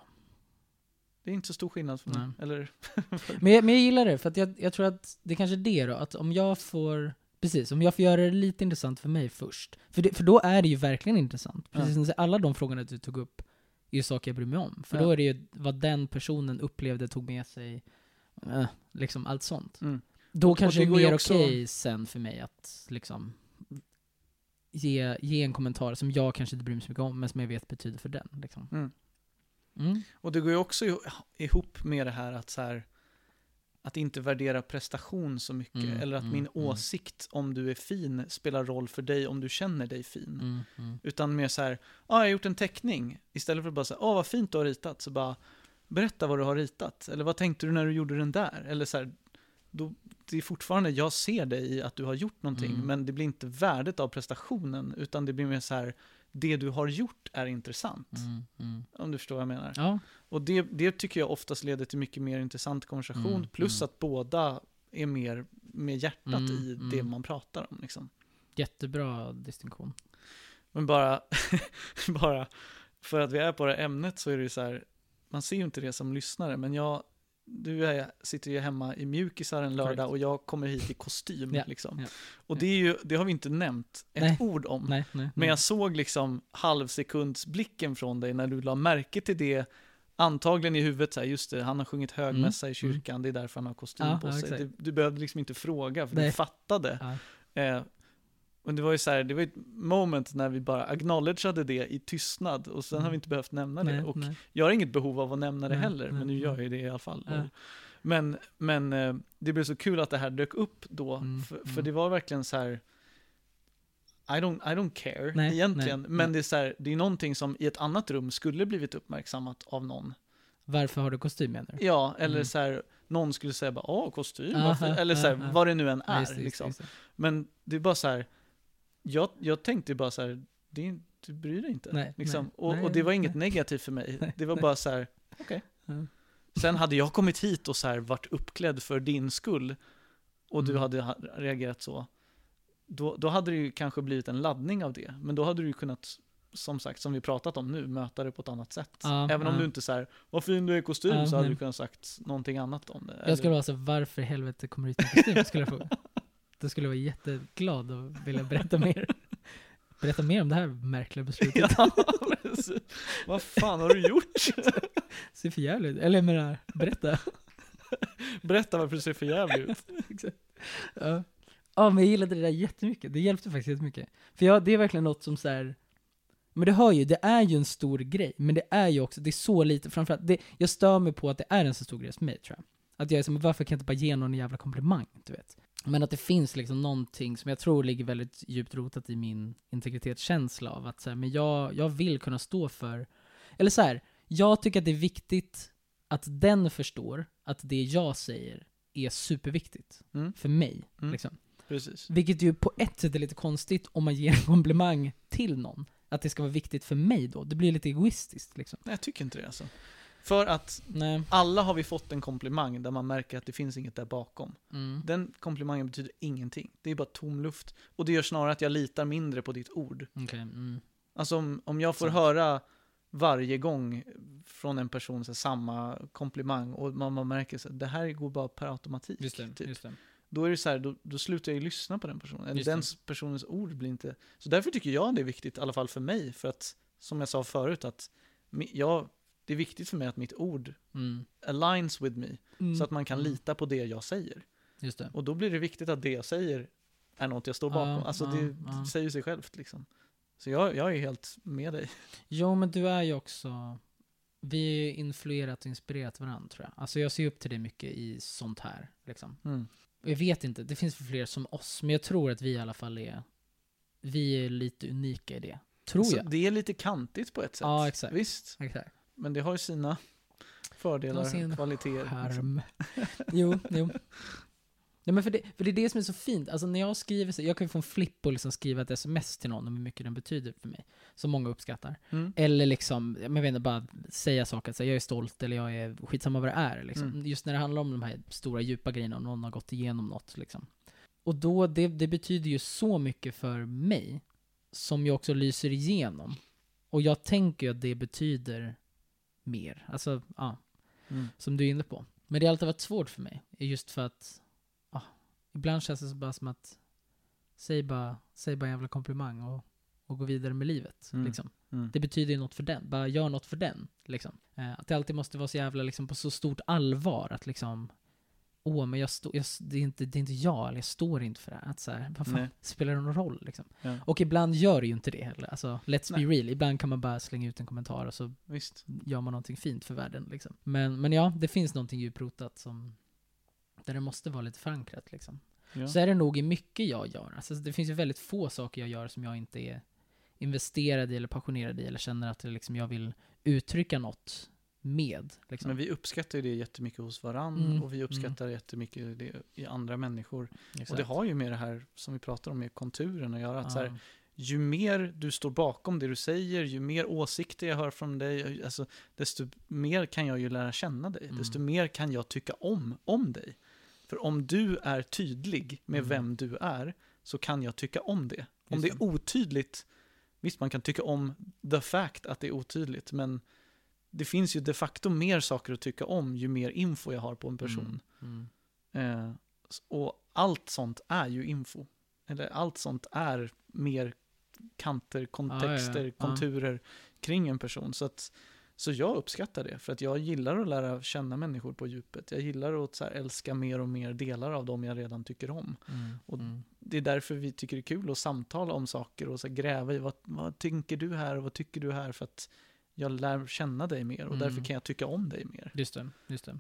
det är inte så stor skillnad för mig. Nej. Eller, Men jag, men jag gillar det, för att jag, jag tror att det kanske är det då, att om jag får Precis, om jag får göra det lite intressant för mig först. För, det, för då är det ju verkligen intressant. Ja. Precis som säger, alla de frågorna du tog upp är ju saker jag bryr mig om. För Ja. då är det ju vad den personen upplevde, tog med sig, eh, liksom allt sånt. mm. Då kanske det är mer också- okej sen för mig att liksom ge, ge en kommentar som jag kanske inte bryr mig så mycket om, men som jag vet betyder för den. Liksom. Mm. Mm. Och det går ju också iho- ihop med det här att så här, att inte värdera prestation så mycket. Mm, eller att mm, min mm. åsikt om du är fin spelar roll för dig om du känner dig fin. Mm. Utan mer så här, ja, jag har gjort en teckning. Istället för att bara säga, åh vad fint du har ritat. Så bara, berätta vad du har ritat. Eller vad tänkte du när du gjorde den där? Eller så här, då, det är fortfarande, jag ser dig i att du har gjort någonting, Mm. men det blir inte värdet av prestationen, utan det blir mer så här, det du har gjort är intressant. Mm, mm. Om du förstår vad jag menar. Ja, Och det, det tycker jag oftast leder till mycket mer intressant konversation, Mm, plus mm. att båda är mer med hjärtat Mm, i det mm. man pratar om. Liksom. jättebra distinktion. Men bara, bara för att vi är på det här ämnet så är det ju så här, man ser ju inte det som lyssnare, men jag, du är, sitter ju hemma i mjukisar en lördag Korrekt. och jag kommer hit i kostym. Ja, liksom. ja, och det, är ju, det har vi inte nämnt ett Nej. ord om. Nej, nej. Men jag såg liksom halvsekundsblicken från dig när du la märke till det. Antagligen i huvudet så här, just det, han har sjungit högmässa i kyrkan, det är därför han har kostym Ja, på ja, sig. exakt. Du, du behövde liksom inte fråga, för du Nej. fattade. Ja. Eh, men det var ju så här, det var ett moment när vi bara acknowledgeade det i tystnad och sen har vi inte behövt nämna det. nej, Och nej. jag har inget behov av att nämna det Nej, heller, men nu gör jag ju det i alla fall. Ja. Men, men eh, det blev så kul att det här dök upp då, Mm, för, för mm. det var verkligen så här. I don't, I don't care Nej, egentligen, men det är så här, det är någonting som i ett annat rum skulle blivit uppmärksammat av någon. Varför har du kostym menar du? Ja, eller Mm. så här, någon skulle säga bara åh, kostym, Aha, eller så här, ja, ja. vad det nu än Ja, är. just det, just liksom. just det. Men det är bara så här, jag, jag tänkte bara så här, det är, du bryr dig inte. Nej, liksom. nej, och, nej, och det var inget negativt för mig. Det var bara så här, okej. Ja. Sen hade jag kommit hit och så här varit uppklädd för din skull och du Mm. hade ha- reagerat så, då, då hade det ju kanske blivit en laddning av det. Men då hade du ju kunnat, som sagt, som vi pratat om nu, möta det på ett annat sätt. Ja, Även om ja. du inte så här, vad fin du är i kostym, Ja, så hade nej. du kunnat sagt någonting annat om det. Jag skulle vara så varför i helvete kommer du hit med kostym? Skulle jag fråga. Då skulle jag vara jätteglad och vilja berätta mer. Berätta mer om det här märkliga beslutet. Ja. Vad fan har du gjort? Ser för jävligt. Eller jag menar, berätta. Berätta varför det ser för jävligt ut. Exakt. Ja. ja, men jag gillade det där jättemycket. Det hjälpte faktiskt jättemycket. För jag, det är verkligen något som så här. Men du hör ju, det är ju en stor grej. Men det är ju också, det är så lite, framförallt, det, jag stör mig på att det är en så stor grej för mig tror jag. Att jag är som, varför kan jag inte bara ge någon en jävla komplimang, du vet? Men att det finns liksom någonting som jag tror ligger väldigt djupt rotat i min integritetskänsla av att så här, men jag, jag vill kunna stå för, eller så här, jag tycker att det är viktigt att den förstår att det jag säger är superviktigt Mm. för mig. Mm. Liksom. Precis. Vilket ju på ett sätt är lite konstigt om man ger en komplimang till någon. Att det ska vara viktigt för mig då. Det blir lite egoistiskt liksom. Nej, jag tycker inte det alltså. För att Nej. alla har vi fått en komplimang där man märker att det finns inget där bakom. Mm. Den komplimangen betyder ingenting. Det är bara tom luft. Och det gör snarare att jag litar mindre på ditt ord. Okej. Mm. Alltså om, om jag får Sant. höra varje gång från en person så samma komplimang och man, man märker att det här går bara per automatik. Just det. typ. Just det. Då är det så här, då, då slutar jag ju lyssna på den personen. Just det. den personens ord blir inte... Så därför tycker jag det är viktigt, i alla fall för mig, för att som jag sa förut, att jag, det är viktigt för mig att mitt ord Mm. aligns with me, Mm. så att man kan Mm. lita på det jag säger. Just det. Och då blir det viktigt att det jag säger är något jag står bakom. alltså det, ja, ja. det säger sig självt liksom. Så jag, jag är helt med dig. Jo, men du är ju också... Vi är ju influerat och inspirerat varandra tror jag. Alltså jag ser upp till dig mycket i sånt här. Liksom. Mm. Jag vet inte, det finns fler som oss, men jag tror att vi i alla fall är... Vi är lite unika i det. Tror Så jag. det är lite kantigt på ett sätt. Ja, exakt. Visst, Exakt. Men det har ju sina fördelar, sin kvaliteter. Charm. jo, jo. Nej, men för, det, för det är det som är så fint. Alltså när jag skriver, så, jag kan ju få en flipp och liksom skriva ett sms till någon om hur mycket den betyder för mig. Som många uppskattar. Mm. Eller liksom, jag vet inte, bara säga saker, så jag är stolt eller jag är skitsamma vad det är. Liksom. Mm. Just när det handlar om de här stora djupa grejerna, om någon har gått igenom något. Liksom. Och då, det, det betyder ju så mycket för mig, som jag också lyser igenom. Och jag tänker ju att det betyder mer. Alltså, ja Mm. som du är inne på. Men det har alltid varit svårt för mig. Just för att, ah, ibland känns det bara som att, säg bara, säg bara en jävla komplimang och, och gå vidare med livet. Mm. Liksom. Mm. Det betyder ju något för den. Bara gör något för den. Liksom. Eh, att det alltid måste vara så jävla liksom, på så stort allvar att liksom, åh, men jag står, jag, det, är inte, det är inte jag, eller jag står inte för det här. Att så här, vad fan, Nej. spelar det någon roll liksom? Ja. Och ibland gör det ju inte det heller. Alltså, let's Nej. be real. Ibland kan man bara slänga ut en kommentar och så Visst. gör man någonting fint för världen. Liksom. Men, men ja, det finns någonting djuprotat som där det måste vara lite förankrat. Liksom. Ja. Så är det nog i mycket jag gör. Alltså, det finns ju väldigt få saker jag gör som jag inte är investerad i eller passionerad i eller känner att det liksom, jag vill uttrycka något med. Liksom. Men vi uppskattar ju det jättemycket hos varann Mm, och vi uppskattar jättemycket det i andra människor. Och Exakt. det har ju med det här som vi pratar om med konturen att göra. Att så här, ju mer du står bakom det du säger, ju mer åsikter jag hör från dig, alltså, desto mer kan jag ju lära känna dig. Mm. Desto mer kan jag tycka om, om dig. För om du är tydlig med Mm. vem du är, så kan jag tycka om det. Om Just det är otydligt, visst man kan tycka om the fact att det är otydligt, men det finns ju de facto mer saker att tycka om ju mer info jag har på en person. Mm. Mm. Eh, och allt sånt är ju info. Eller allt sånt är mer kanter, kontexter, ja. konturer kring en person. Så, att, så jag uppskattar det, för att jag gillar att lära känna människor på djupet. Jag gillar att så älska mer och mer delar av dem jag redan tycker om. Mm. Och mm. Det är därför vi tycker det är kul att samtala om saker och så gräva i vad, vad tänker du här och vad tycker du här för att jag lär känna dig mer och Mm. därför kan jag tycka om dig mer. Just det, just det.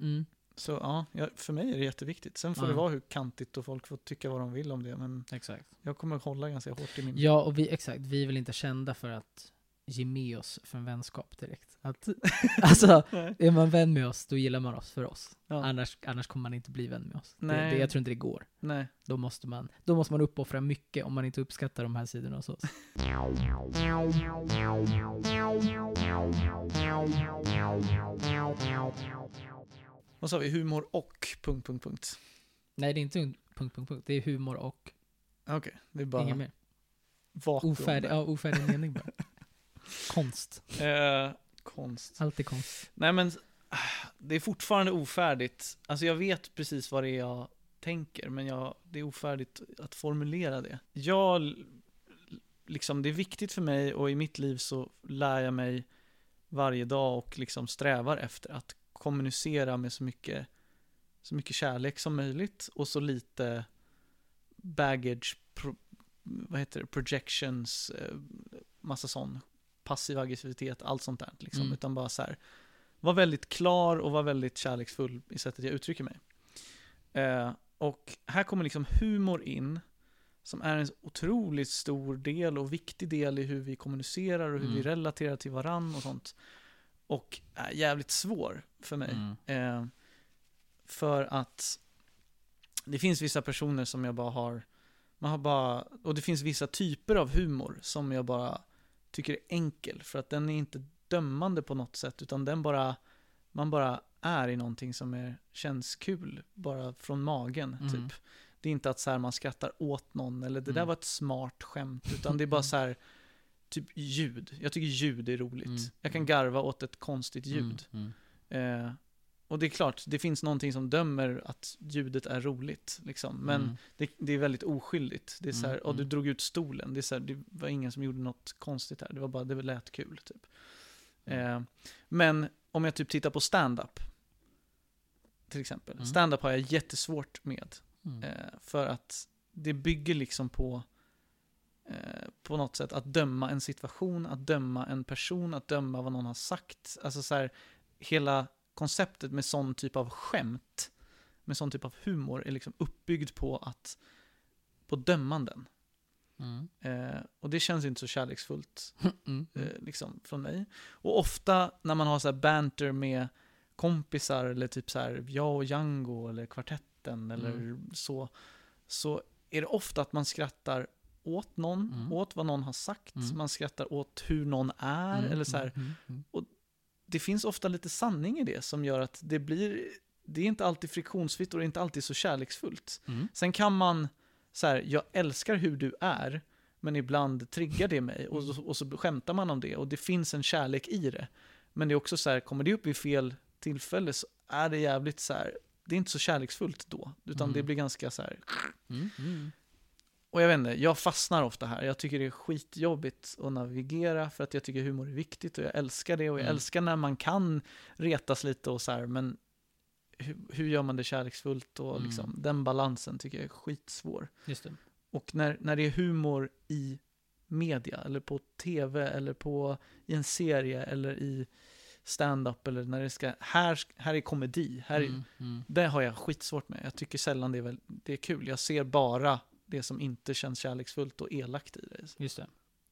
Mm. Så ja, för mig är det jätteviktigt. Sen får Ja. det vara hur kantigt och folk får tycka vad de vill om det. Men Exakt. jag kommer hålla ganska hårt i min... Ja, och vi, exakt, vi är väl inte kända för att ge med oss för en vänskap direkt. Att, alltså, är man vän med oss, då gillar man oss för oss. Ja. Annars, annars kommer man inte bli vän med oss. Det, Nej. det, jag tror inte det går. Nej. Då måste, man, då måste man uppoffra mycket om man inte uppskattar de här sidorna hos oss. Vad sa vi? Humor och... Punkt, punkt, punkt. Nej, det är inte punkt, punkt, punkt. Det är humor och Okej, det är bara inget mer. vakuum Ofärdig, ja, ofärdig mening bara. Konst. Eh, konst. Allt är konst. Nej men, ah, det är fortfarande ofärdigt. Alltså jag vet precis vad det är jag tänker, men jag, det är ofärdigt att formulera det. Jag, liksom, det är viktigt för mig och i mitt liv så lär jag mig varje dag och liksom strävar efter att kommunicera med så mycket, så mycket kärlek som möjligt och så lite baggage, pro, vad heter det, projections, eh, massa sån passiv aggressivitet, allt sånt där. Liksom. Mm. Utan bara så här, var väldigt klar och var väldigt kärleksfull i sättet jag uttrycker mig. Eh, och här kommer liksom humor in, som är en otroligt stor del och viktig del i hur vi kommunicerar och hur Mm. vi relaterar till varann och sånt. Och är jävligt svår för mig. Mm. Eh, för att det finns vissa personer som jag bara har, man har bara, och det finns vissa typer av humor som jag bara tycker är enkel. För att den är inte dömande på något sätt, utan den bara, man bara är i någonting som är, känns kul, bara från magen, Mm. typ. Det är inte att så här, man skrattar åt någon, eller det där Mm. var ett smart skämt, utan det är bara så här, typ ljud. Jag tycker ljud är roligt. Mm. Jag kan garva åt ett konstigt ljud. Mm. Mm. Eh, och det är klart, det finns någonting som dömer att ljudet är roligt. Liksom. Men Mm. det, det är väldigt oskyldigt. Det är så här, Mm, och du mm. drog ut stolen. Det, är så här, det var ingen som gjorde något konstigt här. Det var bara, det lät kul. Typ. Eh, men om jag typ tittar på stand-up. Till exempel. Mm. Stand-up har jag jättesvårt med. Mm. Eh, för att det bygger liksom på eh, på något sätt att döma en situation, att döma en person, att döma vad någon har sagt. Alltså så här, hela konceptet med sån typ av skämt, med sån typ av humor är liksom uppbyggd på att på dömanden. Mm. Eh, och det känns inte så kärleksfullt Mm. eh, liksom, från mig. Och ofta när man har så här banter med kompisar eller typ så här jag och Django eller kvartetten eller Mm. så, så är det ofta att man skrattar åt någon, Mm. åt vad någon har sagt, Mm. man skrattar åt hur någon är, Mm, eller så här. mm, Det finns ofta lite sanning i det som gör att det blir, det är inte alltid friktionsfritt och det är inte alltid så kärleksfullt. mm. Sen kan man, så här, jag älskar hur du är, men ibland triggar det mig och, så- och så skämtar man om det och det finns en kärlek i det. Men det är också så här, kommer det upp vid fel tillfälle så är det jävligt så här, det är inte så kärleksfullt då, utan Mm. det blir ganska så här. Mm. Mm. Och jag vet inte, jag fastnar ofta här. Jag tycker det är skitjobbigt att navigera för att jag tycker humor är viktigt och jag älskar det och jag Mm. älskar när man kan retas lite och så här, men hur, hur gör man det kärleksfullt och Mm. liksom, den balansen tycker jag är skitsvår. Just det. Och när, när det är humor i media, eller på tv, eller på, i en serie, eller i stand-up, eller när det ska, här, här är komedi, här är, Mm. Mm. det har jag skitsvårt med. Jag tycker sällan det är, väl, det är kul. Jag ser bara det som inte känns kärleksfullt och elakt i det. Just det.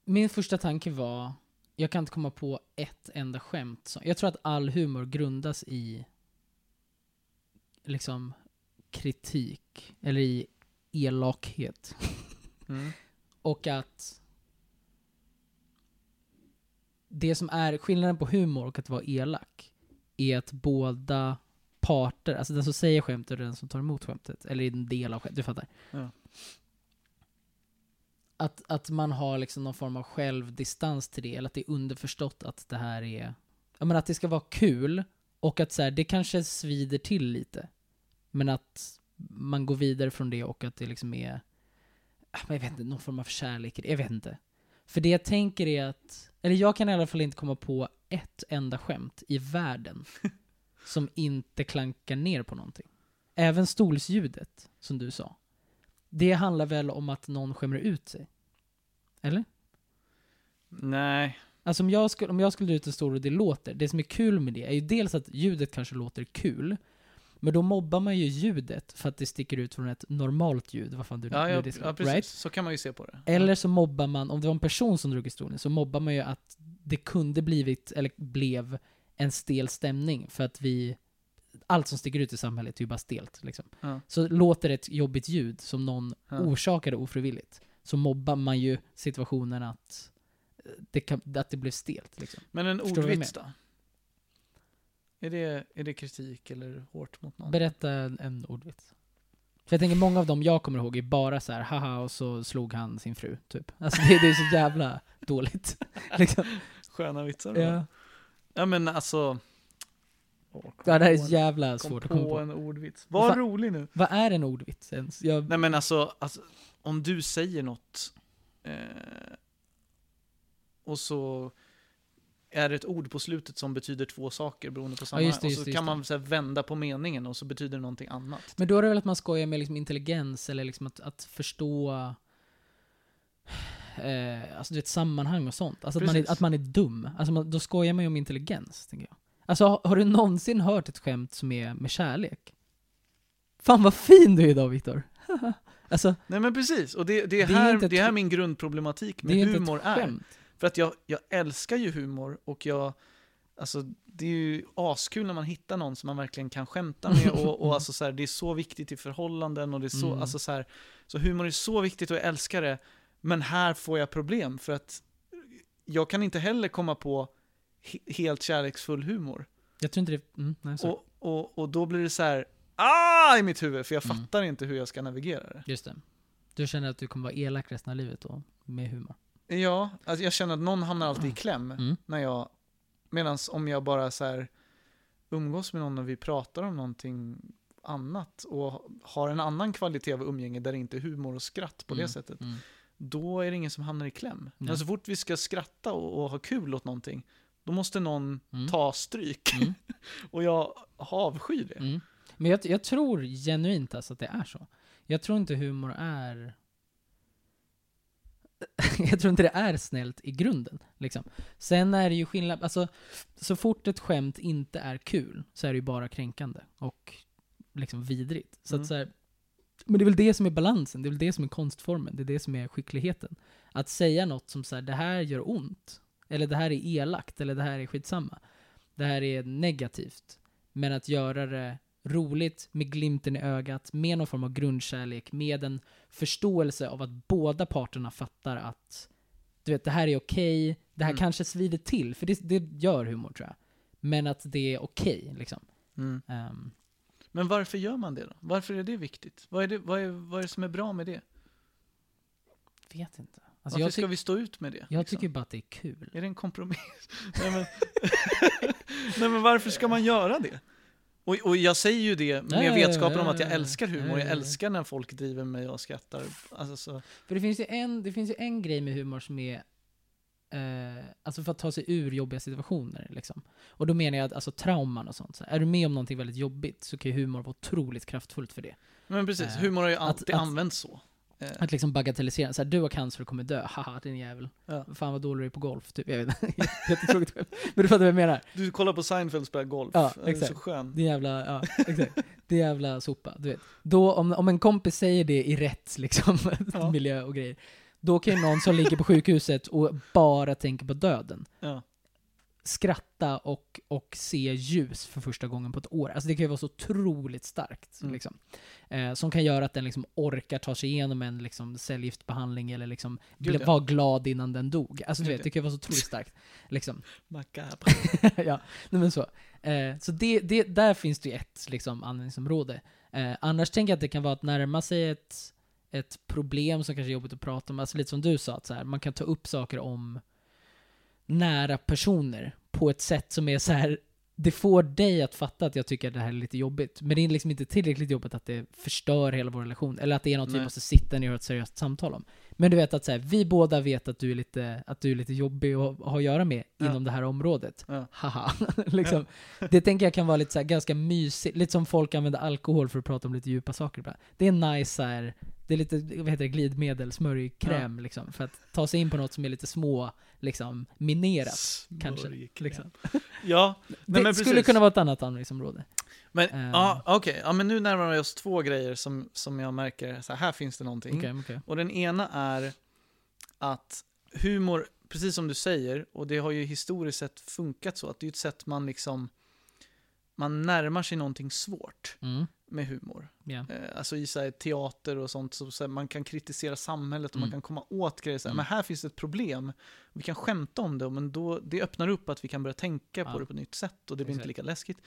Min första tanke var jag kan inte komma på ett enda skämt. Som, jag tror att all humor grundas i liksom kritik, eller i elakhet. Mm. Och att det som är skillnaden på humor och att vara elak är att båda parter, alltså den som säger skämtet och den som tar emot skämtet, eller en del av skämtet, du fattar. Ja. Att, att man har liksom någon form av självdistans till det, eller att det är underförstått att det här är, jag menar att det ska vara kul, och att så här, det kanske svider till lite. Men att man går vidare från det och att det liksom är, men jag vet inte, någon form av kärlek. Jag vet inte. För det jag tänker är att, eller jag kan i alla fall inte komma på ett enda skämt i världen som inte klankar ner på någonting. Även stolsljudet, som du sa. Det handlar väl om att någon skämmer ut sig? Eller? Nej. Alltså om jag, skulle, om jag skulle ut en stol och det låter, det som är kul med det är ju dels att ljudet kanske låter kul, men då mobbar man ju ljudet för att det sticker ut från ett normalt ljud, vad fan du Ja, ja, ja precis. right? Så kan man ju se på det. Eller så mobbar man, om det var en person som drog i stolen, så mobbar man ju att det kunde blivit, eller blev, en stel stämning för att vi allt som sticker ut i samhället är ju bara stelt. Liksom. Ja. Så låter ett jobbigt ljud som någon Ja. orsakade ofrivilligt, så mobbar man ju situationen att det, kan, att det blev stelt. Liksom. Men en ordvits då? Är det, är det kritik eller hårt mot någon? Berätta en, en ordvits. För jag tänker många av dem jag kommer ihåg är bara så här, haha, och så slog han sin fru, typ. Alltså det, det är så jävla dåligt. liksom. Sköna vitsar då? ja. Ja men alltså... Ja, det här är jävla svårt att komma på. en ordvits. Var Fan. rolig nu. Vad är en ordvits ens? Jag, Nej men alltså, alltså om du säger något eh, och så är det ett ord på slutet som betyder två saker beroende på sammanhang. just det, och just så det, kan man så här, vända på meningen och så betyder det någonting annat. men då är det väl att man skojar med liksom intelligens, eller liksom att, att förstå eh, alltså du vet, sammanhang och sånt. Alltså att man, är, att man är dum. Alltså man, då skojar man ju om intelligens, tänker jag. Alltså har, du någonsin hört ett skämt som är med kärlek? Fan vad fin du är idag Viktor! alltså, Nej men precis, och det, det, är, Det är här, ett det är här min grundproblematik med är humor är. För att jag, jag älskar ju humor och jag, alltså det är ju askul när man hittar någon som man verkligen kan skämta med och, och alltså så här, det är så viktigt i förhållanden och det är så, Mm. alltså så här, så humor är så viktigt och jag älskar det. Men här får jag problem för att jag kan inte heller komma på helt kärleksfull humor. Jag tror inte det... Mm, nej, sorry. Och, och, och då blir det så här, ah i mitt huvud, för jag Mm. fattar inte hur jag ska navigera det. Just det. Du känner att du kommer vara elak resten av livet då, med humor? Ja, alltså jag känner att någon hamnar alltid i kläm. Mm. när jag, medan om jag bara så här umgås med någon och vi pratar om någonting annat och har en annan kvalitet av umgänge där det inte är humor och skratt på Mm. det sättet, Mm. då är det ingen som hamnar i kläm. Nej. Men så fort vi ska skratta och, och ha kul åt någonting, då måste någon Mm. ta stryk. Mm. och jag avskyr det. Mm. Men jag, jag tror genuint alltså att det är så. Jag tror inte humor är... jag tror inte det är snällt i grunden. Liksom. Sen är det ju skillnad, alltså så fort ett skämt inte är kul så är det ju bara kränkande och liksom vidrigt. Så Mm. att så här, men det är väl det som är balansen, det är väl det som är konstformen, det är det som är skickligheten. Att säga något som så här, det här gör ont, eller det här är elakt, eller det här är skitsamma. Det här är negativt. Men att göra det roligt, med glimten i ögat, med någon form av grundkärlek, med en förståelse av att båda parterna fattar att du vet, det här är okej, det här Mm. kanske svider till, för det, det gör humor tror jag. Men att det är okej, liksom. Mm. Ehm, Men varför gör man det då? Varför är det viktigt? Vad är det, vad är, vad är det som är bra med det? vet inte. Alltså varför ska vi stå ut med det? jag liksom? tycker bara att det är kul. Är det en kompromiss? Nej, men, Nej men varför ska man göra det? Och, och jag säger ju det med ja, vetskapen om ja, att jag ja. älskar humor. Ja, Jag ja, ja. älskar när folk driver mig och skrattar. Alltså, så, För det finns ju en, det finns ju en grej med humor som är eh, alltså för att ta sig ur jobbiga situationer. Liksom. Och då menar jag att alltså, trauman och sånt. Så är du med om någonting väldigt jobbigt så kan ju humor vara otroligt kraftfullt för det. men precis, Eh, humor har ju alltid att- använts så. Eh, Att liksom bagatellisera. Så här, du har cancer och kommer dö. Haha, din jävel. Ja. Fan vad dålig du är på golf. Typ. Jag vet inte. Jättetråkigt. Men du fattar vad jag menar. Du kollar på Seinfeld spela golf. Ja, är exakt. så skön. Din jävla, ja, exakt. Din jävla sopa, du vet. Då, om, om en kompis säger det i rätt liksom, Ja. miljö och grejer, Då kan ju någon som ligger på sjukhuset och bara tänker på döden Ja. Skratta och, och se ljus för första gången på ett år. Alltså det kan ju vara så otroligt starkt. Mm. Liksom. Eh, som kan göra att den liksom orkar ta sig igenom en liksom, cellgiftbehandling eller liksom Gud, ja. vara glad innan den dog. Alltså du Gud, vet, det kan ju vara så otroligt starkt. Liksom. Macabre. ja, nej men så. Eh, så det, det, där finns det ju ett liksom, användningsområde. Eh, annars tänker jag att det kan vara att närma sig ett, ett problem som kanske är jobbigt att prata om. Alltså lite som du sa, att så här, man kan ta upp saker om nära personer på ett sätt som är så här. Det får dig att fatta att jag tycker att det här är lite jobbigt. Men det är liksom inte tillräckligt jobbigt att det förstör hela vår relation. Eller att det är något vi Nej. måste sitta ner och ha ett seriöst samtal om. Men du vet att så här, vi båda vet att du är lite, att du är lite jobbig att ha att göra med Ja. inom det här området. Ja. Haha. liksom. Det tänker jag kan vara lite så här, ganska mysigt. Lite som folk använder alkohol för att prata om lite djupa saker. ibland. Det är nice så här, det är lite, vad heter det, glidmedel, smörjkräm liksom. För att ta sig in på något som är lite små, liksom, minerat. kanske, Smörjkräm. liksom. Ja, nej, det skulle kunna vara ett annat användningsområde. Men Ehm. ja, okej. Ja, men nu närmar vi oss två grejer som, som jag märker, så här, här finns det någonting. Okej, okej. Och den ena är att humor, precis som du säger, och det har ju historiskt sett funkat så, att det är ett sätt man liksom, man närmar sig någonting svårt Mm, med humor. Eh, alltså i så här, teater och sånt, så, så här, man kan kritisera samhället och man Mm. kan komma åt grejer. Så här, Mm. Men här finns ett problem, vi kan skämta om det, men då, det öppnar upp att vi kan börja tänka Ja. på det på ett nytt sätt och det blir inte Exakt. lika läskigt.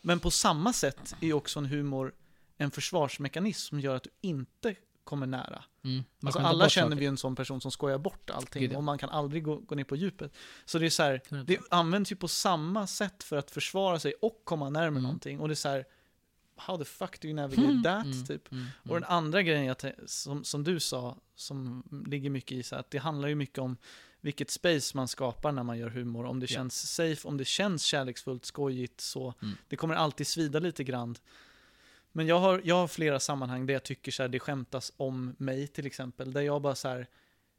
Men på samma sätt är också en humor en försvarsmekanism som gör att du inte kommer nära. Mm. Man Alltså alla känner saker. vi en sån person som skojar bort allting Gud, och man kan aldrig gå, gå ner på djupet. Så det är så här, 100%. det används ju på samma sätt för att försvara sig och komma närmare Mm. någonting. Och det är så how the fuck do you navigate that? Mm, Typ. mm, Och den andra grejen jag som, som du sa, som ligger mycket i så att det handlar ju mycket om vilket space man skapar när man gör humor. Om det Ja. känns safe, om det känns kärleksfullt, skojigt, så. Mm. Det kommer alltid svida lite grann. Men jag har, jag har flera sammanhang där jag tycker så här, det skämtas om mig till exempel. Där jag bara så här,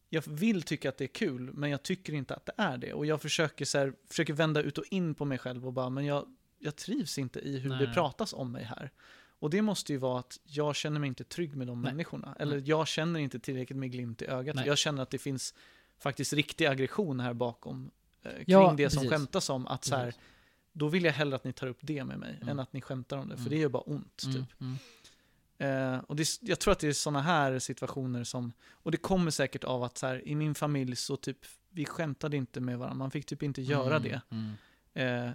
jag vill tycka att det är kul, men jag tycker inte att det är det. Och jag försöker, så här, försöker vända ut och in på mig själv och bara, men jag, jag trivs inte i hur Nej, det nej. pratas om mig här. Och det måste ju vara att jag känner mig inte trygg med de Nej. människorna. Eller jag känner inte tillräckligt med glimt i ögat. Nej. Jag känner att det finns faktiskt riktig aggression här bakom. Eh, kring Ja, det som precis. skämtas om. Att så här, då vill jag hellre att ni tar upp det med mig Mm. än att ni skämtar om det. För Mm. det gör bara ont. Mm, Typ. mm. Eh, och det, jag tror att det är sådana här situationer som, och det kommer säkert av att så här, i min familj så typ, vi skämtade inte med varandra, man fick typ inte göra Mm, det. mm. Eh,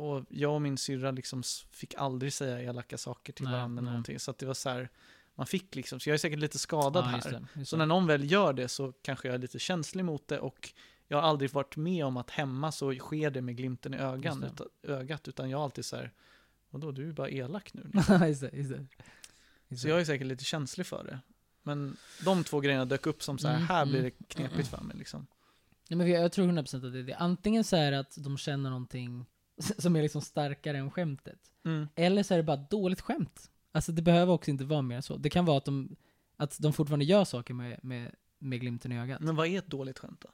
och jag och min syrra liksom fick aldrig säga elaka saker till Nej, varandra nej. någonting. Så det var så här, man fick liksom, så jag är säkert lite skadad Ja, här. det, Så det. när någon väl gör det så kanske jag är lite känslig mot det och jag har aldrig varit med om att hemma så sker det med glimten i ögan, utan, ögat, utan jag är alltid så här, vadå, du är bara elak nu. just det, just. Just Så jag är säkert lite känslig för det. Men de två grejerna dök upp som så här, Mm, här blir det knepigt för mig liksom. Nej, men jag jag tror 100% att det är det. Antingen så är det att de känner någonting som är liksom starkare än skämtet. Mm. Eller så är det bara ett dåligt skämt. Alltså det behöver också inte vara mer så. Det kan vara att de, att de fortfarande gör saker med, med, med glimten i ögat. Men vad är ett dåligt skämt då?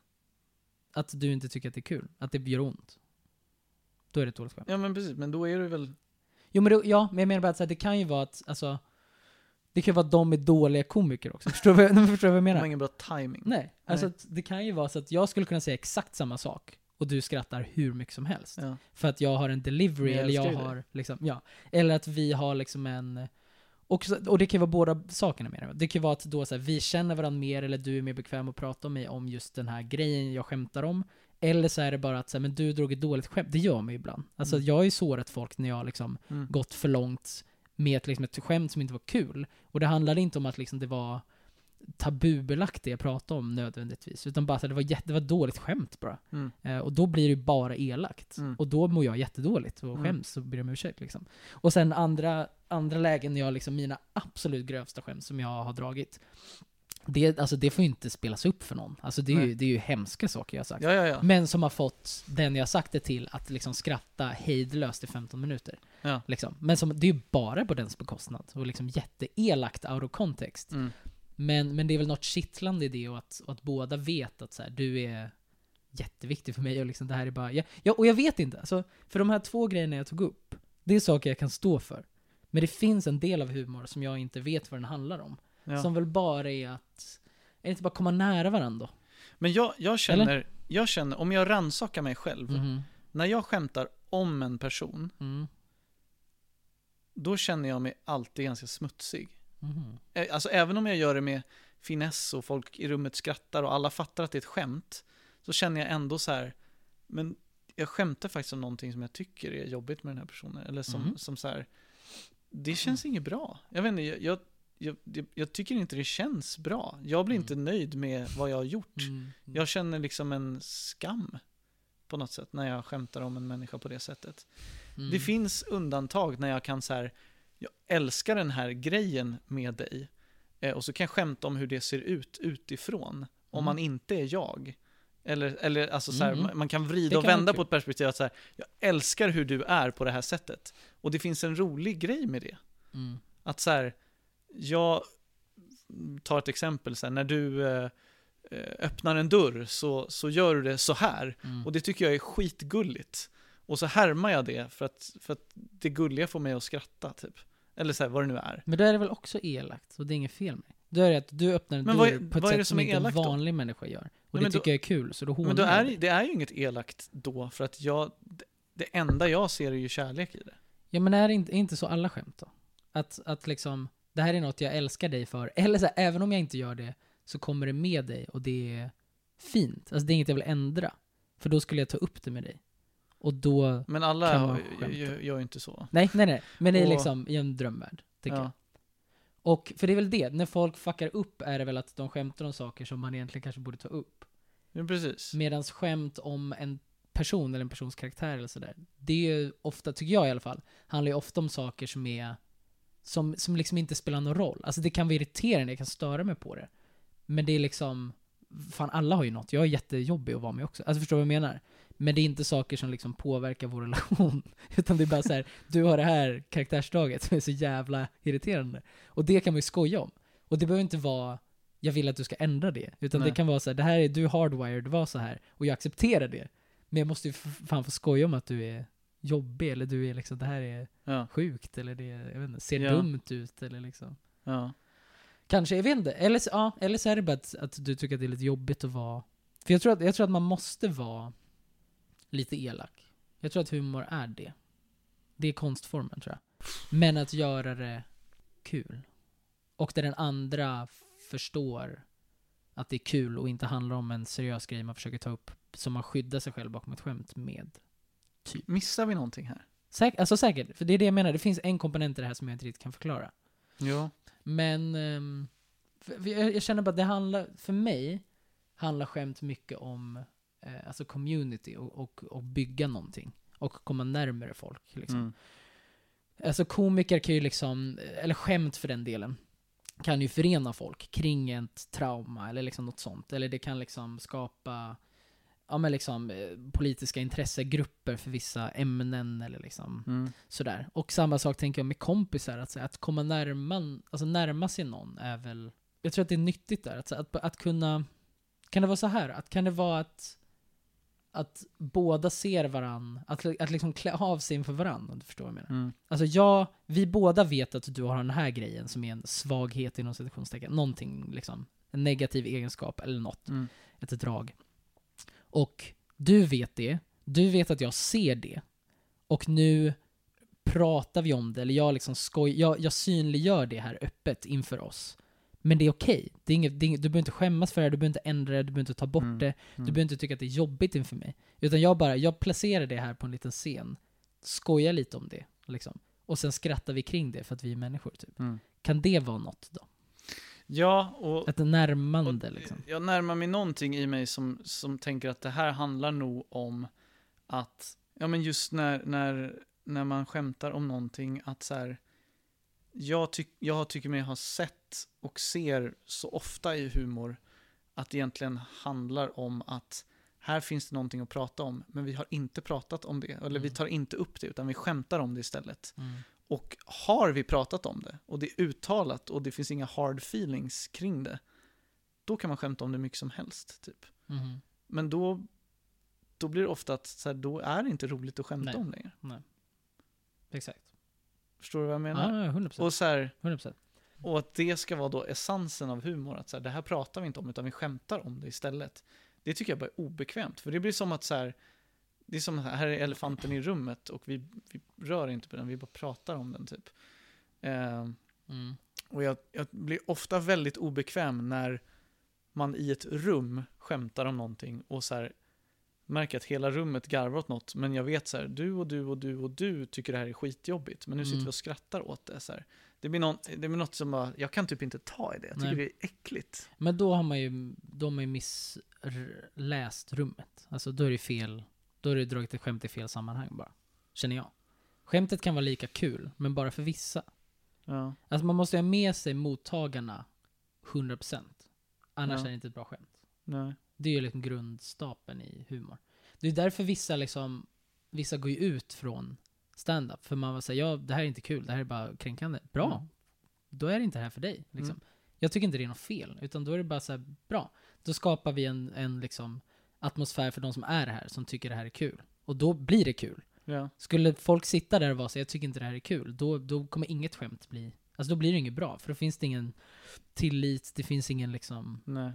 Att du inte tycker att det är kul. Att det gör ont. Då är det ett dåligt skämt. Ja men precis, men då är det väl, Jo men, det, ja, men jag menar bara att här, det kan ju vara att, alltså, det kan vara att de är dåliga komiker också. Förstår du vad, förstår vad jag de menar? har ingen bra timing. Nej, alltså Nej. Det kan ju vara så att jag skulle kunna säga exakt samma sak och du skrattar hur mycket som helst. Ja. För att jag har en delivery, jag eller jag har liksom, ja. Eller att vi har liksom en... Och, och det kan ju vara båda sakerna med det. Det kan ju vara att då så här, vi känner varandra mer, eller du är mer bekväm att prata med mig om just den här grejen jag skämtar om. Eller så är det bara att så här, men du drog ett dåligt skämt. Det gör man ju ibland. Alltså Mm. jag har ju sårat folk när jag liksom Mm. gått för långt med ett, liksom, ett skämt som inte var kul. Och det handlade inte om att liksom, det var tabubelagt det jag pratade om nödvändigtvis. Utan bara att det var, jätte, det var dåligt skämt bara. Mm. Eh, och då blir det ju bara elakt. Mm. Och då mår jag jättedåligt och Mm. skäms och ber om ursäkt liksom. Och sen andra, andra lägen när jag liksom, mina absolut grövsta skämt som jag har dragit. Det, alltså det får ju inte spelas upp för någon. Alltså det är, ju, det är ju hemska saker jag har sagt. Ja, ja, ja. Men som har fått den jag sagt det till att liksom skratta hejdlöst i 15 minuter. Liksom. Men som, det är ju bara på dens bekostnad. Och liksom jätteelakt out of context. Mm. Men, men det är väl något kittlande i det och att, och att båda vet att så här, du är jätteviktig för mig och liksom det här är bara... Ja, ja, och jag vet inte. Alltså, för de här två grejerna jag tog upp, det är saker jag kan stå för. Men det finns en del av humor som jag inte vet vad den handlar om. Ja. Som väl bara är att det inte bara komma nära varandra? Men jag, jag känner, jag känner, om jag rannsakar mig själv, Mhm. när jag skämtar om en person, Mm. då känner jag mig alltid ganska smutsig. Eh, Alltså även om jag gör det med finess och folk i rummet skrattar och alla fattar att det är ett skämt, så känner jag ändå så här, men jag skämtar faktiskt om någonting som jag tycker är jobbigt med den här personen. Eller som, Mhm. som så här, det känns inget bra. Jag vet inte, jag, jag, jag, jag, tycker inte det känns bra. Jag blir Mm. inte nöjd med vad jag har gjort. Mm. Jag känner liksom en skam på något sätt när jag skämtar om en människa på det sättet. Mm. Det finns undantag när jag kan så här, jag älskar den här grejen med dig. Eh, och så kan jag skämta om hur det ser ut utifrån. Om Mm. man inte är jag. Eller, eller alltså så här, Mm. man, man kan vrida och vända på ett perspektiv att så här, jag älskar hur du är på det här sättet. Och det finns en rolig grej med det. Mm. Att så här, jag tar ett exempel, så här, när du eh, eh, öppnar en dörr så, så gör du det så här. Mm. Och det tycker jag är skitgulligt. Och så härmar jag det för att, för att det gulliga får mig att skratta typ. Eller så här, vad det nu är. Men då är det väl också elakt, och det är inget fel med det. Då är det att du öppnar en Men dörr vad på ett vad sätt som inte en elakt då? vanlig människa gör. Och Nej, det men då- tycker jag är kul, så då hånar Men då är, det är ju inget elakt då, för att jag, det- det enda jag ser är ju kärlek i det. Ja men är det inte, är inte så alla skämt då? Att, att liksom, det här är något jag älskar dig för. Eller så här, även om jag inte gör det, så kommer det med dig och det är fint. Alltså det är inget jag vill ändra. För då skulle jag ta upp det med dig. Och då, Men alla Kan man skämta. gör gör ju inte så. nej nej nej. Men är Och- liksom i en drömvärld, tycker jag. Ja. Och, för det är väl det, när folk fuckar upp är det väl att de skämtar om saker som man egentligen kanske borde ta upp. Men precis. Medans skämt om en person eller en persons karaktär eller sådär. Det är ju ofta, tycker jag i alla fall, handlar ju ofta om saker som är som, som liksom inte spelar någon roll. Alltså det kan vara irriterande, jag kan störa mig på det. Men det är liksom, fan alla har ju något. Jag är jättejobbig att vara med också. Alltså förstår du vad jag menar? Men det är inte saker som liksom påverkar vår relation. Utan det är bara så här, du har det här karaktärsdraget som är så jävla irriterande. Och det kan man ju skoja om. Och det behöver inte vara, jag vill att du ska ändra det. Utan Nej. det kan vara så här, det här är du hardwired, var så här. Och jag accepterar det. Men jag måste ju fan få skoja om att du är jobbig, eller du är liksom, det här är Ja. sjukt, eller det är, jag vet inte, ser Ja. dumt ut, eller liksom. Ja. Kanske, jag vet inte. Eller, ja, eller så är det bara att, att du tycker att det är lite jobbigt att vara... För jag tror, att, jag tror att man måste vara lite elak. Jag tror att humor är det. Det är konstformen tror jag. Men att göra det kul. Och där den andra förstår att det är kul och inte handlar om en seriös grej man försöker ta upp som man skyddar sig själv bakom ett skämt med. Missar vi någonting här? Säk, alltså säkert, för det är det jag menar. Det finns en komponent i det här som jag inte riktigt kan förklara. Ja. Men ehm, för, för jag, jag känner bara att det handlar, för mig, handlar skämt mycket om eh, alltså community och, och, och bygga någonting. Och komma närmare folk. Liksom. Mm. Alltså komiker kan ju liksom, eller skämt för den delen, kan ju förena folk kring ett trauma eller liksom något sånt. Eller det kan liksom skapa ja, men liksom, eh, politiska intressegrupper för vissa ämnen eller liksom Mm. sådär. Och samma sak tänker jag med kompisar, att, att komma närma, alltså närma sig någon är väl, jag tror att det är nyttigt där, att, att, att kunna, kan det vara så här, att kan det vara att, att båda ser varann, att, att liksom klä av sig inför varann, om du förstår vad jag menar. Mm. Alltså jag, vi båda vet att du har den här grejen som är en svaghet inom citationstecken, någonting liksom, en negativ egenskap eller något Mm. ett drag. Och du vet det, du vet att jag ser det. Och nu pratar vi om det, eller jag liksom skoj, jag, jag synliggör det här öppet inför oss. Men det är okej. Det är inget, det är inget, du behöver inte skämmas för det du behöver inte ändra det, du behöver inte ta bort Mm. det, du Mm. behöver inte tycka att det är jobbigt inför mig. Utan jag bara, jag placerar det här på en liten scen, skojar lite om det, liksom. Och sen skrattar vi kring det för att vi är människor, typ. Mm. Kan det vara något då? Ja, och Ett närmande, Och liksom. Jag närmar mig någonting i mig som, som tänker att det här handlar nog om att, ja men just när, när, när man skämtar om någonting, att så här, jag, tyck, jag tycker mig ha sett och ser så ofta i humor att det egentligen handlar om att här finns det någonting att prata om, men vi har inte pratat om det, eller vi Mm. tar inte upp det, utan vi skämtar om det istället. Mm. Och har vi pratat om det och det är uttalat och det finns inga hard feelings kring det, då kan man skämta om det mycket som helst. Typ. Mhm. Men då, då blir det ofta att så här, då är det inte roligt att skämta Nej. om längre. Exakt. Förstår du vad jag menar? Ja, ja, 100%. Och så här, 100%. Och att det ska vara då essensen av humor, att så här, det här pratar vi inte om utan vi skämtar om det istället. Det tycker jag bara är obekvämt, för det blir som att så här, det är som här är elefanten i rummet och vi, vi rör inte på den, vi bara pratar om den typ. Eh, Mm. och jag, jag blir ofta väldigt obekväm när man i ett rum skämtar om någonting och så här märker att hela rummet garvar åt något, men jag vet så här, du och du och du och du tycker det här är skitjobbigt, men nu sitter Mm. vi och skrattar åt det. Så här. Det, blir någon, det blir något som bara, jag kan typ inte ta i det, jag tycker Nej. det är äckligt. Men då har man ju, då har man ju missläst rummet. Alltså då är det fel, då är det dragit ett skämt i fel sammanhang bara. Känner jag. Skämtet kan vara lika kul, men bara för vissa. Ja. Alltså man måste ha med sig mottagarna 100%. Annars Ja. är det inte ett bra skämt. Nej. Det är ju liksom grundstapeln i humor. Det är därför vissa liksom, vissa går ju ut från stand-up. För man var säga ja det här är inte kul, det här är bara kränkande. Bra. Mm. Då är det inte det här för dig. Liksom. Mm. Jag tycker inte det är något fel, utan då är det bara så här, bra. Då skapar vi en, en liksom atmosfär för de som är här, som tycker det här är kul. Och då blir det kul. Ja. Skulle folk sitta där och vara så jag tycker inte det här är kul, då, då kommer inget skämt bli, alltså då blir det inget bra. För då finns det ingen tillit, det finns ingen liksom, Nej.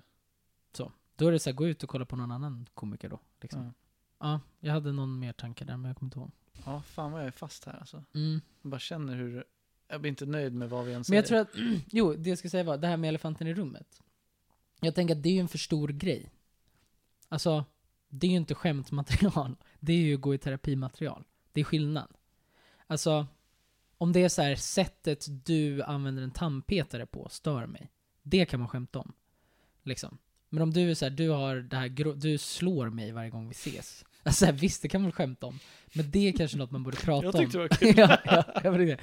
Då är det så här, gå ut och kolla på någon annan komiker då. Liksom. Ja. Ja, jag hade någon mer tanke där, men jag kommer inte ihåg. ja, fan vad jag är fast här alltså. Mm. Jag bara känner hur, jag blir inte nöjd med vad vi än Men säger. jag tror att, jo, det jag ska säga var, det här med elefanten i rummet. Jag tänker att det är ju en för stor grej. Alltså, det är ju inte skämtmaterial. Det är ju gå i terapimaterial. Det är skillnad. Alltså, om det är så här, sättet du använder en tandpetare på stör mig. Det kan man skämta om. Liksom. Men om du är så här, du har det här, du slår mig varje gång vi ses. Alltså visst, det kan man skämta om. Men det är kanske något man borde prata Jag om. tyckte det var kul. ja, ja, men det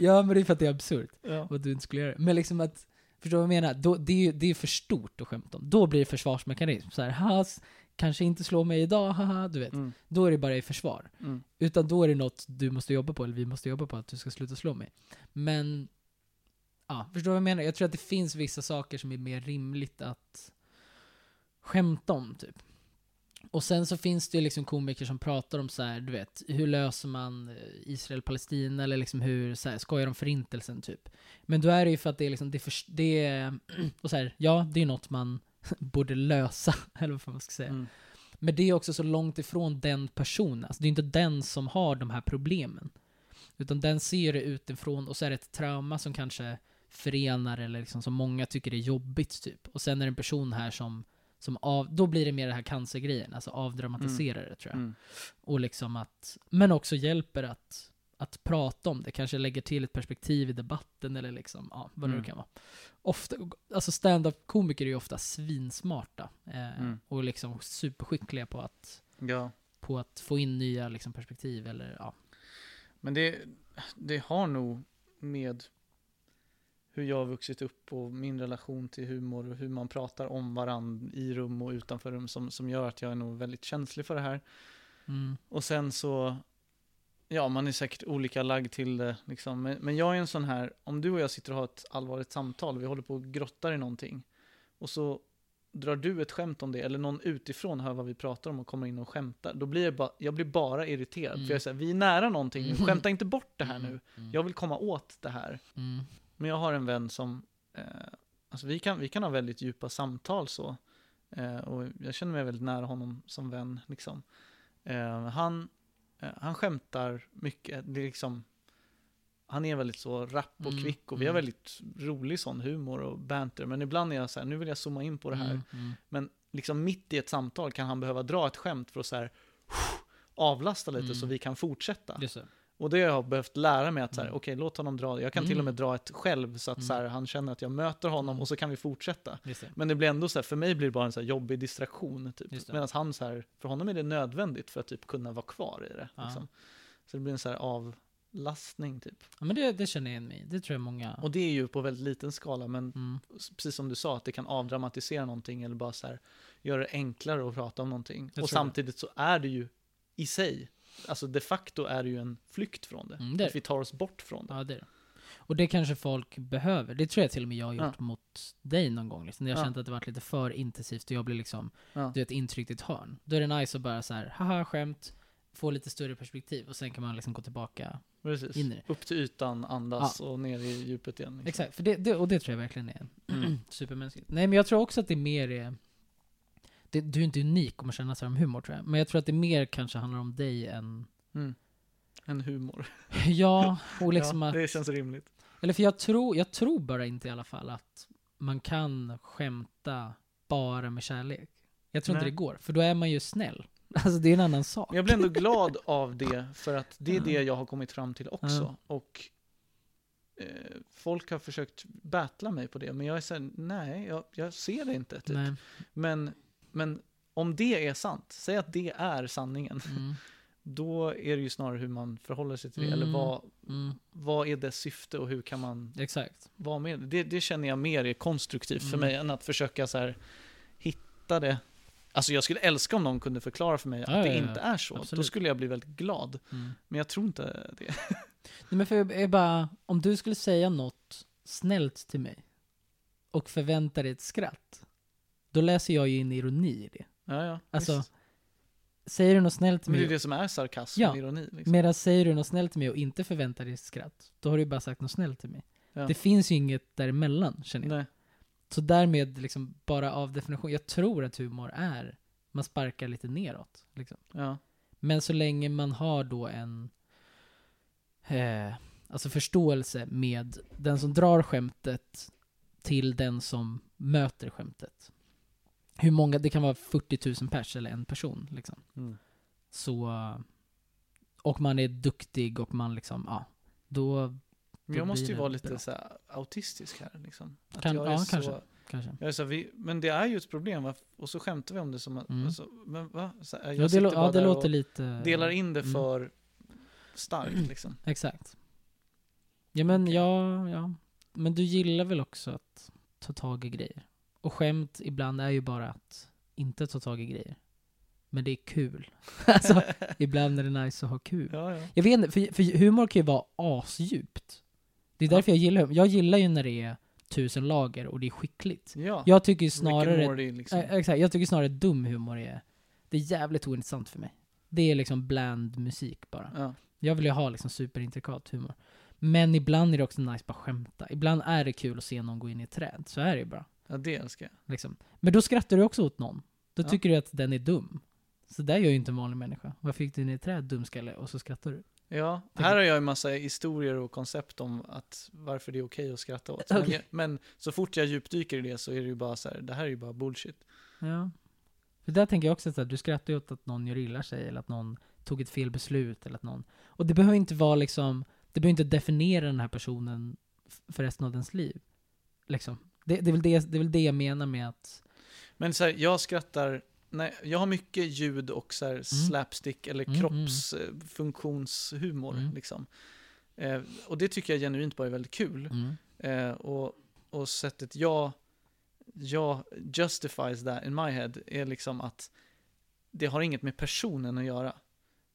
ja, men det är för att det är absurt. Ja. Att du inte skulle göra det. Men liksom att, förstår du vad jag menar? Då, det, är ju, det är för stort att skämta om. Då blir det försvarsmekanism. Så här, haha, s- kanske inte slå mig idag, haha, du vet. Mm. Då är det bara i försvar. Mm. Utan då är det något du måste jobba på, eller vi måste jobba på, att du ska sluta slå mig. Men, ja, förstår du vad jag menar? Jag tror att det finns vissa saker som är mer rimligt att skämta om, typ. Och sen så finns det ju liksom komiker som pratar om så här, du vet, hur löser man eh, Israel-Palestina, eller liksom hur, så här, skojar om förintelsen, typ. Men då är det ju för att det är liksom, det för, det är och så här, ja, det är något man borde lösa, eller vad man ska säga. Mm. Men det är också så långt ifrån den personen. Alltså det är inte den som har de här problemen. Utan den ser det utifrån och så är det ett trauma som kanske förenar eller liksom som många tycker är jobbigt typ. Och sen är det en person här som, som av, då blir det mer det här cancergrejen, alltså avdramatiserar det tror jag. Mm. Och liksom att, men också hjälper att, att prata om det, kanske lägger till ett perspektiv i debatten eller liksom, ja, vad det nu Mm. kan vara. Ofta, alltså stand-up-komiker är ju ofta svinsmarta. Eh, Mm. Och liksom superskickliga på att, Ja. på att få in nya liksom, perspektiv eller ja. Men det, det har nog med hur jag har vuxit upp och min relation till humor och hur man pratar om varandra i rum och utanför rum som, som gör att jag är nog väldigt känslig för det här. Mm. Och sen så, ja man är säkert olika lagd till det liksom. Men, men jag är en sån här, om du och jag sitter och har ett allvarligt samtal, vi håller på och grottar i någonting. Och så drar du ett skämt om det, eller någon utifrån hör vad vi pratar om och kommer in och skämtar. Då blir jag bara, jag blir bara irriterad. Mm. För jag är såhär, vi är nära någonting nu, Mm. skämta inte bort det här nu. Mm. Jag vill komma åt det här. Mm. Men jag har en vän som, eh, alltså vi kan, vi kan ha väldigt djupa samtal så. Eh, och jag känner mig väldigt nära honom som vän liksom. Eh, han, eh, han skämtar mycket, det är liksom, han är väldigt så rapp och Mm, kvick och vi har mm. väldigt rolig sån humor och banter. Men ibland är jag så här, nu vill jag zooma in på det här. Mm. Mm. Men liksom mitt i ett samtal kan han behöva dra ett skämt för att så här, avlasta lite Mm. så vi kan fortsätta. Det. Och det har jag behövt lära mig att så här, Mm. okej låt honom dra. Jag kan till och med Mm. dra ett själv så att Mm. så här, han känner att jag möter honom Mm. och så kan vi fortsätta. Det. Men det blir ändå så här, för mig blir det bara en så jobbig distraktion. Typ. Medan han så här, för honom är det nödvändigt för att typ kunna vara kvar i det. Liksom. Så det blir en så här avlastning typ. Ja men det, det känner jag igen mig. Det tror jag många... Och det är ju på väldigt liten skala, men Mm. precis som du sa, att det kan avdramatisera någonting eller bara så göra det enklare att prata om någonting. Jag Och tror det. samtidigt så är det ju i sig, alltså de facto är det ju en flykt från det. Mm, det att vi tar oss bort från det. Ja, det är det. Och det kanske folk behöver. Det tror jag till och med jag har gjort Ja. mot dig någon gång. Liksom. När jag Ja. känt att det varit lite för intensivt och jag blir liksom, Ja. du vet, intryckt i ett hörn. Då är det nice att bara så här, haha, skämt. få lite större perspektiv och sen kan man liksom gå tillbaka Precis. in i det. Upp till ytan, andas och ner i djupet igen. Liksom. Exakt, för det, det, och det tror jag verkligen är Mm. supermänskligt. Nej men jag tror också att det mer är, det, du är inte unik om man känner sig om humor tror jag, men jag tror att det mer kanske handlar om dig än, Mm. En humor. ja, och liksom ja, att, det känns rimligt. eller för jag tror, jag tror bara inte i alla fall att man kan skämta bara med kärlek. Jag tror Nej. inte det går, för då är man ju snäll. Alltså det är en annan sak. Jag blir ändå glad av det, för att det är Ja. det jag har kommit fram till också. Ja. Och eh, folk har försökt battla mig på det, men jag är såhär, nej, jag, jag ser det inte. Typ. Men, men om det är sant, säg att det är sanningen, Mm. då är det ju snarare hur man förhåller sig till det, Mm. eller vad, Mm. vad är dess syfte och hur kan man Exakt. vara med det? Det känner jag mer är konstruktivt för Mm. mig än att försöka så här hitta det. Alltså jag skulle älska om någon kunde förklara för mig Ja, att det ja, ja. inte är så. Då Absolut. skulle jag bli väldigt glad. Mm. Men jag tror inte det. Nej men för jag bara, om du skulle säga något snällt till mig och förvänta dig ett skratt, då läser jag ju in ironi i det. Ja, ja, Alltså, visst. Säger du något snällt till Men det är mig, det som är sarkasm Ja. och ironi. Liksom. medan säger du något snällt till mig och inte förväntar dig skratt, då har du bara sagt något snällt till mig. Ja. Det finns ju inget däremellan, känner jag. Nej. Så därmed, liksom, bara av definition, jag tror att humor är, man sparkar lite neråt. Liksom. Ja. Men så länge man har då en eh, alltså förståelse med den som drar skämtet till den som möter skämtet. Hur många, det kan vara 40 000 pers eller en person liksom. Mm. Så, och man är duktig och man liksom, ja, då Men jag måste ju vara lite bra. så här, autistisk här. Liksom. Att Kan- jag är ja, så, kanske. kanske. Jag är så här, vi, men det är ju ett problem, va? och så skämtar vi om det som att, Mm. alltså, men va? Så här, jag Ja, det, bara ja, det låter lite... delar in det Mm. för starkt liksom. Exakt. Ja men ja, ja. Men du gillar väl också att ta tag i grejer? Och skämt ibland är ju bara att inte ta tag i grejer. Men det är kul. alltså, ibland är det nice att ha kul. Ja, ja. Jag vet inte, för, för humor kan ju vara asdjupt. Det är Ja. därför jag gillar humor. Jag gillar ju när det är tusen lager och det är skickligt. ja. Jag tycker snarare... Morty, liksom. Eh, exakt, jag tycker snarare dum humor är... Det är jävligt ointressant för mig. Det är liksom bland musik bara. ja. Jag vill ju ha liksom superintrikat humor. Men ibland är det också nice bara skämta. Ibland är det kul att se någon gå in i ett träd. Så är det ju bara. Ja, det älskar jag. Liksom. Men då skrattar du också åt någon. Då Ja. tycker du att den är dum. Så där gör ju inte en vanlig människa. Varför gick du in i träd dumskalle och så skrattar du? Ja, här har jag en massa historier och koncept om att varför det är okej att skratta åt. Men, jag, men så fort jag djupdyker i det så är det ju bara så här, det här är ju bara bullshit. Ja. För där tänker jag också att du skrattar ju åt att någon gör illa sig eller att någon tog ett fel beslut eller att någon... Och det behöver inte vara liksom... Det behöver inte definiera den här personen för resten av dens liv. Liksom. Det, det, är väl det, det är väl det jag menar med att... Men så här, jag skrattar, nej, jag har mycket ljud och så här slapstick eller Mm, kroppsfunktionshumor Mm. liksom. Eh, och det tycker jag genuint bara är väldigt kul. Mm. Eh, och, och sättet jag, jag justifies that in my head är liksom att det har inget med personen att göra.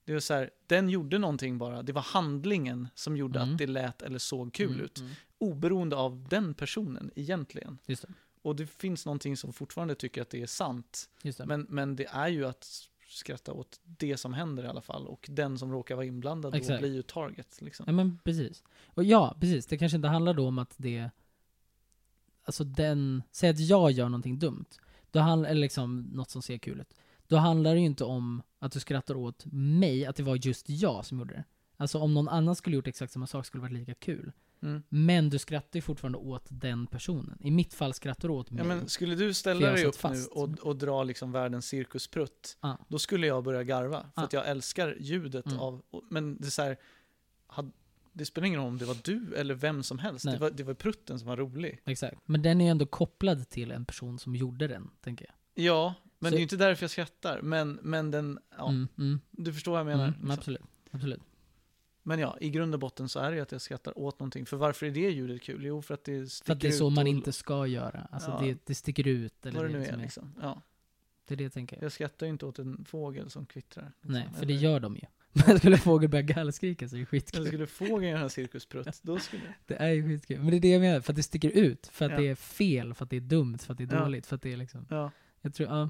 Det är så här, den gjorde någonting bara. Det var handlingen som gjorde Mm. att det lät eller såg kul Mm, ut. mm. Oberoende av den personen egentligen. Just det. Och det finns någonting som fortfarande tycker att det är sant. Det. Men, men det är ju att skratta åt det som händer i alla fall. Och den som råkar vara inblandad då blir ju target. Liksom. Ja men precis. Och ja, precis. Det kanske inte handlar då om att det... Alltså den... Säg att jag gör någonting dumt. Då handlar, eller liksom något som ser kul ut. Då handlar det ju inte om att du skrattar åt mig, att det var just jag som gjorde det. Alltså om någon annan skulle gjort exakt samma sak skulle det varit lika kul. Mm. Men du skrattar ju fortfarande åt den personen. I mitt fall skrattar du åt mig. Ja, men skulle du ställa dig upp fast. nu och, och dra liksom världens cirkusprutt, Ja. då skulle jag börja garva. För Ja. att jag älskar ljudet Mm. av, men det är så här, had, det spelar ingen roll om det var du eller vem som helst. Det var, det var prutten som var rolig. Exakt. Men den är ju ändå kopplad till en person som gjorde den, tänker jag. Ja, men Så- det är ju inte därför jag skrattar. Men, men den, ja, Mm, mm, du förstår vad jag menar. mm, liksom. absolut. Absolut. Men ja, i grund och botten så är det ju att jag skrattar åt någonting. För varför är det ljudet kul? Jo, för att det sticker För att det är så ut man och- inte ska göra. Alltså Ja. det, det sticker ut. Eller Vad det nu som är liksom. Ja. Det är det jag tänker. Jag skrattar ju inte åt en fågel som kvittrar. Liksom. Nej, för det Eller- gör de ju. Men skulle fågel börja gallskrika så är det skitkul. skulle fågeln göra en cirkusprutt, då skulle... Det är ju skitkul. Men det är det jag menar, för att det sticker ut. För att Ja. det är fel, för att det är dumt, för att det är dåligt, för att det är liksom... Ja. Jag tror, ja.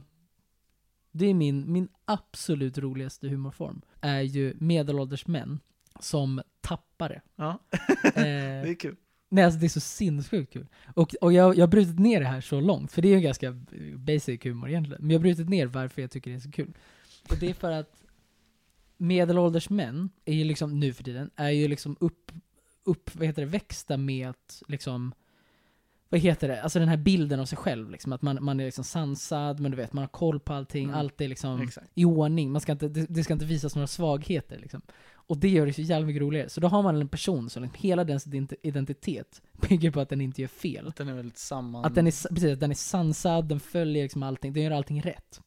Det är min, min absolut roligaste humorform. Är ju medelålders män som tappare. Ja, Eh, det är kul. Nej, alltså det är så sinnessjukt kul. Och, och jag, jag har brutit ner det här så långt, för det är ju ganska basic humor egentligen. Men jag har brutit ner varför jag tycker det är så kul. Och det är för att medelålders män är ju liksom, nu för tiden, är ju liksom upp, upp vad heter det, växta med att liksom vad heter det? Alltså den här bilden av sig själv, liksom, att man, man är liksom sansad, men du vet, man har koll på allting, Mm. allt är liksom Exakt. i ordning, man ska inte, det, det ska inte visas några svagheter liksom. Och det gör det så jävla mycket roligare. Så då har man en person som liksom, hela dens ident- identitet bygger på att den inte gör fel. Att den är väldigt samman... Att den är, precis, att den är sansad, den följer liksom allting, den gör allting rätt.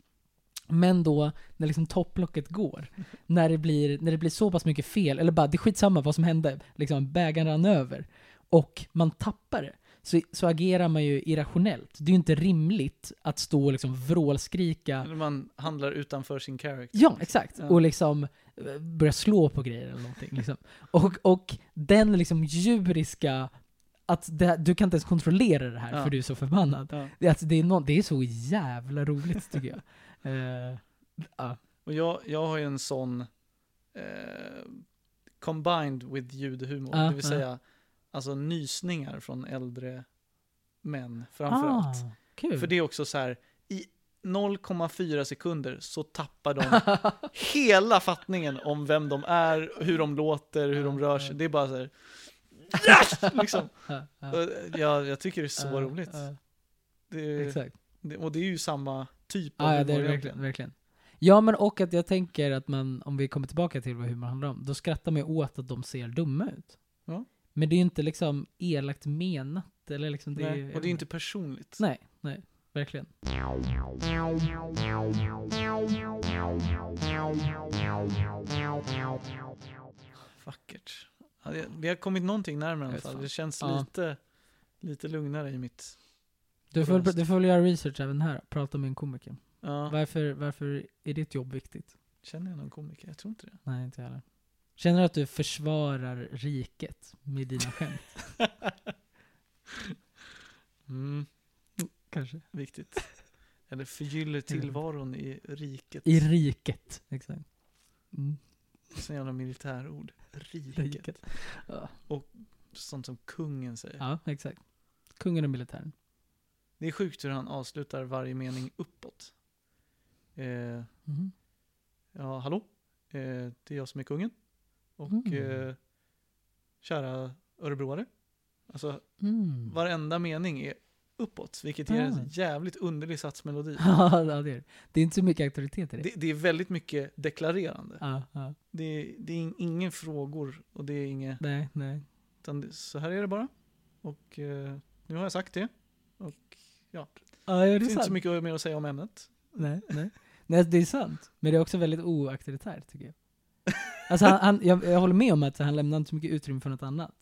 Men då, när liksom topplocket går, när det, blir, när det blir så pass mycket fel, eller bara det är skitsamma vad som hände, liksom bägaren rann över, och man tappar det, så, så agerar man ju irrationellt. Det är ju inte rimligt att stå och liksom vrålskrika Man handlar utanför sin character. Ja, exakt. Ja. Och liksom eh, börja slå på grejer eller någonting. Liksom. Och, och den liksom djuriska, att det, du kan inte ens kontrollera det här Ja. för du är så förbannad. Ja. Det, är alltså, det, är nå- det är så jävla roligt tycker jag. Eh, ja. Och jag, jag har ju en sån eh, combined with ljudhumor, det vill säga alltså nysningar från äldre män framförallt. Ah, kul. För det är också så här, i 0,4 sekunder så tappar de hela fattningen om vem de är, hur de låter, hur de rör sig. Det är bara så här, yes! liksom. Ja, ja. Och Jag, jag tycker det är så Ja, roligt. ja, Det, exakt. det, och det är ju samma typ Ja, ja, humor det är det verkligen, verkligen. Ja, men och att jag tänker att man, om vi kommer tillbaka till vad humor handlar om, då skrattar man ju åt att de ser dumma ut. Ja. Men det är ju inte liksom elakt menat, eller liksom det Nej, är, och det är inte personligt. Nej, nej, verkligen. Vackert. Ja, det- Vi har kommit någonting närmare i alla fall. Det känns Ja. lite, lite lugnare i mitt... Du får, du får väl göra research även här, prata med en komiker. Ja, Varför, varför är ditt jobb viktigt? känner jag någon komiker? Jag tror inte det. Nej, inte jag heller. Känner du att du försvarar riket med dina skämt? Mm, Kanske. viktigt. Eller förgyller tillvaron i riket. I riket, exakt. Mm. Så jävla militärord. Riket. Riket. Ja. Sånt som kungen säger. ja, exakt. Kungen och militären. Det är sjukt hur han avslutar varje mening uppåt. Eh, Mhm. ja, hallå? Eh, det är jag som är kungen. Och Mm. eh, kära örebroare. Alltså, Mm. varenda mening är uppåt, vilket ger Ah. en jävligt underlig satsmelodi. ja, det är det. Det är inte så mycket auktoritet i det. Det, det är väldigt mycket deklarerande. Ja, ja. Det, är- det är in- inga frågor och det är inget, Nej, nej. utan så här är det bara. Och eh, nu har jag sagt det. Och Ja, ja det det är finns inte så mycket mer att säga om ämnet. Nej, nej. nej, det är sant. Men det är också väldigt oauktoritärt tycker jag. Alltså han, han, jag, jag håller med om att han lämnar inte så mycket utrymme för något annat.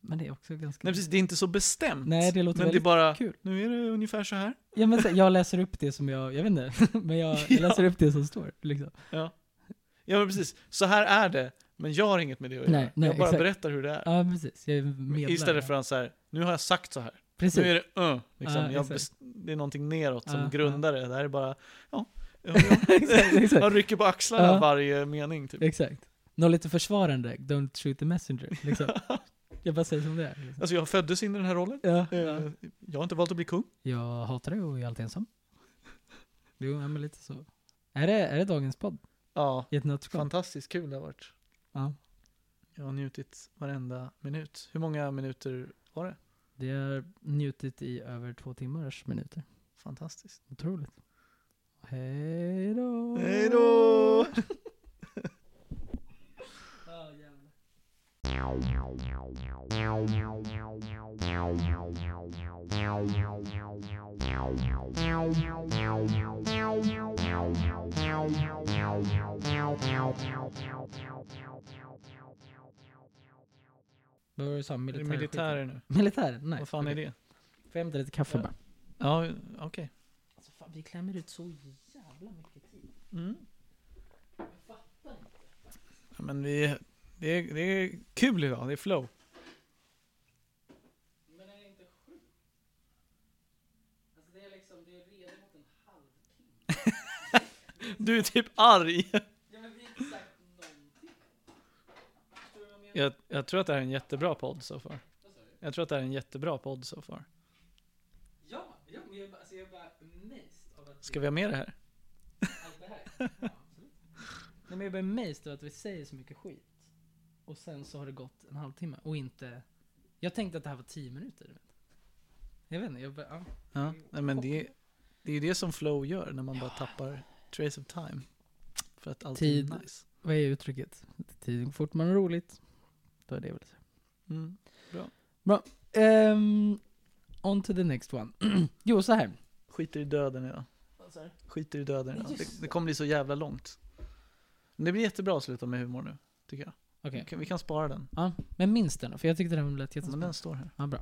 Men det är också ganska Nej precis, det är inte så bestämt. Nej, det låter men det är väldigt bara, kul. nu är det ungefär så här. Ja, men så, jag läser upp det som jag, jag vet inte, men jag, jag Ja. läser upp det som står. Liksom. Ja. ja, men precis. Så här är det, men jag har inget med det att göra. Nej, nej, jag bara exakt. berättar hur det är. Ja, precis. Jag är medlare. Istället för att så här, nu har jag sagt så här. Precis. Nu är det uh, liksom. Ja, jag det är någonting neråt som Ja, grundar det. Det här är bara, ja. Ja, exakt, exakt. Man rycker på axlarna Ja. varje mening typ. Exakt. Något lite försvarande, don't shoot the messenger. Liksom. jag bara säger som det är. Liksom. Alltså jag föddes in i den här rollen. Ja, Eh, ja. Jag har inte valt att bli kung. Jag hatar det och är alltid ensam. Jo, men lite så. Är det, är det dagens podd? Ja, I ett nötskal? fantastiskt kul det har varit. Ja. Jag har njutit varenda minut. Hur många minuter var det? Det har njutit i över två timmars minuter. Fantastiskt. Otroligt. Hej då! Hej då! Vad var det du sa? Är det Militär militärer nu? Militär? Nej. Vad fan är det? Får jag hämta lite kaffe Ja. bara? Ja, okej. Alltså, fan, vi klämmer ut så jävla mycket tid. Mm. Ja, men vi, det, är, det är kul idag, det är flow. Men är det inte sjukt? Alltså det är liksom, det är redan mot en halvtimme. Du är typ arg. Ja, men vi har inte sagt någonting. Förstår du vad jag? Jag, jag tror att det här är en jättebra podd so far. Jag tror att det här är en jättebra podd so far. Ja, ja men jag, är bara- alltså, jag är bara amazed av att Ska vi ha med det här? allt det här. Ja, absolut. Nej, men jag är bara amazed av att vi säger så mycket skit. Och sen så har det gått en halvtimme och inte... Jag tänkte att det här var tio minuter. Jag vet inte, jag bara, ja. Ja, nej, men det, det är ju det som flow gör när man bara tappar trace of time. För att allt Tid. är nice. Vad är uttrycket? Går fort man har roligt. Då är det väl så. Mm. Um, on to the next one. jo, så här. Skiter i döden idag. Skiter i döden. Just Det, det kommer bli så jävla långt. Men det blir jättebra att sluta med humor nu, tycker jag. Okej. Vi, kan, vi kan spara den. Ja, men minns den då, för jag tyckte den lät Ja, men jättespännande. den står här. Ja, bra.